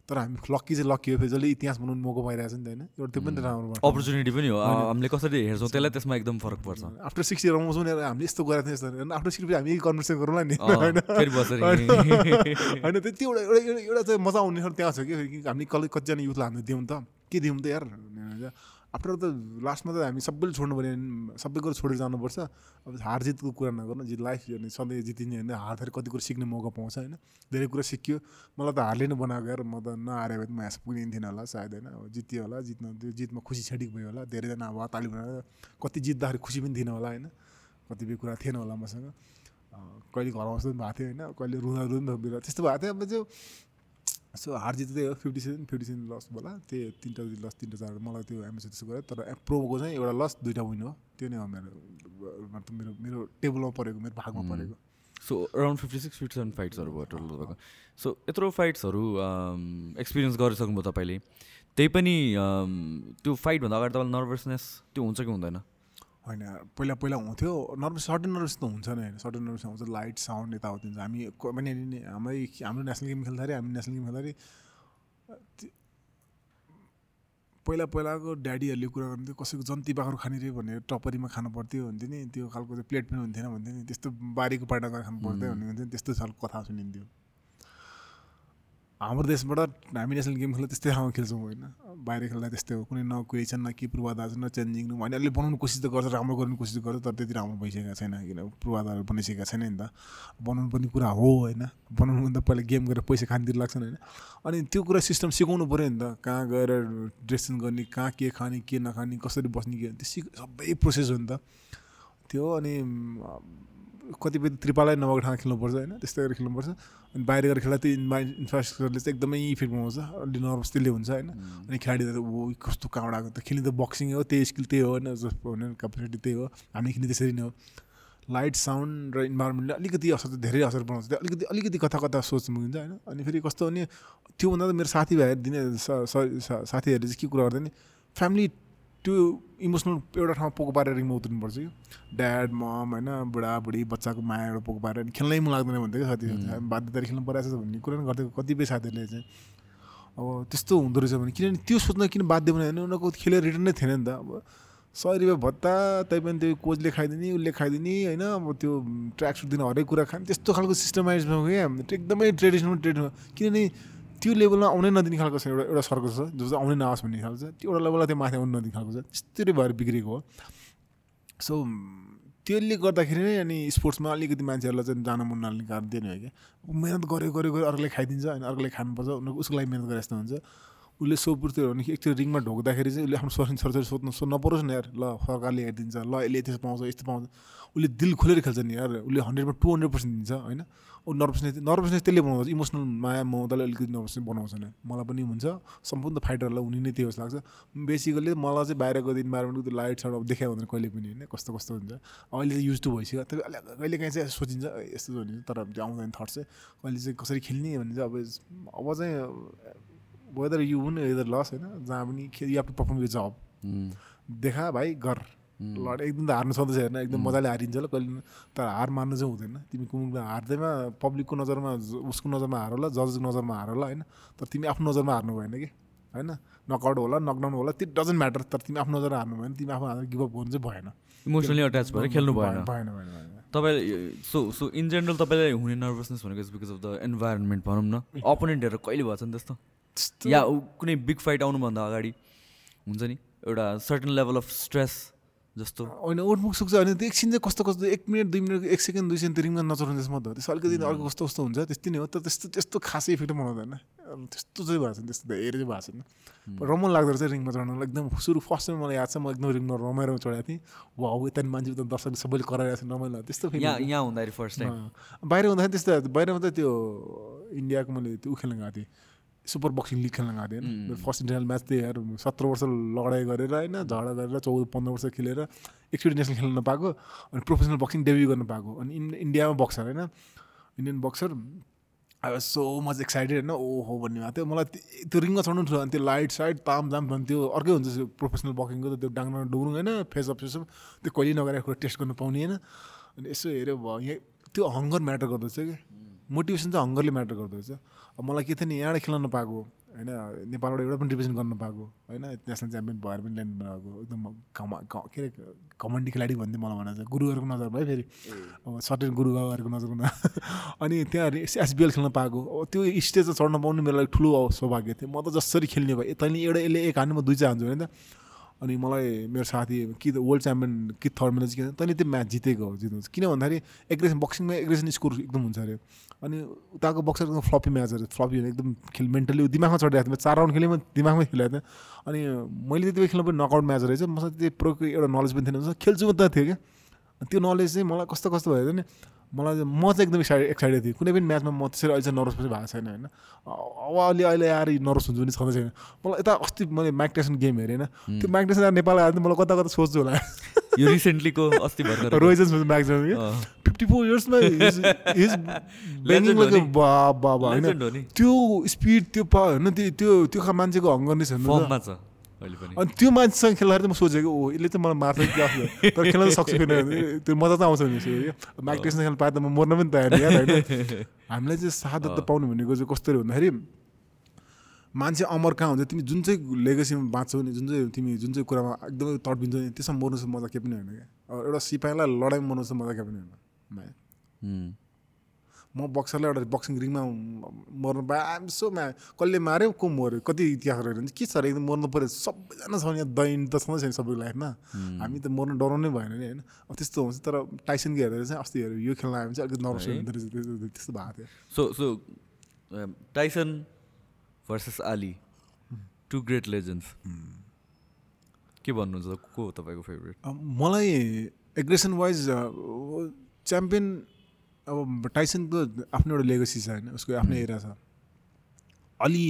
तर हामी लक्की चाहिँ लक्की हो फेरि जसले इतिहास बनाउनु मौका पाइरहेको छ नि त होइन? एउटा त्यो पनि राम्रो। अपर्च्युनिटी पनि हो। हामीले कसरी हेर्छौँ त्यसलाई त्यसमा एकदम फरक पर्छ। आफ्टर सिक्सटी रमाउँछौँ नि हामीले यस्तो गरेको थियौँ यस्तो आफ्टर सिक्सटी हामी यही कन्भर्सेसन गरौँला नि होइन? होइन? त्यति एउटा एउटा एउटा चाहिँ मजा आउने त्यहाँ छ कि हामी कसले कतिजना युथलाई हामी दिउँ त? के दिउँ त यार? आफ्टर त लास्टमा त हामी सबैले छोड्नु भने सबै कुरो छोडेर जानुपर्छ। अब हार जितको कुरा नगर्नु जित लाइफ हेर्ने सधैँ जितिने होइन हार्दाखेरि कति कुरो सिक्ने मौका पाउँछ होइन? धेरै कुरा सिक्यो। मलाई त हारले नै बनाएको म त नहारे भए त म यहाँ पुगिने थिएन होला सायद होइन? अब जित्यो होला जित्न त्यो जितमा खुसी छेडिक भयो होला धेरैजना अब ताली बनाएर कति जित्दाखेरि खुसी पनि थिएन होला होइन? कतिपय कुरा थिएन होला मसँग। कहिले घर आउँछ पनि भएको थियो होइन? कहिले रुँदा रुँदा बेला त्यस्तो भएको थियो। अब त्यो सो हार जित त्यही हो fifty seven fifty seven loss होला त्यही तिनवटा लस तिनवटा चार मलाई त्यो एमएसए त्यस्तो गऱ्यो तर प्रोको चाहिँ एउटा लस दुइटा विन हो। त्यो नै हो मेरो मतलब मेरो मेरो टेबलमा परेको मेरो भागमा परेको। So around fifty six fifty seven फाइट्सहरू भयो टोटल तपाईँको। सो यत्रो फाइट्सहरू एक्सपिरियन्स गरिसक्नुभयो तपाईँले। त्यही पनि um, त्यो फाइटभन्दा अगाडि तपाईँलाई नर्भसनेस त्यो हुन्छ कि हुँदैन? होइन पहिला पहिला हुन्थ्यो। नर्भस सर्टन नर्भस त हुन्छ नै होइन। सर्टन नर्भस आउँछ लाइट साउन्ड यताउति हुन्छ। हामी क- भने नि हाम्रै हाम्रो नेसनल गेम खेल्दाखेरि हामी नेसनल गेम खेल्दाखेरि पहिला पहिलाको ड्याडीहरूले कुरा गर्नुहुन्थ्यो कसैको जन्ती बाख्रो खाने रे भनेर टपरीमा खानु पर्थ्यो हुन्थ्यो नि। त्यो खालको प्लेट पनि हुन्थेन भन्थ्यो नि। त्यस्तो बारीको पाटा खानु पर्थ्यो भन्ने हुन्थ्यो नि, त्यस्तो खालको कथा सुनिन्थ्यो। हाम्रो देशबाट हामी नेसनल गेम खेल्दा त्यस्तै ठाउँमा खेल्छौँ होइन। बाहिर खेल्दा त्यस्तै हो। कुनै न क्रिएसन न के पूर्वाधार न चेन्जिङ न होइन अहिले बनाउनु कोसिस त गर्छ राम्रो गर्ने कोसिस गर्छ तर त्यति राम्रो भइसकेको छैन किन? पूर्वाधारहरू बनाइसकेका छैन नि त। बनाउनु पर्ने कुरा हो होइन। बनाउनु भने त पहिला गेम गरेर पैसा खानेतिर लाग्छन् होइन। अनि त्यो कुरा सिस्टम सिकाउनु पऱ्यो नि त। कहाँ गएर ड्रेसिङ गर्ने कहाँ के खाने के नखाने कसरी बस्ने के त्यो सबै प्रोसेस हो नि त। त्यो अनि कतिपय त्रिपालै नभएको ठाउँमा खेल्नुपर्छ होइन त्यस्तै गरेर खेल्नुपर्छ अनि बाहिर गएर खेल्दा त्यो इन्भा इन्फ्रास्ट्रक्चरले चाहिँ एकदमै इफेक्ट बनाउँछ अलि नर्भस त्यसले हुन्छ होइन। अनि खेलाडीहरू ओ कस्तो कहाँबाट आएको त खेल्ने त बक्सिङ हो त्यही स्किल त्यही हो होइन जस्तो भने क्यापेसिटी त्यही हो हामी खेल्ने त्यसरी नै हो। लाइट साउन्ड र इन्भाइरोमेन्टले अलिकति असर धेरै असर बनाउँछ त्यो अलिकति अलिकति कता कता सोच मुगिन्छ होइन। अनि फेरि कस्तो भने त्योभन्दा त मेरो साथीभाइहरू दिने साथीहरूले चाहिँ के कुरा गर्दैन फ्यामिली त्यो इमोसनल एउटा ठाउँमा पोको पारेर रिङमा उत्रनुपर्छ कि। ड्याड मम होइन बुढाबुढी बच्चाको माया एउटा पोको पारेर खेल्नै मन लाग्दैन भन्थ्यो कि साथी। बाध्यताले खेल्नु परिरहेको छ भन्ने कुरा पनि गर्थ्यो कतिपय साथीहरूले चाहिँ अब त्यस्तो हुँदो रहेछ भने किनभने त्यो सोच्न किन बाध्य बनायो भने उनीहरूको खेलेर रिटर्न नै थिएन नि त। अब सय रुपियाँ भत्ता तैपनि त्यो कोचले खाइदिने उसले खाइदिने होइन अब त्यो ट्र्याक सुट दिन हरेक कुरा खाने त्यस्तो खालको सिस्टमाइजमा हो क्या। एकदमै ट्रेडिसनल ट्रेडिसनल किनभने त्यो लेभलमा आउनै नदिने खालको छ एउटा एउटा सर्कल छ जो चाहिँ आउनै नआओस् भन्ने खालको छ। त्यो एउटा लेभललाई त्यो माथि आउनु नदिने खालको छ। त्यस्तै भएर बिग्रेको हो। सो त्यसले गर्दाखेरि नै अनि स्पोर्ट्समा अलिकति मान्छेहरूलाई चाहिँ जान मन नलाग्ने कारण त्यो नै हो क्या मिहिनेत गऱ्यो गऱ्यो गऱ्यो अर्कोले खाइदिन्छ अनि अर्कोले खानुपर्छ। उनीहरूको उसको लागि मिहिनेत गरे जस्तो हुन्छ। उसले सोपुर्थ्यो भने कि एकचोटि रिङमा ढोक्दाखेरि चाहिँ उसले आफ्नो छोरी छोराछोरी सोध्नु सो नपरोस् न यार। ल सरकारले हेरिदिन्छ ल यसले यस्तो पाउँछ यस्तो पाउँछ। उसले दिल खोलेर खेल्छ नि यार। उसले हन्ड्रेडमा टु हन्ड्रेड पर्सेन्ट दिन्छ होइन? ऊ नर्भसनेस नर्भसनेस त्यसले बनाउँछ इमोसनल माया ममताले अलिकति नर्भसनेस बनाउँछ नि। मलाई पनि हुन्छ। सम्पूर्ण फाइटरहरूलाई हुने नै त्यो जस्तो लाग्छ। बेसिकली मलाई चाहिँ बाहिरको इन्भाइरोमेन्टको त्यो लाइट साइड अब देखायो भने कहिले पनि होइन कस्तो कस्तो हुन्छ। अहिले चाहिँ युज टु भइसक्यो। तर कहिले काहीँ चाहिँ सोचिन्छ "ए, यस्तो भनिन्छ तर त्यो आउँदैन थट चाहिँ। कहिले चाहिँ कसरी खेल्ने भने चाहिँ अब अब चाहिँ वेदर यु हुन वेदर लस होइन जहाँ पनि यु हेभ टु पर्फर्म यो जब देखा भाइ गर। लड एकदम त हार्नु सक्दैछ हेर्न एकदम मजाले हारिन्छ ल कहिले तर हार मान्नु चाहिँ हुँदैन तिमी कुन हार्दैमा पब्लिकको नजरमा उसको नजरमा हार होला जजको नजरमा हार होला होइन तर तिमी आफ्नो नजरमा हार्नु भएन कि होइन नकआउट होला नकडाउन होला त्यो डजन्ट म्याटर तर तिमी आफ्नो नजरमा हार्नु भएन तिमी आफ्नो हात गिभअप गर्नु चाहिँ भएन इमोसनली अट्याच भएर खेल्नु भएन भएन भएन तपाईँ सो सो इन जेनरल तपाईँलाई हुने नर्भसनेस भनेको is because of the environment भनौँ न अपोनेन्टहरू कहिले भएको छ नि त्यस्तो या कुनै बिग फाइट आउनुभन्दा अगाडि हुन्छ नि एउटा सर्टन लेभल अफ स्ट्रेस जस्तो। होइन उठमुख सुक्छ अनि त्यो एकछिन चाहिँ कस्तो कस्तो एक मिनट दुई मिनट एक सेकेन्ड दुई सेकेन्ड त्यो रिङमा नचढाउने मात्रै हो। त्यसो अलिकति अर्को कस्तो कस्तो हुन्छ त्यस्तै नै हो। तर त्यस्तो त्यस्तो खासै इफेक्ट बनाउँदैन अब त्यस्तो चाहिँ भएको छैन त्यस्तो धेरै चाहिँ भएको छैन। रमाइलो लाग्दो रहेछ रिङमा चढ्नु। एकदम सुरु फर्स्ट टाइम मलाई याद छ म एकदम रिङमा रमाएर चढाएको थिएँ। वा यता मान्छे त दर्शकले सबैले कराइरहेको छ रमाइलो। त्यस्तो फेरि यहाँ हुँदाखेरि फर्स्ट टाइम बाहिर हुँदाखेरि त्यस्तो बाहिरमा त त्यो इन्डियाको मैले त्यो ऊ खेल्न गएको थिएँ। सुपर बक्सिङ लिग खेल्न गएको थिएँ होइन फर्स्ट इन्टरनेसनल म्याच त्यही यार सत्र वर्ष लडाइँ गरेर होइन झगडा गरेर चौध पन्ध्र वर्ष खेलेर एकचोटि नेसनल खेल्न नपाएको अनि प्रोफेसनल बक्सिङ डेब्यु गर्न पाएको। अनि इन् इन्डियामा बक्सर होइन Indian boxer I was so much excited होइन ओहो भन्ने भएको थियो। मलाई त्यो- रिङमा चढ्नु थियो अनि त्यो लाइट साइट ताम जाम भन्ने त्यो अर्कै हुन्छ त्यो प्रोफेसनल बकिङको त त्यो डाङ्गमा डुरुङ होइन फेस अफ फेस त्यो कहिले नगरेको टेस्ट गर्नु पाउने होइन। अनि यसो हेऱ्यो भयो। यहाँ त्यो हङ्गर म्याटर गर्दछ कि मोटिभेसन चाहिँ हङ्गरले म्याटर गर्दछ अब मलाई के थियो नि यहाँबाट खेल्न नपाएको होइन नेपालबाट एउटा पनि रिप्रेजेन्ट गर्न नपाएको होइन नेसनल च्याम्पियन भएर पनि ल्यान्ड नपाएको एकदम क- अरे कमान्डी खेलाडी भन्थ्यो मलाई भनेर। गुरुहरूको नजर भयो फेरि। अब सर्टेन गुरुबाबाहरूको नजरमा [laughs] अनि त्यहाँ एसबिएल खेल्न पाएको। अब त्यो स्टेजमा चढ्न पाउनु मेरो लागि ठुलो सौभाग्य थियो। म त जसरी खेल्ने भएँ तैँले एउटा यसले एक हान्नु म दुई चाहिँ हान्छु होइन त। अनि मलाई मेरो साथी कि त वर्ल्ड च्याम्पियन कि थर्ड म्याच किन तैँले त्यो म्याच जितेको हो जित्नु किन भन्दाखेरि एग्रेसन बक्सिङमा एग्रेसन स्कोर एकदम हुन्छ अरे। अनि उताको बक्सर एकदम फ्लपी म्याचहरू फ्लपी एकदम खेल मेन्टली दिमागमा चढिरहेको थियो। चार राउन्ड खेलेँ म दिमागमै खेलेको थिएँ। अनि मैले त्यति बेला खेल्नु पनि नकआउट म्याच रहेछ। मसँग त्यति प्रोको एउटा नलेज पनि थिएन। खेल्छु मात्रै थियो क्या। त्यो नलेज चाहिँ मलाई कस्तो कस्तो भयो भने मलाई म चाहिँ एकदम एक्साइटेड एक्साइटेड थिएँ। कुनै पनि म्याचमा म त्यसरी अहिले चाहिँ नर्भस पनि भएको छैन होइन? अब अलि अहिले आएर नर्भस हुन्छु नि छँदै छैन। मलाई यता अस्ति मैले माइक टाइसन गेम हेरेँ होइन? त्यो माइक टाइसन आएर नेपाल आएर मलाई कता कता सोच्छु होला। यो रिसेन्टलीको अस्ति रोइजन्स [laughs] अँ। फिफ्टी फोर इयर्समा होइन। त्यो स्पिड त्यो पा होइन? त्यो त्यो त्यो मान्छेको हङ्गरनेस हेर्नु त। अनि त्यो मान्छेसँग खेल्दाखेरि चाहिँ म सोचेको ओ यसले चाहिँ मलाई मार्छ कि हो। तर [laughs] खेल्न त सक्छु किन? त्यो मजा त आउँछ नि त्यो माइक टेसन खेल्न पाए त म मर्न पनि तयार यार होइन? [laughs] हामीलाई चाहिँ शहादत त पाउनु भनेको चाहिँ कस्तो भन्दाखेरि मान्छे अमर कहाँ हुन्छ? तिमी जुन चाहिँ लेगेसीमा बाँच्छौ नि जुन चाहिँ तिमी जुन चाहिँ कुरामा एकदमै तडपिन्छौ नि त्यसमा मर्नु चाहिँ मजा केही पनि होइन क्या? एउटा सिपाहीलाई लडाइँमा मर्नु चाहिँ मजा केही पनि होइन. म बक्सरलाई एउटा बक्सिङ रिङमा मर्नु पाएँ आइएम सो म्या कसले माऱ्यो? को मऱ्यो कति इतिहास रहेछ? भने के छ एकदम मर्नु पऱ्यो। सबैजना छ नि यहाँ दैन त छँदै छैन सबैको लाइफमा। हामी त मर्नु डराउनै भएन नि होइन? अब त्यस्तो हुन्छ तर टाइसनको हेरेर चाहिँ अस्ति हेरेर यो खेल्न आयो भने चाहिँ अलिकति नर्भस? हुँदो रहेछ। त्यस्तो भएको थियो। So so Tyson versus Ali two great legends के भन्नुहुन्छ? को हो तपाईँको फेभरेट मलाई एग्रेसन वाइज च्याम्पियन अब टाइसनको आफ्नो एउटा लेगसी छ होइन उसको आफ्नै एरिया छ। अलि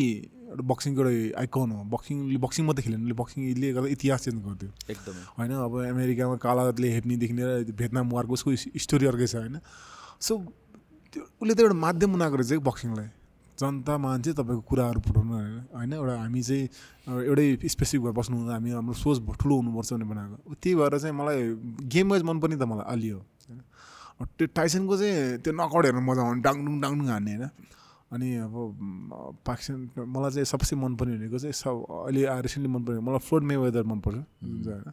एउटा बक्सिङको एउटा आइकन हो। बक्सिङ बक्सिङ मात्रै खेलेन उसले बक्सिङले गर्दा इतिहास चेन्ज गरिदियो। एकदमै। होइन अब अमेरिकामा कालाले हेप्नेदेखि लिएर भेटनाम वारको उसको स्टोरी अर्कै छ होइन। सो त्यो उसले त एउटा माध्यम बनाएको रहेछ कि बक्सिङलाई जनता मान्छे तपाईँको कुराहरू पुऱ्याउनु होइन होइन एउटा हामी चाहिँ एउटै स्पेसिफिक भएर बस्नु हुँदा हामी हाम्रो सोच ठुलो हुनुपर्छ भनेर बनाएको। त्यही भएर चाहिँ मलाई गेम वाइज मनपर्ने त मलाई अलि हो। त्यो टाइसनको चाहिँ त्यो नकआउट हेर्नु मजा आउने डाङडुङ डाङडुङ हान्ने होइन। अनि अब पाकिस्तान मलाई चाहिँ सबसे मनपर्ने भनेको चाहिँ सब अहिले रिसेन्टली मनपर्ने मलाई फ्लोड मे वेदर मनपर्छ होइन।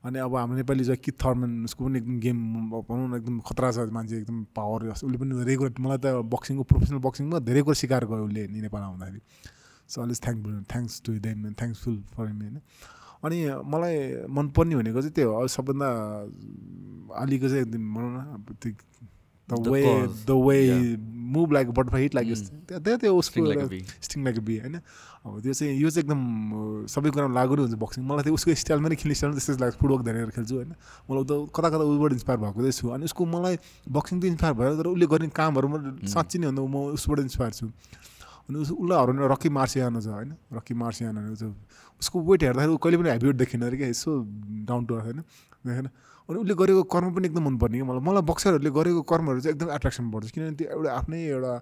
अनि अब हाम्रो नेपाली चाहिँ किथ थर्मन उसको पनि एकदम गेम भनौँ न एकदम खतरा छ मान्छे एकदम पावर उसले पनि रेगुलर मलाई त बक्सिङको प्रोफेसनल बक्सिङमा धेरै कुरा सिकार गयो उसले नि नेपाल आउँदाखेरि। So Ellyse thank thanks to them thanksful for me होइन। अनि मलाई मनपर्ने भनेको चाहिँ त्यो हो सबभन्दा अलिको चाहिँ एकदम भनौँ न अब त्यो the way. The way. Move like butterfly hit like Mm. त्यो उसको. स्टिङ लाइक बी होइन अब त्यो चाहिँ यो चाहिँ एकदम सबै कुरामा लागु नै हुन्छ बक्सिङ मलाई त्यो उसको स्टाइलमा नै खेल्ने स्टाइलमा त्यस्तै लाग्छ फुटबल धेरै खेल्छु होइन मलाई त कता कता उबाट इन्सपायर भएको चाहिँ छु अनि उसको मलाई बक्सिङ त इन्सपायर भयो तर उसले गर्ने कामहरू म साँच्ची नै भन्दा म उसबाट इन्सपायर छु अनि उस उसलाई हराउने रकी मार्सियानो छ होइन रकी मार्सियानो उसको वेट हेर्दाखेरि कहिले पनि हेभी वेट अरे क्या यसो डाउन टु अर्थ होइन अनि उसले गरेको कर्म पनि एकदम मनपर्ने कि मलाई मलाई बक्सरहरूले गरेको कर्महरू चाहिँ एकदम एट्र्याक्सन पर्छ किनभने त्यो एउटा आफ्नै एउटा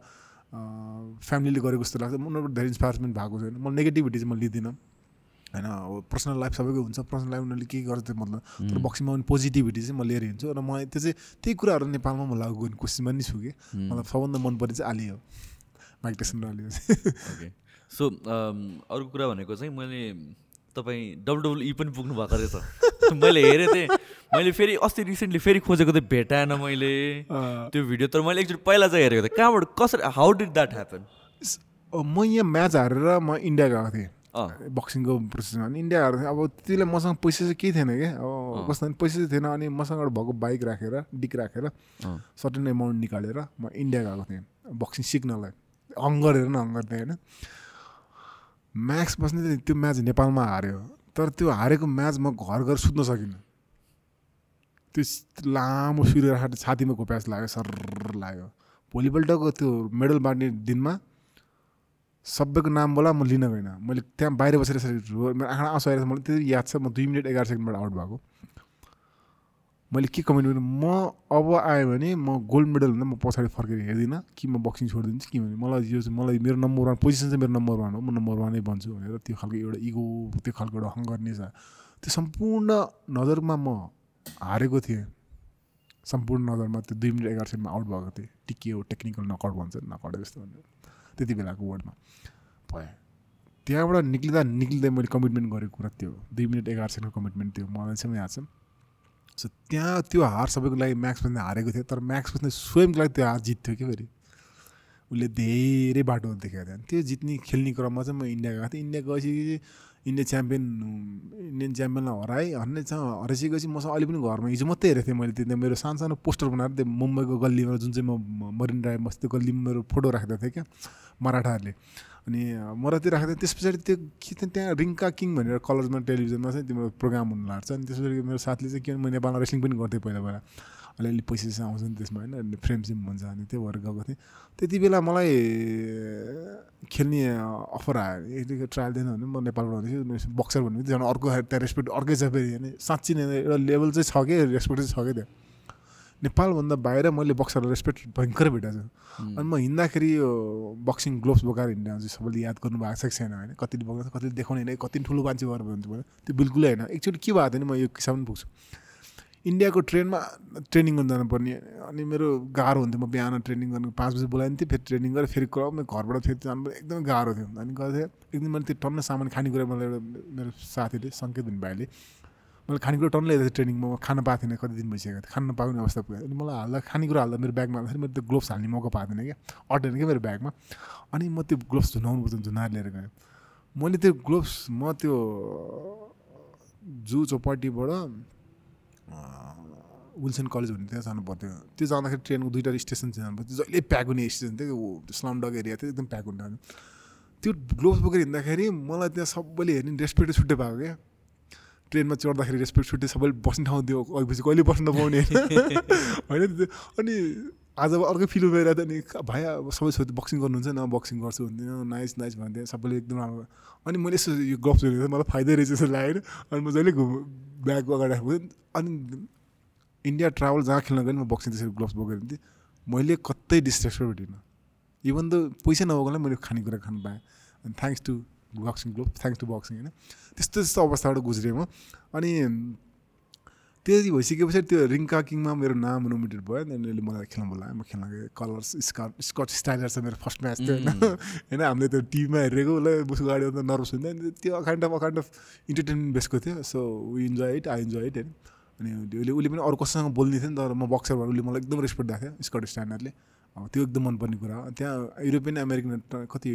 फ्यामिलीले गरेको जस्तो लाग्छ। उनीहरूबाट धेरै इन्सपायरमेन्ट भएको छैन। मलाई नेगेटिभिटी चाहिँ म लिँदिनँ। होइन अब पर्सनल लाइफ सबैको हुन्छ। पर्सनल लाइफ उनीहरूले के गर्छ मतलब। तर बक्सिङमा पनि पोजिटिभिटी चाहिँ म लिएर हिँड्छु। र मलाई त्यो चाहिँ त्यही कुराहरू नेपालमा म लागु गर्ने कोसिसमा नि छु कि मलाई सबभन्दा मनपर्ने चाहिँ आली हो। माइक टेसन र आली हो। सो अर्को कुरा भनेको चाहिँ मैले तपाईँ डब्लुडब्लुई पनि पुग्नु भएको रहेछ। [laughs] मैले हेरेको थिएँ मैले फेरि अस्ति रिसेन्टली फेरि खोजेको थिएँ भेटाएन मैले। त्यो भिडियो तर मैले एकचोटि पहिला चाहिँ हेरेको थिएँ। कहाँबाट कसरी हाउ डिड द्याट ह्यापन म यहाँ म्याच हारेर म इन्डिया गएको थिएँ। बक्सिङको प्रोसेसमा अनि इन्डिया हारेको थिएँ। अब त्यतिले मसँग पैसा चाहिँ केही थिएन क्या। अब कस्तो पैसा चाहिँ थिएन। अनि मसँग एउटा भएको बाइक राखेर डिक राखेर सर्टेन एमाउन्ट निकालेर म इन्डिया गएको थिएँ। बक्सिङ सिक्नलाई। हङ्गर हेर न हङ्गर थिएँ होइन। म्याक्स बस्ने त्यो म्याच नेपालमा हार्यो। तर त्यो हारेको म्याच म घर गएर सुत्न सकिनँ। त्यो लामो सूर्य राखेर छातीमा घोप्यास लाग्यो सर लाग्यो। भोलिपल्टको त्यो मेडल बाँड्ने दिनमा सबैको नाम बोला म लिन गइनँ। मैले त्यहाँ बाहिर बसेर यसरी मेरो आँखा आउँछ आएर मलाई त्यति याद छ म दुई मिनट एघार सेकेन्डबाट आउट भएको। मैले के कमिटमेन्ट म अब आयो भने म गोल्ड मेडल भन्दा म पछाडि फर्केर हेर्दिनँ कि म बक्सिङ छोडिदिन्छु कि भने मलाई यो चाहिँ मलाई मेरो नम्बर वान पोजिसन चाहिँ मेरो नम्बर वान हो म नम्बर वानै बन्छु भनेर त्यो खालको एउटा इगो त्यो खालको एउटा हङ्गरनेस त्यो सम्पूर्ण नजरमा म हारेको थिएँ। सम्पूर्ण नजरमा त्यो दुई मिनट एघार सेकेन्डमा आउट भएको थिएँ। टिकियो टेक्निकल नकआउट भन्छ नकआउट जस्तो भनेर। त्यति बेलाको वर्डमा भयो त्यहाँबाट निक्लिँदा निक्लिँदै मैले कमिटमेन्ट गरेको कुरा त्यो दुई मिनट एघार सेकेन्डको कमिटमेन्ट थियो मलाई चाहिँ याद छ। सो त्यहाँ त्यो हार सबैको लागि म्याक्स पनि हारेको थियो तर म्याक्स पनि स्वयंको लागि त्यो हार जित्थ्यो कि फेरि? उसले धेरै बाटो देखाएको थियो। त्यो जित्ने खेल्ने क्रममा चाहिँ म इन्डिया गएको थिएँ। इन्डिया गएपछि इन्डिया च्याम्पियन इन्डियन च्याम्पियनलाई हराएँ। हर्ने हराइसकेपछि मसँग अहिले पनि घरमा हिजो मात्रै हेरेको थिएँ मैले त्यो मेरो सानो सानो पोस्टर बनाएर त्यो मुम्बईको गल्लीमा जुन चाहिँ म मरिन ड्राइभ बस्थ्यो गल्लीमा मेरो फोटो राखेको थिएँ क्या मराठाहरूले। अनि मलाई त्यो थिएँ त्यस पछाडि त्यो के थियो त्यहाँ रिङ्का किङ भनेर कलर्समा टेलिभिजनमा चाहिँ तिम्रो प्रोग्राम हुनु लाग्छ। अनि त्यस पछाडि मेरो साथीले चाहिँ के म नेपालमा रेस्लिङ पनि गर्थेँ पहिला पहिला। अलिअलि पैसा चाहिँ आउँछ नि त्यसमा होइन? फ्रेम सिम हुन्छ अनि त्यो भएर गएको थिएँ। त्यति बेला मलाई खेल्ने अफर आयो। यतिको ट्रायल दिएन भने म नेपालबाट हुन्थेँ बक्सर भन्ने झन् अर्को त्यहाँ रेस्पेक्ट अर्कै छ फेरि। होइन साँच्ची नै एउटा लेभल चाहिँ छ कि? रेस्पेक्ट चाहिँ छ क्या त्यहाँ नेपालभन्दा बाहिर मैले बक्सरलाई रेस्पेक्ट भयङ्कर भेटाएको छु अनि म हिँड्दाखेरि यो बक्सिङ ग्लोभ्स बोकाएर हिँड्ने चाहिँ सबैले याद गर्नु भएको छ कि छैन होइन कतिले बोकाउँछ कतिले देखाउने होइन कति ठुलो मान्छे भएर भन्छु त्यो बिल्कुलै होइन एकचोटि के भएको थियो म यो किसान पुग्छु इन्डियाको ट्रेनमा ट्रेनिङ गर्नु जानुपर्ने अनि मेरो गाह्रो हुन्थ्यो म बिहान ट्रेनिङ गर्नु पाँच बजी बोलाइन्थेँ फेरि ट्रेनिङ गरेर फेरि म घरबाट फेरि जानु एकदमै गाह्रो थियो अनि गर्थेँ एक दिन मैले त्यो टन्न सामान खानेकुरा मलाई एउटा मेरो साथीले सङ्केत हुने भाइले मैले खानेकुरा टन्न ल्याएको थिएँ ट्रेनिङमा खान पाएको थिएन कति दिन भइसकेको थियो। खान नपाउने अवस्था पुग्यो अनि मलाई हाल्दा खानेकुरा हाल्दा मेरो ब्यागमा हाल्दाखेरि मैले त्यो ग्लोभ्स हाल्ने मौका पाएको थिएन क्या। अटेन क्या मेरो ब्यागमा। अनि म त्यो ग्लोभ्स झुनाउनु पर्छ झुनाएर लिएर गएँ। मैले त्यो ग्लोभ्स म त्यो जू चौपाटीबाट विल्सन कलेज भन्ने त्यहाँ जानु पर्थ्यो। त्यो जाँदाखेरि ट्रेनको दुइटा स्टेसन चाहिँ जानु पर्थ्यो जहिले प्याक हुने स्टेसन थियो स्लम डग एरिया थियो एकदम प्याक हुने त्यो ग्लोभ्स बोकेर हिँड्दाखेरि मलाई त्यहाँ सबैले हेर्ने रेस्पेक्ट छुट्टै पाएको क्या। ट्रेनमा चढ्दाखेरि रेस्पेक्ट छुट्टै सबैले बस्ने ठाउँ दियो अघिपछि कहिले बस्नु नपाउने होइन। [laughs] अनि आज अर्कै फिल्म भइरहेको थियो। अनि भाइ अब सबै छोरी बक्सिङ गर्नुहुन्छ न बक्सिङ गर्छु भन्दैन। नाइस नाइस भन्थेँ सबैले एकदम राम्रो। अनि मैले यसो यो ग्लोभ्स हेरेको मलाई फाइदै रहेछ जस्तो लागेर अनि म जहिले घुम ब्याग अगाडि राख्छु अनि इन्डिया ट्राभल जहाँ खेल्न गएँ म बक्सिङ त्यसरी ग्लोभ्स बोकेर थिएँ। मैले कतै डिस्ट्रेक्सन भेटिनँ। इभन त पैसा नभएकोलाई मैले खानेकुरा खानु पाएँ। अनि thanks to boxing glove thanks to boxing होइन? त्यस्तो त्यस्तो अवस्थाबाट गुज्रेँ म। अनि त्यति भइसके पछाडि त्यो रिङ्का किङमा मेरो नाम नोमिनेट भयो अनि मलाई खेल्न बोलायो म खेल्न गएँ कलर्स स्कट स्कट स्टाइलर छ मेरो फर्स्ट म्याच थियो होइन? [laughs] होइन हामीले त्यो टिभीमा हेरेको उसलाई उसको गाडी आउँदा नर्भस हुन्थ्यो अनि त्यो a kind of a kind of entertainment बेसको थियो। So we enjoy it I enjoy it होइन? अनि उसले उसले पनि अरू कसैसँग बोल्ने थियो नि तर म बक्सर भएर उसले मलाई एकदम रेस्पेक्ट दिएको थियो स्कट अब त्यो एकदम मनपर्ने कुरा हो। त्यहाँ युरोपियन अमेरिकन कति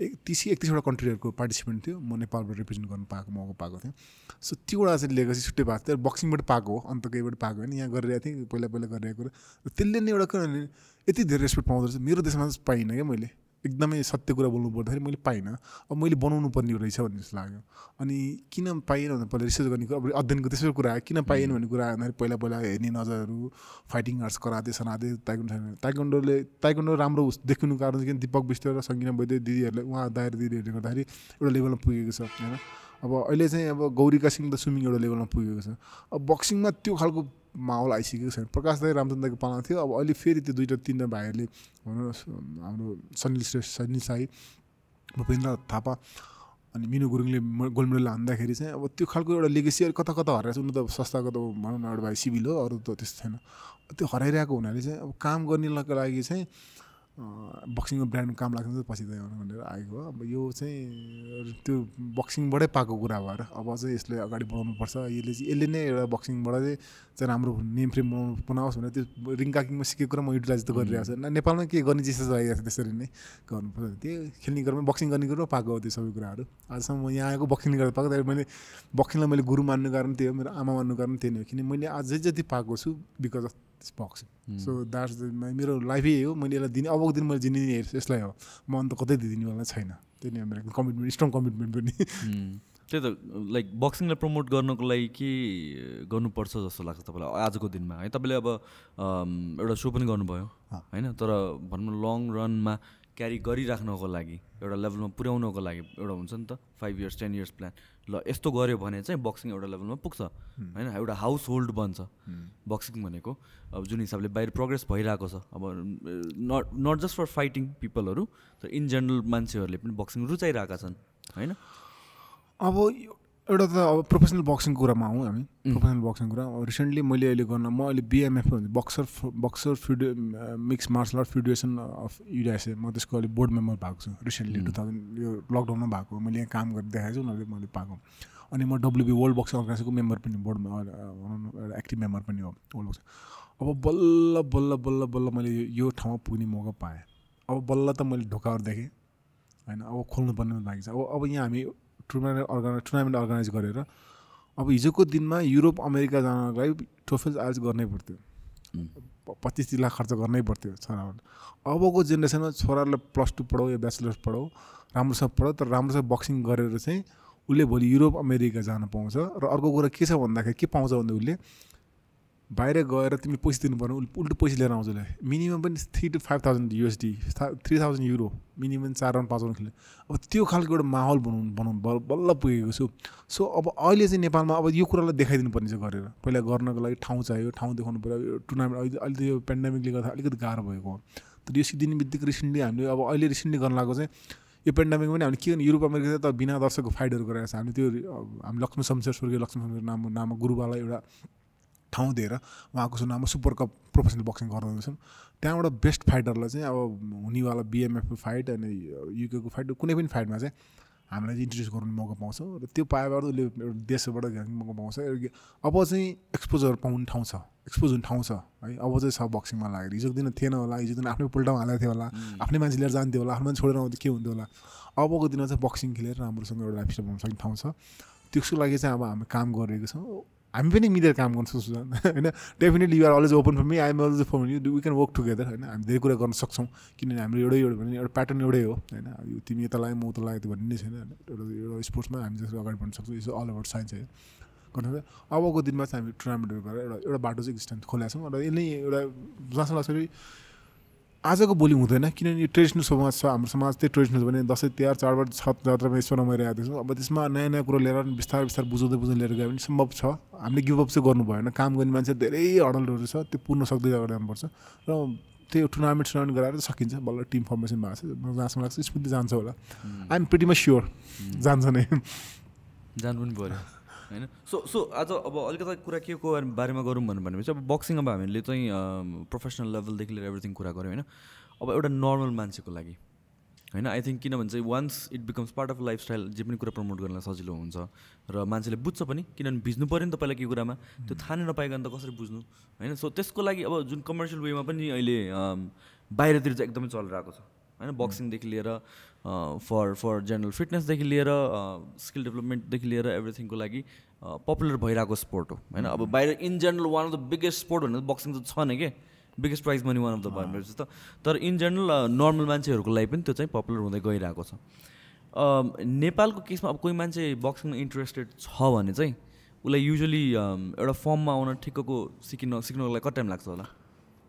तिस एकतिसवटा कन्ट्रीहरूको पार्टिसिपेन्ट थियो। म नेपालबाट रिप्रेजेन्ट गर्नु पाएको मौका पाएको थिएँ। सो त्योबाट चाहिँ चाहिँ छुट्टै भएको थियो। बक्सिङबाट पाएको हो अन्त केहीबाट पाएको होइन यहाँ गरिरहेको थिएँ पहिला पहिला गरिरहेको कुरा। त्यसले नै एउटा यति धेरै रेस्पेक्ट पाउँदो रहेछ। मेरो देशमा पाइनँ क्या मैले। एकदमै सत्य कुरा बोल्नु पर्दाखेरि मैले पाइनँ। अब मैले बनाउनु पर्ने रहेछ भन्ने जस्तो लाग्यो। अनि किन पाइएन भने पहिला रिसर्च गर्ने कुरा अब अध्ययनको त्यसै कुरा किन पाइएन भन्ने कुरा आउँदाखेरि पहिला पहिला हेर्ने नजरहरू फाइटिङ आर्ट्स कराते सनाते ताइकुन्डो ताइकुन्डोले ताइकुन्डो राम्रो देखिनु कारण किन दिपक विष्ट र सङ्गीना वैद्य दिदीहरूले। उहाँ दाएर दिदीहरूले गर्दाखेरि एउटा लेभलमा पुगेको छ होइन? अब अहिले चाहिँ अब गौरीका सिंह त स्विमिङ एउटा लेभलमा पुगेको छ। अब बक्सिङमा त्यो खालको माहौल आइसकेको छैन। प्रकाश दाई रामचन्द्रको पाला थियो। अब अहिले फेरि त्यो दुइटा तिनवटा भाइहरूले भनौँ हाम्रो सनिल श्रेष्ठ सनिल साई भूपेन्द्र थापा अनि मिनु गुरुङले गोल्ड मेडल हान्दाखेरि चाहिँ अब त्यो खालको एउटा लेगेसी कता कता हराएको छ? उनीहरू त संस्थाको त भनौँ न एउटा भाइ सिभिल हो अरू त त्यस्तो छैन। त्यो हराइरहेको हुनाले चाहिँ अब काम गर्नेको लागि चाहिँ बक्सिङको ब्रान्डमा काम लाग्छ पछि भनेर आएको हो। अब यो चाहिँ त्यो बक्सिङबाटै पाएको कुरा भएर अब चाहिँ यसले अगाडि बढाउनुपर्छ यसले चाहिँ यसले नै एउटा बक्सिङबाट चाहिँ चाहिँ राम्रो नेम फ्रेम बनाउनु बनाओस् भनेर त्यो रिङ काकिङमा सिकेको कुरा म युटिलाइज त गरिरहेको छु। नेपालमा के गर्ने चिज लागिरहेको छ त्यसरी नै गर्नुपर्छ त्यही खेल्ने कुरामा बक्सिङ गर्ने कुरो पाएको हो त्यो सबै कुराहरू। आजसम्म म यहाँ आएको बक्सिङ गरेर पाएको तर मैले बक्सिङलाई मैले गुरु मान्नु कारण त्यही हो मेरो आमा मान्नु कारण त्यही नै हो। किन मैले अझै जति पाएको छु because of boxing so that's मेरो लाइफै हो मैले यसलाई दिने अबको दिन मैले जिन्दगी हेर्छु यसलाई हो। म अन्त कतै दिदिनेवाला छैन। त्यही नै मेरो कमिटमेन्ट स्ट्रङ कमिटमेन्ट पनि। त्यही त लाइक बक्सिङलाई प्रमोट गर्नको लागि के गर्नुपर्छ जस्तो लाग्छ तपाईँलाई आजको दिनमा। है तपाईँले अब एउटा सो पनि गर्नुभयो होइन? तर भनौँ न लङ रनमा क्यारी गरिराख्नको लागि एउटा लेभलमा पुर्याउनको लागि एउटा हुन्छ नि त five years ten years plan ल यस्तो गऱ्यो भने चाहिँ बक्सिङ एउटा लेभलमा पुग्छ। होइन एउटा हाउस होल्ड बन्छ बक्सिङ भनेको। अब जुन हिसाबले बाहिर प्रोग्रेस भइरहेको छ। अब not not just for fighting पिपलहरू तर इन जेनरल मान्छेहरूले पनि बक्सिङ रुचाइरहेका छन्। होइन? अब एउटा त अब प्रोफेसनल बक्सिङको कुरामा आउँ हामी। प्रोफेसनल बक्सिङ कुरा। रिसेन्टली मैले अहिले गर्न म अहिले बिएमएफ भन्छ boxer boxer FIDE mix martial art federation of USA म त्यसको अहिले बोर्ड मेम्बर भएको छु रिसेन्टली टु थाउजन्ड यो लकडाउनमा भएको मैले यहाँ काम गरेर देखाएको छु उनीहरूले मैले पाएको अनि म डब्लुबी वर्ल्ड बक्सिङ अर्गनाइजेसनको मेम्बर पनि बोर्डमा एउटा एक्टिभ मेम्बर पनि हो वर्ल्ड बक्सिङ अब बल्ल बल्ल बल्ल बल्ल मैले यो ठाउँमा पुग्ने मौका पाएँ। अब बल्ल त मैले ढोकाहरू देखेँ। होइन अब खोल्नुपर्ने बाँकी छ। अब अब यहाँ हामी टुर्नामेन्ट अर्गनाइज टुर्नामेन्ट अर्गनाइज गरेर अब हिजोको दिनमा युरोप अमेरिका जानको लागि ट्रोफिज आर्ज गर्नै पर्थ्यो। पच्चिस तिस लाख खर्च गर्नै पर्थ्यो छोराबाट अबको जेनेरेसनमा छोरालाई प्लस टू पढाऊ या ब्याचलर्स पढाऊ राम्रोसँग पढाऊ तर राम्रोसँग बक्सिङ गरेर चाहिँ उसले भोलि युरोप अमेरिका जान पाउँछ। र अर्को कुरा के छ भन्दाखेरि के पाउँछ भन्दा उसले बाहिर गएर तिमीले पैसा दिनु पर्ने उल्टो पैसा लिएर आउँछ उसले मिनिमम पनि three two five thousand USD three thousand euro minimum चार राउन्ड पाँच राउन्ड खेल्ने अब त्यो खालको एउटा माहौल बनाउनु बनाउनु बल्ल बल्ल पुगेको छु। सो अब अहिले चाहिँ नेपालमा अब यो कुरालाई देखाइदिनु पर्ने चाहिँ गरेर। पहिला गर्नको लागि ठाउँ चाहियो ठाउँ देखाउनु पऱ्यो यो टुर्नामेन्ट अहिले अहिले त यो पेन्डामिकले गर्दा अलिकति गाह्रो भएको हो। तर यो दिन बित्तिकै रिसेन्टली हामीले अब अहिले रिसेन्टली गर्न लागेको चाहिँ यो पेन्डामिक पनि हामीले के गर्ने? युरोप अमेरिका त बिना दर्शकको फाइटहरू गरेर छ। हामी त्यो हामी लक्ष्मी शमशेर स्वर्गीय लक्ष्मी शमशेर नाम नाममा गुरुबालाई एउटा ठाउँ दिएर उहाँको नाममा सुपर कप प्रोफेसनल बक्सिङ गराउँदैछौँ त्यहाँबाट बेस्ट फाइटरलाई चाहिँ अब हुनेवाला बिएमएफको फाइट अनि युकेको फाइट कुनै पनि फाइटमा चाहिँ हामीलाई चाहिँ इन्ट्रोड्युस गर्नु मौका पाउँछौँ र त्यो पाएबाट उसले एउटा देशबाट मौका पाउँछ। अब चाहिँ एक्सपोजर पाउने ठाउँ छ एक्सपोज हुने ठाउँ छ है। अब चाहिँ छ बक्सिङमा लागेर हिजोको दिन थिएन होला हिजो दिन आफ्नै पुल्टामा हालेको थियो होला आफ्नै मान्छे लिएर जान्थ्यो होला आफ्नो मान्छे छोडेर आउँथ्यो के हुन्थ्यो होला। अबको दिनमा चाहिँ बक्सिङ खेलेर राम्रोसँग एउटा लाइफस्टाइल बनाउन सक्ने ठाउँ छ। त्यसको लागि चाहिँ अब हामी काम गरिरहेको छौँ। हामी पनि मिलेर काम गर्नु सक्छौँ होइन definitely you're always open for me I'm always for you we can work together होइन? हामी धेरै कुरा गर्न सक्छौँ किनभने हाम्रो एउटै एउटा भने एउटा प्याटर्न एउटै हो होइन? तिमी यता लाग्यो म उता लाग्यो त्यो भन्ने नै छैन एउटा एउटा स्पोर्ट्समा हामी जसरी अगाडि बढ्न सक्छौँ इज अल अबाउट साइन्स है गर्नु अबको दिनमा चाहिँ हामी टुर्नामेन्टहरू गरेर एउटा एउटा बाटो चाहिँ एक्सटेन्ड खोलेका छौँ। र यसले एउटा जहाँसम्म आजको भोलि हुँदैन किनभने यो ट्रेडिसनल समाज छ हाम्रो समाज त्यही ट्रेडिसनल छ भने दसैँ तिहार चाडबाड छठ जात्रामा यसो रमाइरहेको थियौँ अब त्यसमा नयाँ नयाँ कुरो लिएर बिस्तारै बिस्तारै बुझाउँदै बुझाउँदै लिएर गयो भने सम्भव छ। हामीले गिभअप चाहिँ गर्नु भएन। काम गर्ने मान्छे धेरै हडलहरू छ त्यो पूर्ण सक्दै जानुपर्छ र त्यो टुर्नामेन्ट टुर्नामेन्ट गराएर सकिन्छ। बल्ल टिम फर्मेसन भएको छ जहाँसम्म लाग्छ स्मृति जान्छ होला। आइएम प्रिटी मच स्योर जान्छ नै। जानु पनि पऱ्यो होइन? सो सो आज अब अलिकति कुरा के को बारेमा गरौँ भन्नु भनेपछि अब बक्सिङ अब हामीले चाहिँ प्रोफेसनल लेभलदेखि लिएर एभ्रिथिङ कुरा गऱ्यौँ होइन। अब एउटा नर्मल मान्छेको लागि होइन? आई थिङ्क किनभने चाहिँ once it becomes part of lifestyle जे पनि कुरा प्रमोट गर्नलाई सजिलो हुन्छ र मान्छेले बुझ्छ पनि किनभने भिज्नु पऱ्यो नि त पहिला के कुरामा त्यो थाहा नै त कसरी बुझ्नु होइन? सो त्यसको लागि अब जुन कमर्सियल वेमा पनि अहिले बाहिरतिर चाहिँ एकदमै चलिरहेको छ होइन? बक्सिङदेखि लिएर फर फर जेनरल फिटनेसदेखि लिएर स्किल डेभलपमेन्टदेखि लिएर एभ्रिथिङको लागि पपुलर भइरहेको स्पोर्ट हो होइन? अब बाहिर in general one of the biggest sport भनेर बक्सिङ त छ नै के? Biggest prize money one of the भनेपछि त तर इन जेनरल नर्मल मान्छेहरूको लागि पनि त्यो चाहिँ पपुलर हुँदै गइरहेको छ। नेपालको केसमा अब कोही मान्छे बक्सिङमा इन्ट्रेस्टेड छ भने चाहिँ उसलाई युजली एउटा फर्ममा आउन ठिक्कको सिकिन सिक्नको लागि कति टाइम लाग्छ होला?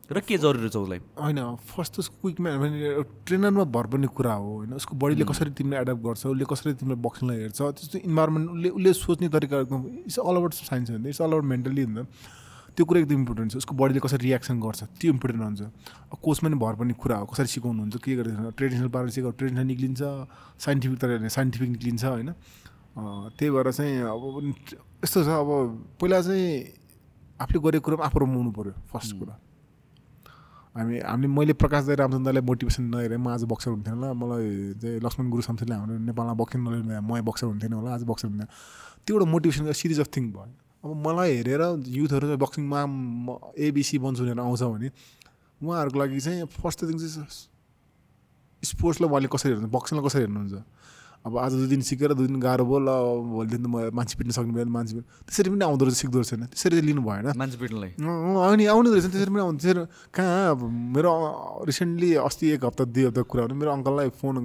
र के जरुरी छ उसलाई? होइन फर्स्ट त उसको क्विकमा भने ट्रेनरमा भर पर्ने कुरा हो होइन। उसको बडीले कसरी तिमीलाई एडप्ट गर्छ उसले कसरी तिमीलाई बक्सिङलाई हेर्छ त्यस्तो इन्भाइरोमेन्ट उसले उसले सोच्ने तरिका एकदम इट्स अल अबाउट साइन्स हुन्छ इट्स अल अबाउट मेन्टली हुन्छ। त्यो कुरा एकदम इम्पोर्टेन्ट छ। उसको बडीले कसरी रियाक्सन गर्छ त्यो इम्पोर्टेन्ट हुन्छ। कोचमा पनि भर पर्ने कुरा हो कसरी सिकाउनुहुन्छ के गर्दैछ ट्रेडिसनल पाराले सिकाउ ट्रेडिसनल निक्लिन्छ साइन्टिफिक तरिकाले साइन्टिफिक निक्लिन्छ होइन। त्यही भएर चाहिँ अब यस्तो छ अब पहिला चाहिँ आफूले गरेको कुरामा आफू रमाउनु पऱ्यो फर्स्ट कुरा। हामी हामीले मैले प्रकाश दाई रामचन्द्रलाई मोटिभेसन नहेरेँ म आज बक्सर हुन्थेन होला। मलाई चाहिँ लक्ष्मण गुरु शमशेरले हाम्रो नेपालमा बक्सिङ नलिनु म बक्सर हुन्थेन होला आज बक्सर हुन्थेन। त्यो एउटा मोटिभेसन सिरिज अफ थिङ भयो। अब मलाई हेरेर युथहरू चाहिँ बक्सिङमा एबिसी बन्छु भनेर आउँछ भने उहाँहरूको लागि चाहिँ फर्स्ट थिङ चाहिँ स्पोर्ट्सलाई उहाँले कसरी हेर्नु बक्सिङलाई कसरी हेर्नुहुन्छ? अब आज दुई दिन सिकेर दुई दिन गाह्रो भयो ल भोलिदेखि त म मान्छे पिट्न सक्ने भयो मान्छे पिट्न त्यसरी पनि आउँदो रहेछ सिक्दो रहेछ त्यसरी लिनु भएन। मान्छे पिट्नलाई। अनि आउने रहेछ त्यसरी पनि आउँछ त्यसरी कहाँ अब मेरो रिसेन्टली अस्ति एक हप्ता दुई हप्ता कुरा भने मेरो अङ्कललाई फोन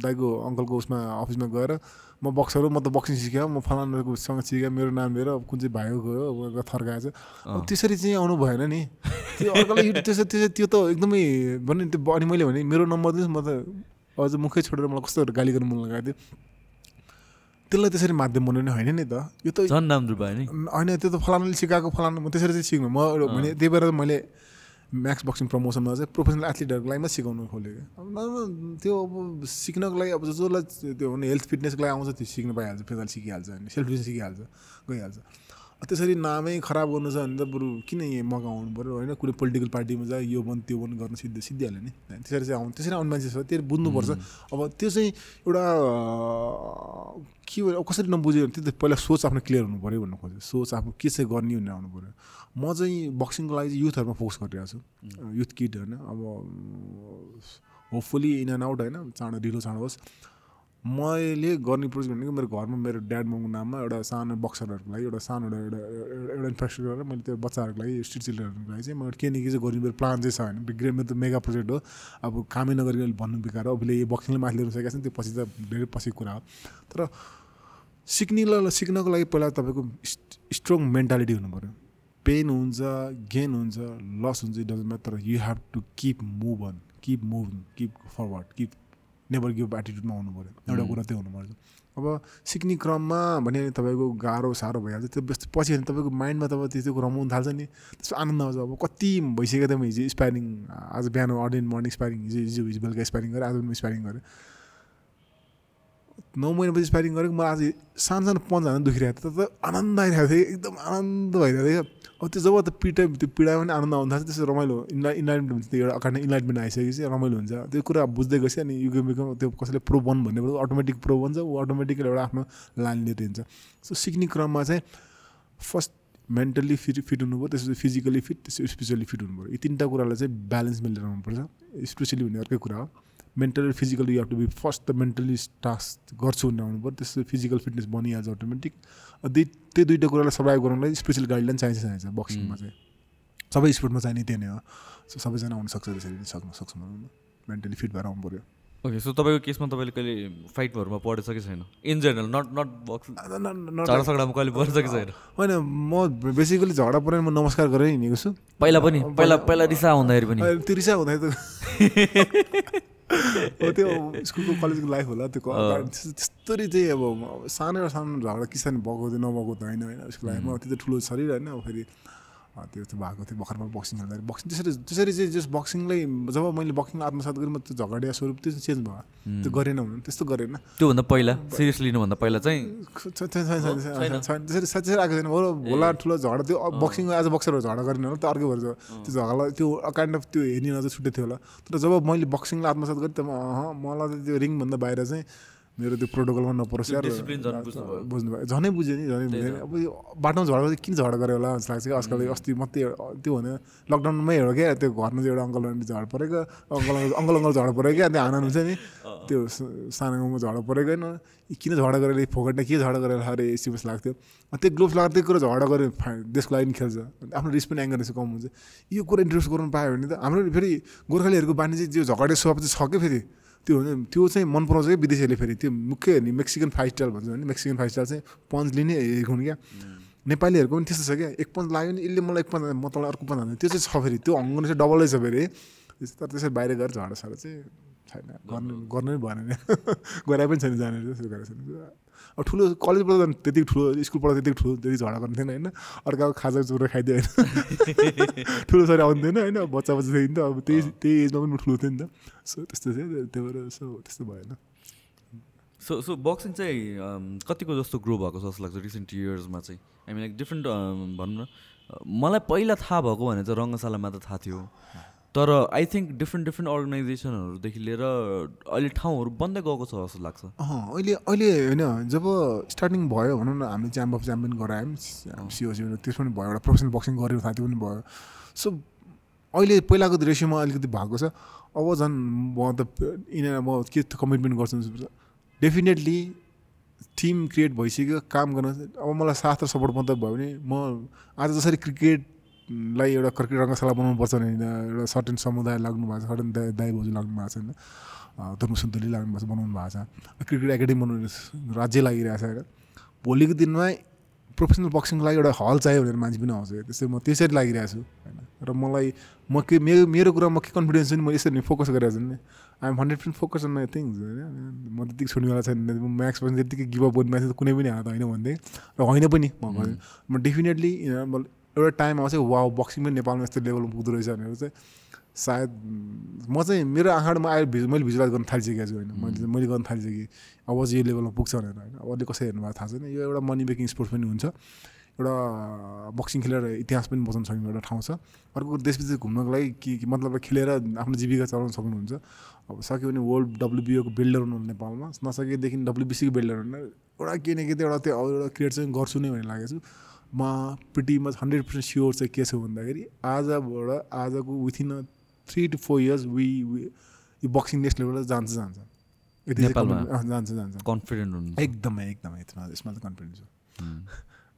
दाइको अङ्कलको उसमा अफिसमा गएर म बक्सर हो म त बक्सिङ सिकेँ म फलानासँग सिकेँ मेरो नाम लिएर अब कुन चाहिँ भाइको गयो अब थर्काएछ अब त्यसरी चाहिँ आउनु भएन नि। त्यो अर्कालाई त्यसो त्यसो त्यो त एकदमै भन्ने त्यो अनि मैले भने मेरो नम्बर दिनुहोस् म त अझ मुखै छोडेर मलाई कस्तो गाली गर्नु मन लगाएको थियो। त्यसलाई त्यसरी माध्यम बनाउने होइन नि त। यो त झन् राम्रो भयो नि। होइन त्यो त फलानाले सिकाएको फलाना म त्यसरी चाहिँ सिक्नु म भने त्यही भएर मैले म्याक्स बक्सिङ प्रमोसनमा चाहिँ प्रोफेसनल एथलिटहरूको लागि मात्रै सिकाउनु खोलेको त्यो अब सिक्नको लागि अब जसलाई त्यो हेल्थ फिटनेसको लागि आउँछ त्यो सिक्न पाइहाल्छ फिलहाल सिकिहाल्छ होइन सेल्फ डिफेन्स सिकिहाल्छ गइहाल्छ। त्यसरी नामै खराब गर्नु छ भने त बरु किन यहाँ मगा आउनु पऱ्यो होइन कुनै पोलिटिकल पार्टीमा जा यो बन्द त्यो बन्द गर्न सिद्धि सिद्धिहाल्यो नि। त्यसरी चाहिँ आउनु त्यसरी आउने मान्छे छ त्यो बुझ्नुपर्छ। अब त्यो चाहिँ एउटा के भयो कसरी नबुझ्यो भने त्यो त पहिला सोच आफ्नो क्लियर हुनु पऱ्यो भन्नु खोज्यो सोच आफ्नो के चाहिँ गर्ने भनेर आउनु पऱ्यो म चाहिँ बक्सिङको लागि चाहिँ युथहरूमा फोकस गरिरहेको छु। युथ किट होइन अब होपफुली इन एन्ड आउट होइन। चाँडो ढिलो चाँडो होस्। मैले गर्ने प्रोजेक्ट भनेको मेरो घरमा मेरो ड्याड ममको नाममा एउटा सानो बक्सरहरूको लागि एउटा सानो एउटा एउटा एउटा इन्फ्रास्ट्रक्चर गरेर मैले त्यो बच्चाहरूको लागि स्ट्रिट चिल्ड्रेनहरूको लागि चाहिँ मैले के न के चाहिँ गर्ने मेरो प्लान चाहिँ छ होइन। बिग्रेमा त मेगा प्रोजेक्ट हो। अब कामै नगरी भन्नु बेकार हो। अबले यो बक्सिङले माथि लिनु सकेको छ नि त्यो पछि त धेरै पछिको कुरा हो। तर सिक्ने सिक्नको लागि पहिला तपाईँको स्ट्रङ मेन्टालिटी हुनु पऱ्यो। पेन हुन्छ गेन हुन्छ लस हुन्छ doesn't matter you have to keep move on keep move keep forward keep never give एटिट्युडमा आउनु पऱ्यो। एउटा कुरा त्यो हुनुपर्छ अब सिक्ने क्रममा भने तपाईँको गाह्रो साह्रो भइहाल्छ। त्यो बेस्ट पछि भने तपाईँको माइन्डमा तपाईँ त्यो त्यो रमाउनु थाल्छ नि। त्यसको आनन्द आउँछ। अब कति भइसक्यो त म हिजो स्पाइरिङ आज बिहान अर्डिन मर्निङ स्पाइरिङ हिजो हिजो हिजो बेलुका स्पाइरिङ गरेँ आज पनि स्पाइरिङ गरेँ। नौ महिनापछि स्पाइरिङ गरेको मलाई आज सानो सानो पन्च हाल्न दुखिरहेको थियो तर आनन्द आइरहेको थियो। एकदम आनन्द भइरहेको थियो। त्यो जब त्यो पिटा त्यो पीडामा पनि आनन्द आउनु थाल्छ त्यसो रमाइलो इन्ला इन्लाइटमेन्ट हुन्छ त्यो एउटा अकाड इन्लाइटमेन्ट आइसकेपछि रमाइलो हुन्छ। त्यो कुरा बुझ्दै गएपछि अनि युग बिगम त्यो कसैले प्रो बन भन्ने कुरो अटोमेटिक प्रो बन्छ ऊ अटोमेटिकली एउटा आफ्नो लाइन लिएर हिँड्छ। सो सिक्ने क्रममा चाहिँ फर्स्ट मेन्टल्ली फिट फिट हुनु पऱ्यो त्यसपछि फिजिकली फिट त्यसपछि स्पिरिचुअली फिट हुनु पऱ्यो यी तिनवटा कुरालाई चाहिँ ब्यालेन्स मिलेर आउनुपर्छ स्पेसली भन्ने अर्कै कुरा हो। Mentally physically you to be first त मेन्टली टास्क गर्छु भन्ने आउनु पऱ्यो त्यसपछि फिजिकल फिटनेस बनिहाल्छ अटोमेटिक दुई त्यो दुइटा कुरालाई सर्भाइभ गर्नलाई स्पेसल गाइडलाइन चाहिन्छ चाहिन्छ बक्सिङमा चाहिँ। सबै स्पोर्टमा चाहिने त्यही नै हो। सो सबैजना आउनु सक्छ त्यसरी नै सक्नु सक्छ मेन्टली फिट भएर आउनु पऱ्यो ओके सो तपाईँको केसमा तपाईँले कहिले फाइटहरूमा पढेछ कि छैन? In general not not box झगडा सगडामा कहिले पढेछ कि छैन? होइन म बेसिकली झगडा भने म नमस्कार गरेर हिँडेको छु। पहिला पनि पहिला पहिला रिसा आउँदाखेरि पनि। त्यो रिसा हुँदाखेरि त [laughs] हो त्यो स्कुलको कलेजको लाइफ होला त्यो त्यस्तरी चाहिँ अब सानो सानो झगडा किसान नभएको त होइन होइन उसको लाइफमा। त्यो त ठुलो शरीर होइन अब फेरि त्यो चाहिँ भएको थियो भर्खरमा बक्सिङ खेल्दाखेरि। बक्सिङ त्यसरी त्यसरी चाहिँ जस बक्सिङलाई जब मैले बक्सिङलाई आत्मसात गरेँ म त्यो झगडिया स्वरूप त्यो चाहिँ चेन्ज भयो त्यो गरेन भने त्यस्तो गरेन। त्योभन्दा पहिला? सिरियसली लिनुभन्दा पहिला चाहिँ? त्यसरी त्यसरी आएको छैन। हो होला ठुलो झगडा त्यो बक्सिङ आज बक्सरहरू झगडा गरेन होला त अर्कै भएर त्यो झगडा त्यो काइन्ड अफ त्यो हेर्ने नजर छुट्टै थियो होला। तर जब मैले बक्सिङलाई आत्मसात गरेँ त मलाई त त्यो रिङभन्दा बाहिर चाहिँ मेरो त्यो प्रोटोकलमा नपरोस् यार। discipline झन् बुझ्नुभयो। बुझ्नुभयो झनै बुझ्यो नि झनै बुझ्यो। नि अब यो बाटोमा झगडा गरेर किन झगडा गरेँ होला जस्तो लाग्छ कि आजकल अस्ति मात्रै एउटा- त्यो भने लकडाउनमै हो क्या? त्यो घरमा चाहिँ एउटा अङ्कल आन्टी झगडा परेको अङ्कल अङ्कल अङ्कल अङ्कल झगडा परेको क्या? त्यहाँ हाना हुन्छ नि। त्यो सानो गाउँमा झगडा परेको होइन। किन झगडा गरेर फोकटमा के झगडा गरेर अरे जस्तो लाग्थ्यो। त्यो ग्लोभ्स त्यो कुरा झगडा फा- देशको लागि पनि खेल्छ। आफ्नो रिस पनि एङ्गर कम हुन्छ। यो कुरा इन्ट्रोड्युस गर्नु पायो भने त हाम्रो फेरि गोर्खालीहरूको बानी चाहिँ त्यो झगडे स्वभाव चाहिँ छ क्या फेरि? त्यो त्यो चाहिँ मन पराउँछ क्या विदेशीहरूले फेरि। त्यो मुख्य हेर्ने मेक्सिकन फाइभ स्टाइल भन्छ भने मेक्सिकन फाइभ स्टाइल चाहिँ पन्च लिने हिर्काउनु क्या। नेपालीहरूको पनि त्यस्तो छ क्या। एक पन्च लाग्यो भने यसले मलाई एक पन्च म तँलाई अर्को पन्च हाल्नु त्यो चाहिँ छ फेरि। त्यो हङ्गन चाहिँ डबलै छ फेरि। तर त्यसरी बाहिर गएर झगडा साडा चाहिँ छैन। गर्नु गर्नु नै भएन। नि [laughs] गराए पनि छैन जाने त्यसो गरेको छैन। अब ठुलो कलेज पढ्दा त त्यति ठुलो स्कुल पढ्दा त्यति ठुलो त्यति झगडा गर्नु थिएन होइन? अर्काको खाजा चुरो खाइदियो होइन? [laughs] ठुलो सरी आउँदैन होइन? बच्चा बच्चा थियो नि त अब त्यही त्यही एजमा पनि म ठुलो थिएँ नि त। सो त्यस्तो थियो त्यही भएर सो त्यस्तो भएन। सो सो बक्सिङ चाहिँ कतिको जस्तो ग्रो भएको जस्तो लाग्छ रिसेन्ट इयर्समा चाहिँ? आई मिन लाइक डिफ्रेन्ट भनौँ न। मलाई पहिला थाहा भएको भने चाहिँ रङ्गशालामा त थाहा थियो। तर आई थिङ्क डिफ्रेन्ट डिफ्रेन्ट अर्गनाइजेसनहरूदेखि लिएर अहिले ठाउँहरू बन्दै गएको छ जस्तो लाग्छ। अहिले अहिले होइन जब स्टार्टिङ भयो भनौँ न हामीले च्याम्प अफ च्याम्पियन गरायौँ सिओसी त्यसमा पनि भयो एउटा प्रोफेसनल बक्सिङ गरेको थाहा त्यो पनि भयो। सो अहिले पहिलाको रेसियोमा अलिकति भएको छ। अब झन् म त यिनीहरू म के कमिटमेन्ट गर्छु डेफिनेटली टिम क्रिएट भइसक्यो काम गर्न अब मलाई साथ र सपोर्ट मात्रै भयो भने म आज जसरी क्रिकेटलाई एउटा क्रिकेट रङ्गशाला बनाउनुपर्छ भने एउटा सर्टेन समुदाय लाग्नु भएको छ सर्टेन दाइ दाइ बोजू लाग्नु भएको छ होइन। धर्म सुन्तली लाग्नु भएको छ बनाउनु भएको छ। क्रिकेट एकाडेमी बनाउनु राज्य लागिरहेको छ होइन। भोलिको दिनमा प्रोफेसनल बक्सिङको लागि एउटा हल चाहियो भनेर मान्छे पनि आउँछ। त्यस्तै म त्यसरी लागिरहेको छु होइन। र मलाई म के मेरो मेरो कुरामा के कन्फिडेन्स छ नि म यसरी फोकस गरिरहेको छु नि। I'm hundred percent focus on my things होइन। म त्यतिकै छोड्नेवाला छैन म म्याक्स पनि त्यतिकै गिभअप गर्ने मान्छे कुनै पनि हात होइन भन्दै। र होइन पनि म म डेफिनेटली एउटा टाइम आउँछ वा बक्सिङ पनि नेपालमा यस्तो लेभलमा पुग्दो रहेछ भनेर चाहिँ सायद म चाहिँ मेरो आँखाबाट म अहिले भिज मैले भिजुलाइज गर्न थालिसकेको छु होइन। मैले मैले गर्न थालिसकेँ अब चाहिँ यो लेभलमा पुग्छ भनेर होइन। अब अलिक कसै हेर्नु भएको थाहा छैन। यो एउटा मनी मेकिङ स्पोर्ट्स पनि हुन्छ। एउटा बक्सिङ खेलेर इतिहास पनि बचाउन सक्ने एउटा ठाउँ छ। अर्को देश विदेश घुम्नको लागि कि मतलब खेलेर आफ्नो जीविका चलाउन सक्नुहुन्छ। अब सक्यो भने वर्ल्ड डब्लुबिओको बिल्डर हुनु नेपालमा। नसकेदेखि डब्लुबिसीको बिल्डर हुनु एउटा के न के त एउटा त्यो एउटा क्रिएट चाहिँ गर्छु नै भन्ने लागेको छु। म पिटीमा हन्ड्रेड पर्सेन्ट स्योर चाहिँ के छ भन्दाखेरि आजबाट आजको within a three two four years we यो बक्सिङ नेक्स्ट लेभल जान्छ जान्छ जान्छ जान्छ कन्फिडेन्ट हुनु एकदमै एकदमै यसमा त कन्फिडेन्ट छु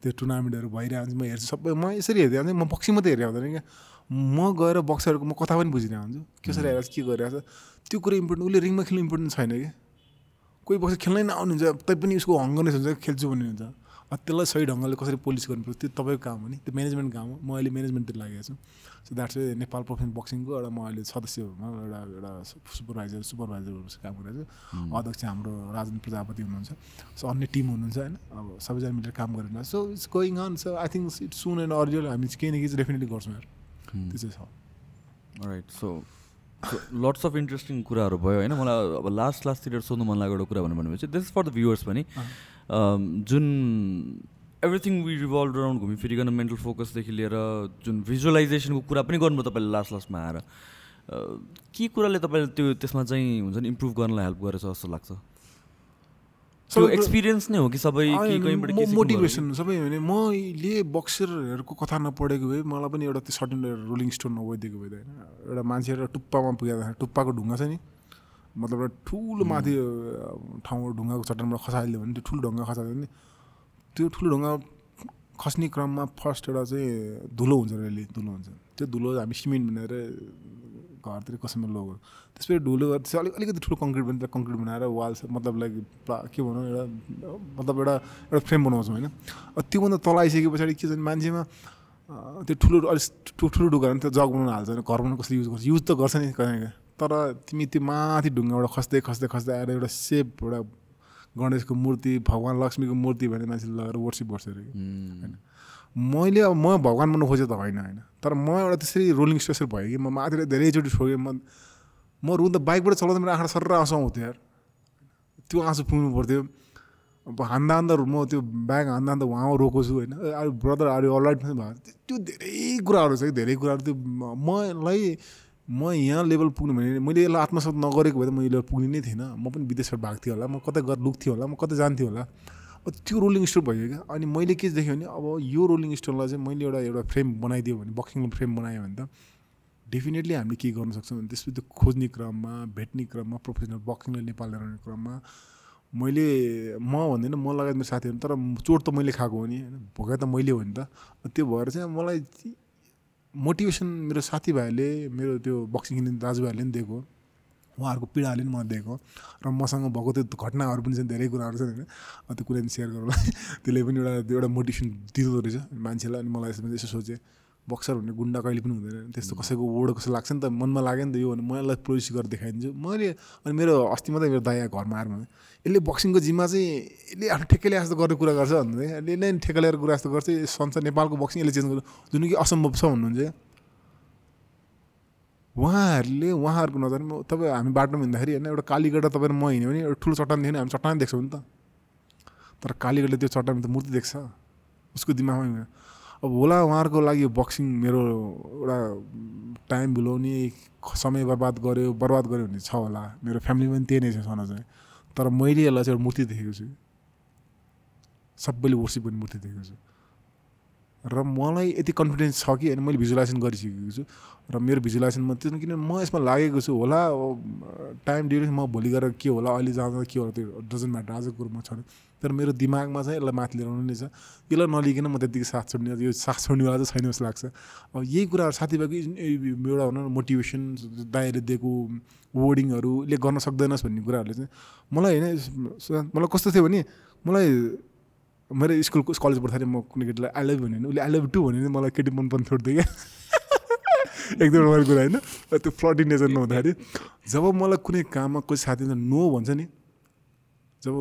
त्यो टुर्नामेन्टहरू भइरहेको हुन्छ म हेर्छु सबै म यसरी हेर्दै हुन्छ म बक्सिङ मात्रै हेरेर हुँदैन क्या। म गएर बक्सरको म कथा पनि बुझिरहेको हुन्छु कसरी हेरेर के गरिरहेको छ त्यो कुरो इम्पोर्टेन्ट उसले रिङमा खेल्नु इम्पोर्टेन्ट छैन कि कोही बक्सर खेल्नै नआउनुहुन्छ तैपनि उसको हङ्गरनेस हुन्छ खेल्छु भन्ने हुन्छ। त्यसलाई सही ढङ्गले कसरी पोलिस गर्नुपर्छ त्यो तपाईँको काम हो नि त्यो म्यानेजमेन्ट काम हो। म अहिले म्यानेजमेन्टतिर लागेको छु। सो द्याट्स नेपाल प्रोफेसनल बक्सिङको एउटा म अहिले सदस्यहरूमा एउटा एउटा सुपरभाइजर सुपरभाइजरहरू काम गरेको छु। अध्यक्ष हाम्रो राजन प्रजापति हुनुहुन्छ। सो अन्य टिम हुनुहुन्छ होइन। अब सबैजना मिलेर काम गरेर so it's going on so I think it's soon and earlier हामी केही न केही चाहिँ डेफिनेटली गर्छौँ यार त्यो चाहिँ छ right so lots of interesting कुराहरू भयो होइन? मलाई अब लास्ट लास्टतिर सोध्नु मन लागेको एउटा कुरा भन्नु भनेपछि दिस फर द भ्युवर्स पनि। जुन एभ्रिथिङ वी रिभल्भ अराउन्ड घुमिफिरिकन मेन्टल फोकसदेखि लिएर जुन भिजुअलाइजेसनको कुरा पनि गर्नुभयो तपाईँले लास्ट लास्टमा आएर के कुराले तपाईँले त्यो त्यसमा चाहिँ हुन्छ नि इम्प्रुभ गर्नलाई हेल्प गरेछ जस्तो लाग्छ? त्यो एक्सपिरियन्स नै हो कि सबै मोटिभेसन सबै भने मैले बक्सरहरूको कथा नपढेको भए मलाई पनि एउटा त्यो सर्टन रोलिङ स्टोन नभइदिएको भए होइन। एउटा मान्छे एउटा टुप्पामा पुगेको टुप्पाको ढुङ्गा छ नि। मतलब एउटा ठुलो माथि ठाउँबाट ढुङ्गाको चट्टानबाट खसालिदियो भने त्यो ठुलो ढुङ्गा खसाल्यो भने त्यो ठुलो ढुङ्गा खस्ने क्रममा फर्स्ट एउटा चाहिँ धुलो हुन्छ रेली धुलो हुन्छ। त्यो धुलो हामी सिमेन्ट बनाएर घरतिर कसैमा लगो त्यसपछि धुलो त्यसपछि अलिक अलिकति ठुलो कङ्क्रिट बनाएर कङ्क्रिट बनाएर वाल मतलब लाइक के भनौँ एउटा मतलब एउटा एउटा फ्रेम बनाउँछौँ होइन? त्योभन्दा तल आइसके पछाडि के छ भने मान्छेमा त्यो ठुलो अलिक ठुलो ढुङ्गा त्यो जग बनाउनु हाल्छ भने घर बनाउनु कसरी युज गर्छ? युज त गर्छ नि कहीँ तर तिमी त्यो माथि ढुङ्गाबाट खस्दै खस्दै खस्दै आएर एउटा सेप एउटा गणेशको मूर्ति भगवान् लक्ष्मीको मूर्ति भने मान्छेले लगाएर वर्सिप गर्छ अरे। होइन। मैले अब म भगवान् बन्नु खोजेँ त होइन होइन। तर म एउटा त्यसरी रोलिङ स्टेसर भयो कि म माथि धेरैचोटि ठोकेँ म म रुँदा बाइकबाट चलाउँदा मेरो आँखा सर आँसु आउँथ्यो यार। त्यो आँसु पुग्नु पर्थ्यो। अब हान्दा हान्दा म त्यो ब्याग हान्दा हान्दा उहाँ रोएको छु होइन। ब्रदर अरू अलराइट भयो। त्यो धेरै कुराहरू छ कि धेरै कुराहरू। त्यो मलाई म यहाँ लेभल पुग्नु भने मैले यसलाई आत्मसात नगरेको भए त म यो लेभल पुग्ने नै थिएन म पनि विदेशबाट भएको थिएँ होला। म कतै गएर लुक्थेँ होला। म कतै जान्थेँ होला। त्यो रोलिङ स्टोर भयो क्या। अनि मैले के देखेँ भने अब यो रोलिङ स्टोरलाई चाहिँ मैले एउटा एउटा फ्रेम बनाइदियो भने बक्सिङ फ्रेम बनायो भने त डेफिनेटली हामीले के गर्न सक्छौँ भने त्यसपछि त्यो खोज्ने क्रममा भेट्ने क्रममा प्रोफेसनल बक्सिङलाई नेपाल ल्याउने क्रममा मैले म भन्दिनँ म लगायत मेरो साथीहरू तर चोट त मैले खाएको हो नि। होइन भोगा त मैले हो नि त। त्यो भएर चाहिँ मलाई मोटिभेसन मेरो साथीभाइहरूले मेरो त्यो बक्सिङ खेल्ने दाजुभाइहरूले पनि दिएको उहाँहरूको पीडाले पनि मलाई दिएको र मसँग भएको त्यो घटनाहरू पनि छन् धेरै कुराहरू छन् होइन। त्यो कुरा पनि सेयर गरौँला। [laughs] त्यसले पनि एउटा एउटा मोटिभेसन दिँदो रहेछ मान्छेलाई अनि मलाई यसो सोचेँ। बक्सर भन्ने गुन्डा कहिले पनि हुँदैन। त्यस्तो कसैको वर्ड कसो लाग्छ नि त मनमा लाग्यो नि त यो भने म यसलाई प्रोड्युस गरेर देखाइदिन्छु। मैले अनि मेरो अस्ति मात्रै मेरो दाया घरमा आएर भने यसले बक्सिङको जिम्मा चाहिँ यसले आफ्नो ठेक्कै जस्तो गर्ने कुरा गर्छ भन्दै। यसले नै ठेक्का ल्याएर कुरा जस्तो गर्छ। संसार नेपालको बक्सिङ यसले चेन्ज गर्नु जुन कि असम्भव छ भन्नुहुन्छ। उहाँहरूले उहाँहरूको नजरमा तपाईँ हामी बाटोमा हिँड्दाखेरि होइन एउटा कालीगढ तपाईँ म हिँड्यो भने एउटा ठुलो चट्टान देख्यो भने हामी चट्टान देख्छौँ नि त। तर कालीगढले त्यो चट्टानमा त मूर्ति देख्छ। उसको दिमागमा अब होला उहाँहरूको लागि बक्सिङ मेरो एउटा टाइम भुलाउने समय बर्बाद गऱ्यो बर्बाद गऱ्यो भने छ होला। मेरो फ्यामिलीमा पनि त्यही नै छ सन चाहिँ। तर मैले यसलाई चाहिँ एउटा मूर्ति देखेको छु। सबैले वर्सिप गर्ने मूर्ति देखेको छु। र मलाई यति कन्फिडेन्स छ कि होइन मैले भिजुलाइजेसन गरिसकेको छु। र मेरो भिजुलाइजेसनमा त्यो किन म यसमा लागेको छु होला। टाइम ड्युरेसन म भोलि गएर के होला अहिले जाँदा के होला त्यो डजन्ट म्याटर आजको कुरोमा छैन तर मेरो दिमागमा चाहिँ यसलाई माथि लिएर नै छ। यसलाई नलिकन म त्यतिकै साथ छोड्ने यो साथ छोड्नेवाला चाहिँ छैन जस्तो लाग्छ। अब यही कुराहरू साथीभाइको एउटा भनौँ न मोटिभेसन दाइले दिएको वर्डिङहरूले गर्न सक्दैनस् भन्ने कुराहरूले चाहिँ मलाई होइन मलाई कस्तो थियो भने मलाई मेरो स्कुलको कलेज पढ्दाखेरि म कुनै केटीलाई आई लभ भन्यो भने उसले आई लभ टू भन्यो भने मलाई केटी मन छोड्थ्यो क्या। [laughs] एकदम रमाइलो कुरा होइन। त्यो फ्लटी नेचर नहुँदाखेरि जब मलाई कुनै काममा कोही साथीले नो भन्छ नि जब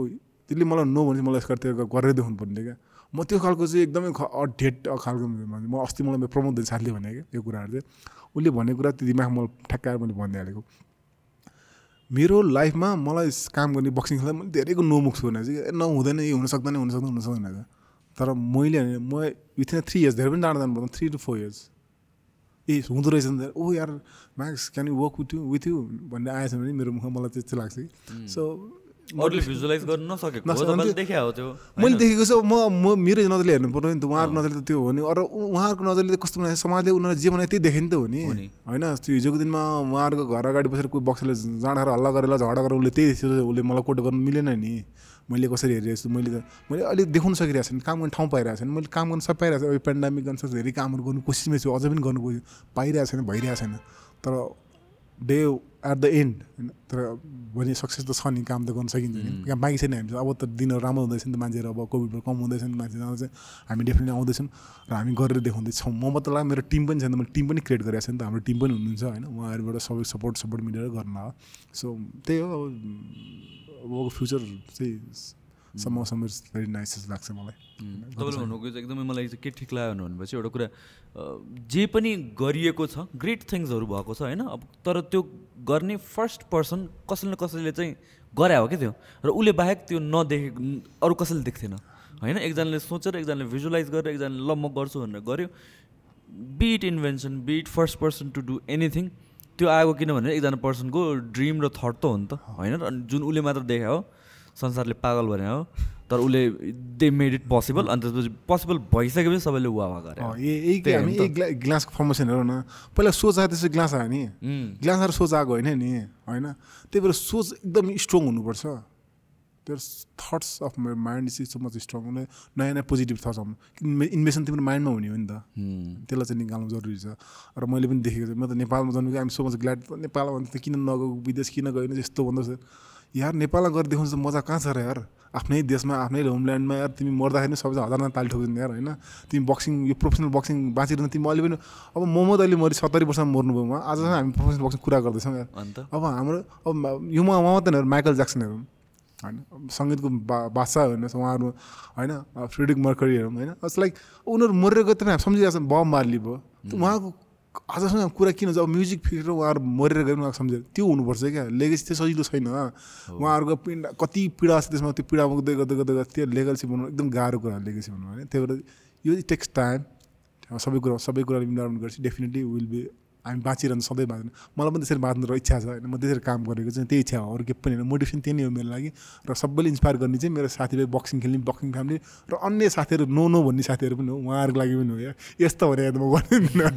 त्यसले मलाई नो भने मलाई यसको त्यो गरेर देखाउनु पर्ने क्या। म त्यो खालको चाहिँ एकदमै ढेट खालको म अस्ति मलाई प्रमोद साथीले भने क्या यो कुराहरू चाहिँ। उसले भनेको कुरा त्यो दिमाग मलाई ठ्याक्काएर मैले भनिदिइहालेको मेरो लाइफमा मलाई काम गर्ने बक्सिङ खेल्दा मैले धेरैको नोमुख छु भने चाहिँ नहुँदैन यो हुन सक्दैन हुन सक्दैन हुन सक्दैन तर मैले म विथिन थ्री इयर्स धेरै पनि जाँदा जानु पर्दैन थ्री टु फोर इयर्स ए हुँदो रहेछ नि त। ओ यार Max can you work with you with you भन्ने आएछ भने मेरो मुखमा मलाई त्यस्तो लाग्छ कि। सो भिजुलाइज गर्न नसकेको देखा हो त्यो मैले देखेको छु म म मेरो नजरले हेर्नु पर्यो नि त उहाँहरूको नजरले त त्यो हो नि। अरू उहाँहरूको नजरले कस्तो बनायो समाजले उनीहरूले जे बनायो त्यही देखे नि त हो नि। होइन त्यो हिजोको दिनमा उहाँहरूको घर अगाडि बसेर कोही बक्सले जाँडा हल्ला गरेर झगडा गरेर उसले त्यही उसले मलाई कोट गर्नु मिलेन नि। मैले कसरी हेरिरहेको छु मैले त मैले अलिक देखाउन सकिरहेको छैन काम गर्ने ठाउँ पाइरहेको छैन। मैले काम गर्न सब पाइरहेको छु। अब पेन्डामिक अनुसार धेरै कामहरू गर्नु कोसिसमै छु अझै पनि गर्नु पाइरहेको छैन भइरहेको छैन। तर डे एट द एन्ड होइन तर भने सक्सेस त छ नि काम त गर्न सकिन्छ नि यहाँ बाँकी छैन हामी अब त दिनहरू राम्रो हुँदैछ नि त मान्छेहरू अब कोभिडबाट कम हुँदैछ नि मान्छे चाहिँ हामी डेफिनेटली आउँदैछौँ र हामी गरेर देखाउँदैछौँ म मात्र लाग्यो मेरो टिम पनि छैन मैले टिम पनि क्रिएट गरेको छ नि त हाम्रो टिम पनि हुनुहुन्छ होइन उहाँहरूबाट सबै सपोर्ट सपोर्ट मिलेर गर्न हो सो त्यही हो अब फ्युचर चाहिँ सम्म समय भेरी नाइस लाग्छ मलाई तपाईँले भन्नुको चाहिँ एकदमै मलाई चाहिँ के ठिक लाग्यो भनेपछि एउटा कुरा जे पनि गरिएको छ ग्रेट थिङ्सहरू भएको छ होइन? अब तर त्यो गर्ने फर्स्ट पर्सन कसैले न कसैले चाहिँ गरे हो क्या त्यो? र उसले बाहेक त्यो नदेखे अरू कसैले देख्थेन होइन? एकजनाले सोचेर एकजनाले भिजुलाइज गरेर एकजनाले ल म गर्छु भनेर गऱ्यो bit invention bit first person to do anything त्यो आएको किनभने एकजना पर्सनको ड्रिम र थट त हो नि त होइन? जुन उसले मात्र देखा हो संसारले पागल भने हो। तर उसले दे मेड इट पोसिबल अनि त्यसपछि पोसिबल भइसकेपछि सबैले वा वा गरे। हामी एक ग्लासको फर्मेसन हेरौँ न। पहिला सोच आयो त्यसपछि ग्लास आयो नि। ग्लास आएर सोच आएको होइन नि होइन? त्यही भएर सोच एकदम स्ट्रङ हुनुपर्छ। त्यो थट्स अफ मेरो mind is so much strong नयाँ नयाँ पोजिटिभ थट्स आउनु। इन्भेसन तिम्रो माइन्डमा हुने हो नि त। त्यसलाई चाहिँ निकाल्नु जरुरी छ। र मैले पनि देखेको छु। म त नेपालमा जन्मेको आइम सो मच ग्ल्याड नेपालमा त किन नगएको विदेश किन गएन यस्तो भन्दैछ। यार नेपालमा गएर देखाउँछ मजा कहाँ छ र यार? आफ्नै देशमा आफ्नै होमल्यान्डमा यार तिमी मर्दाखेरि पनि सबैजना हजारमा ताली ठोकिदिनु यार होइन? तिमी बक्सिङ यो प्रोफेसनल बक्सिङ बाँचिरहनु तिमी अहिले पनि अब मोहम्मद अली मरि सत्तरी वर्षमा मर्नुभयो उहाँ आज हामी प्रोफेसनल बक्सिङ कुरा गर्दैछौँ यार। अब हाम्रो अब यो उहाँ मात्रै माइकल ज्याक्सनहरू होइन? सङ्गीतको बा बादशाह हेर्नुहोस् उहाँहरू होइन? फ्रेडिक मर्करी हेरौँ होइन? लाइक उनीहरू मरेर गए त सम्झिरहेको छ बम मार्ली भयो। उहाँको आजसँग कुरा किन अब म्युजिक फिरेर उहाँहरू मरेर गएर उहाँको सम्झेर त्यो हुनुपर्छ क्या लेगेसी चाहिँ सजिलो छैन उहाँहरूको पिँडा कति पीडा छ त्यसमा त्यो पीडा मुक्दै गर्दै गर्दै गर्दै त्यो लेगेसी बनाउनु एकदम गाह्रो कुरा लेगेसी बनाउनु होइन त्यही भएर यो टेक्स टाइम सबै कुरा सबै कुरा इन्भाइरोमेन्ट गर्छ डेफिनेटली विल बी हामी बाँचिरहनु सधैँ बाँच्नु। मलाई पनि त्यसरी बाँच्नु र इच्छा छ होइन। म त्यसरी काम गरेको चाहिँ त्यही इच्छा हो। अरू केही पनि होइन। मोटिभेसन त्यही नै हो मेरो लागि। र सबैले इन्सपायर गर्ने चाहिँ मेरो साथीभाइ बक्सिङ खेल्ने बक्सिङ फ्यामिली र अन्य साथीहरू नो नो भन्ने साथीहरू पनि हो। उहाँहरूको लागि पनि हो या। यस्तो भने म गर्दिनँ।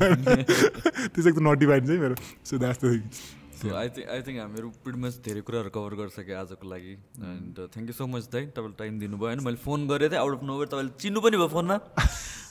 त्यो चाहिँ एकदम नोटिफाइड चाहिँ मेरो so that's the so I think I think हामीहरू पिड मच धेरै कुराहरू कभर गरिसकेँ आजको लागि. And thank you so much दाइ तपाईँले टाइम दिनुभयो होइन। मैले फोन गरेँ थिएँ आउट अफ नोभर तपाईँले चिन्नु पनि भयो फोनमा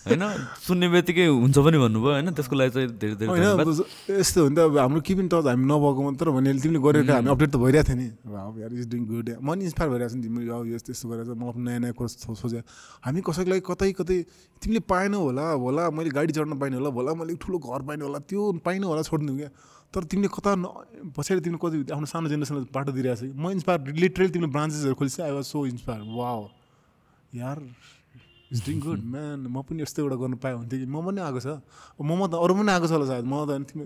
होइन? सुन्ने बित्तिकै हुन्छ पनि भन्नुभयो होइन। त्यसको लागि चाहिँ धेरै धेरै यस्तो हो नि त अब हाम्रो के पनि टच हामी नभएको मात्र भने तिमीले गरेर हामी अपडेट त भइरहेको थियो नि। अब यार इज डुइङ गुड म नि इन्सपायर भइरहेको छ नि तिमीले। अब यस्तो यस्तो गरेर म नयाँ नयाँ कुरा सोचे। हामी कसैको लागि कतै कतै तिमीले पाएनौ होला होला मैले गाडी चढ्न पाइनँ होला होला मैले ठुलो घर पाइनँ होला त्यो पाइनँ होला छोडिदिनु क्या। तर तिमीले कता पछाडि तिमीले कति आफ्नो सानो जेनेरेसनलाई बाटो दिइरहेको छ म इन्सपायर लिटरली तिमीले ब्रान्चेसहरू खोलिस आई वाज सो इन्सपायर वा यार इज डुइङ गुड म्यान म पनि यस्तो एउटा गर्नु पाएँ हुन्थ्यो कि। म पनि आएको छ। म त अरू पनि आएको छ होला सायद। म त तिमी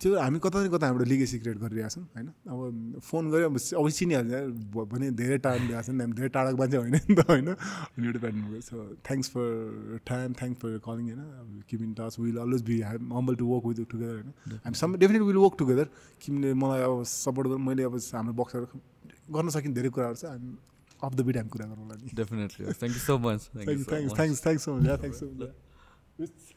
त्यो हामी कता न कता हाम्रो लिगेसी क्रिएट गरिरहेको छौँ होइन? अब फोन गऱ्यो अब अब चिनिहाल्छ भने धेरै टाढा ल्याएको नि हामी धेरै टाढाको मान्छे होइन नि त होइन? एउटा pattern so thanks for time thanks for calling होइन? Keep in touch will always be हाम humble to work with together होइन? हामी some definite will work together Kinley मलाई अब सपोर्ट गर्नु मैले अब हाम्रो बक्सहरू गर्न सकिने धेरै कुराहरू छ हामी अफ द बिट हामी कुरा गरौँला definitely thank you so much thanks thanks thanks so much thanks so much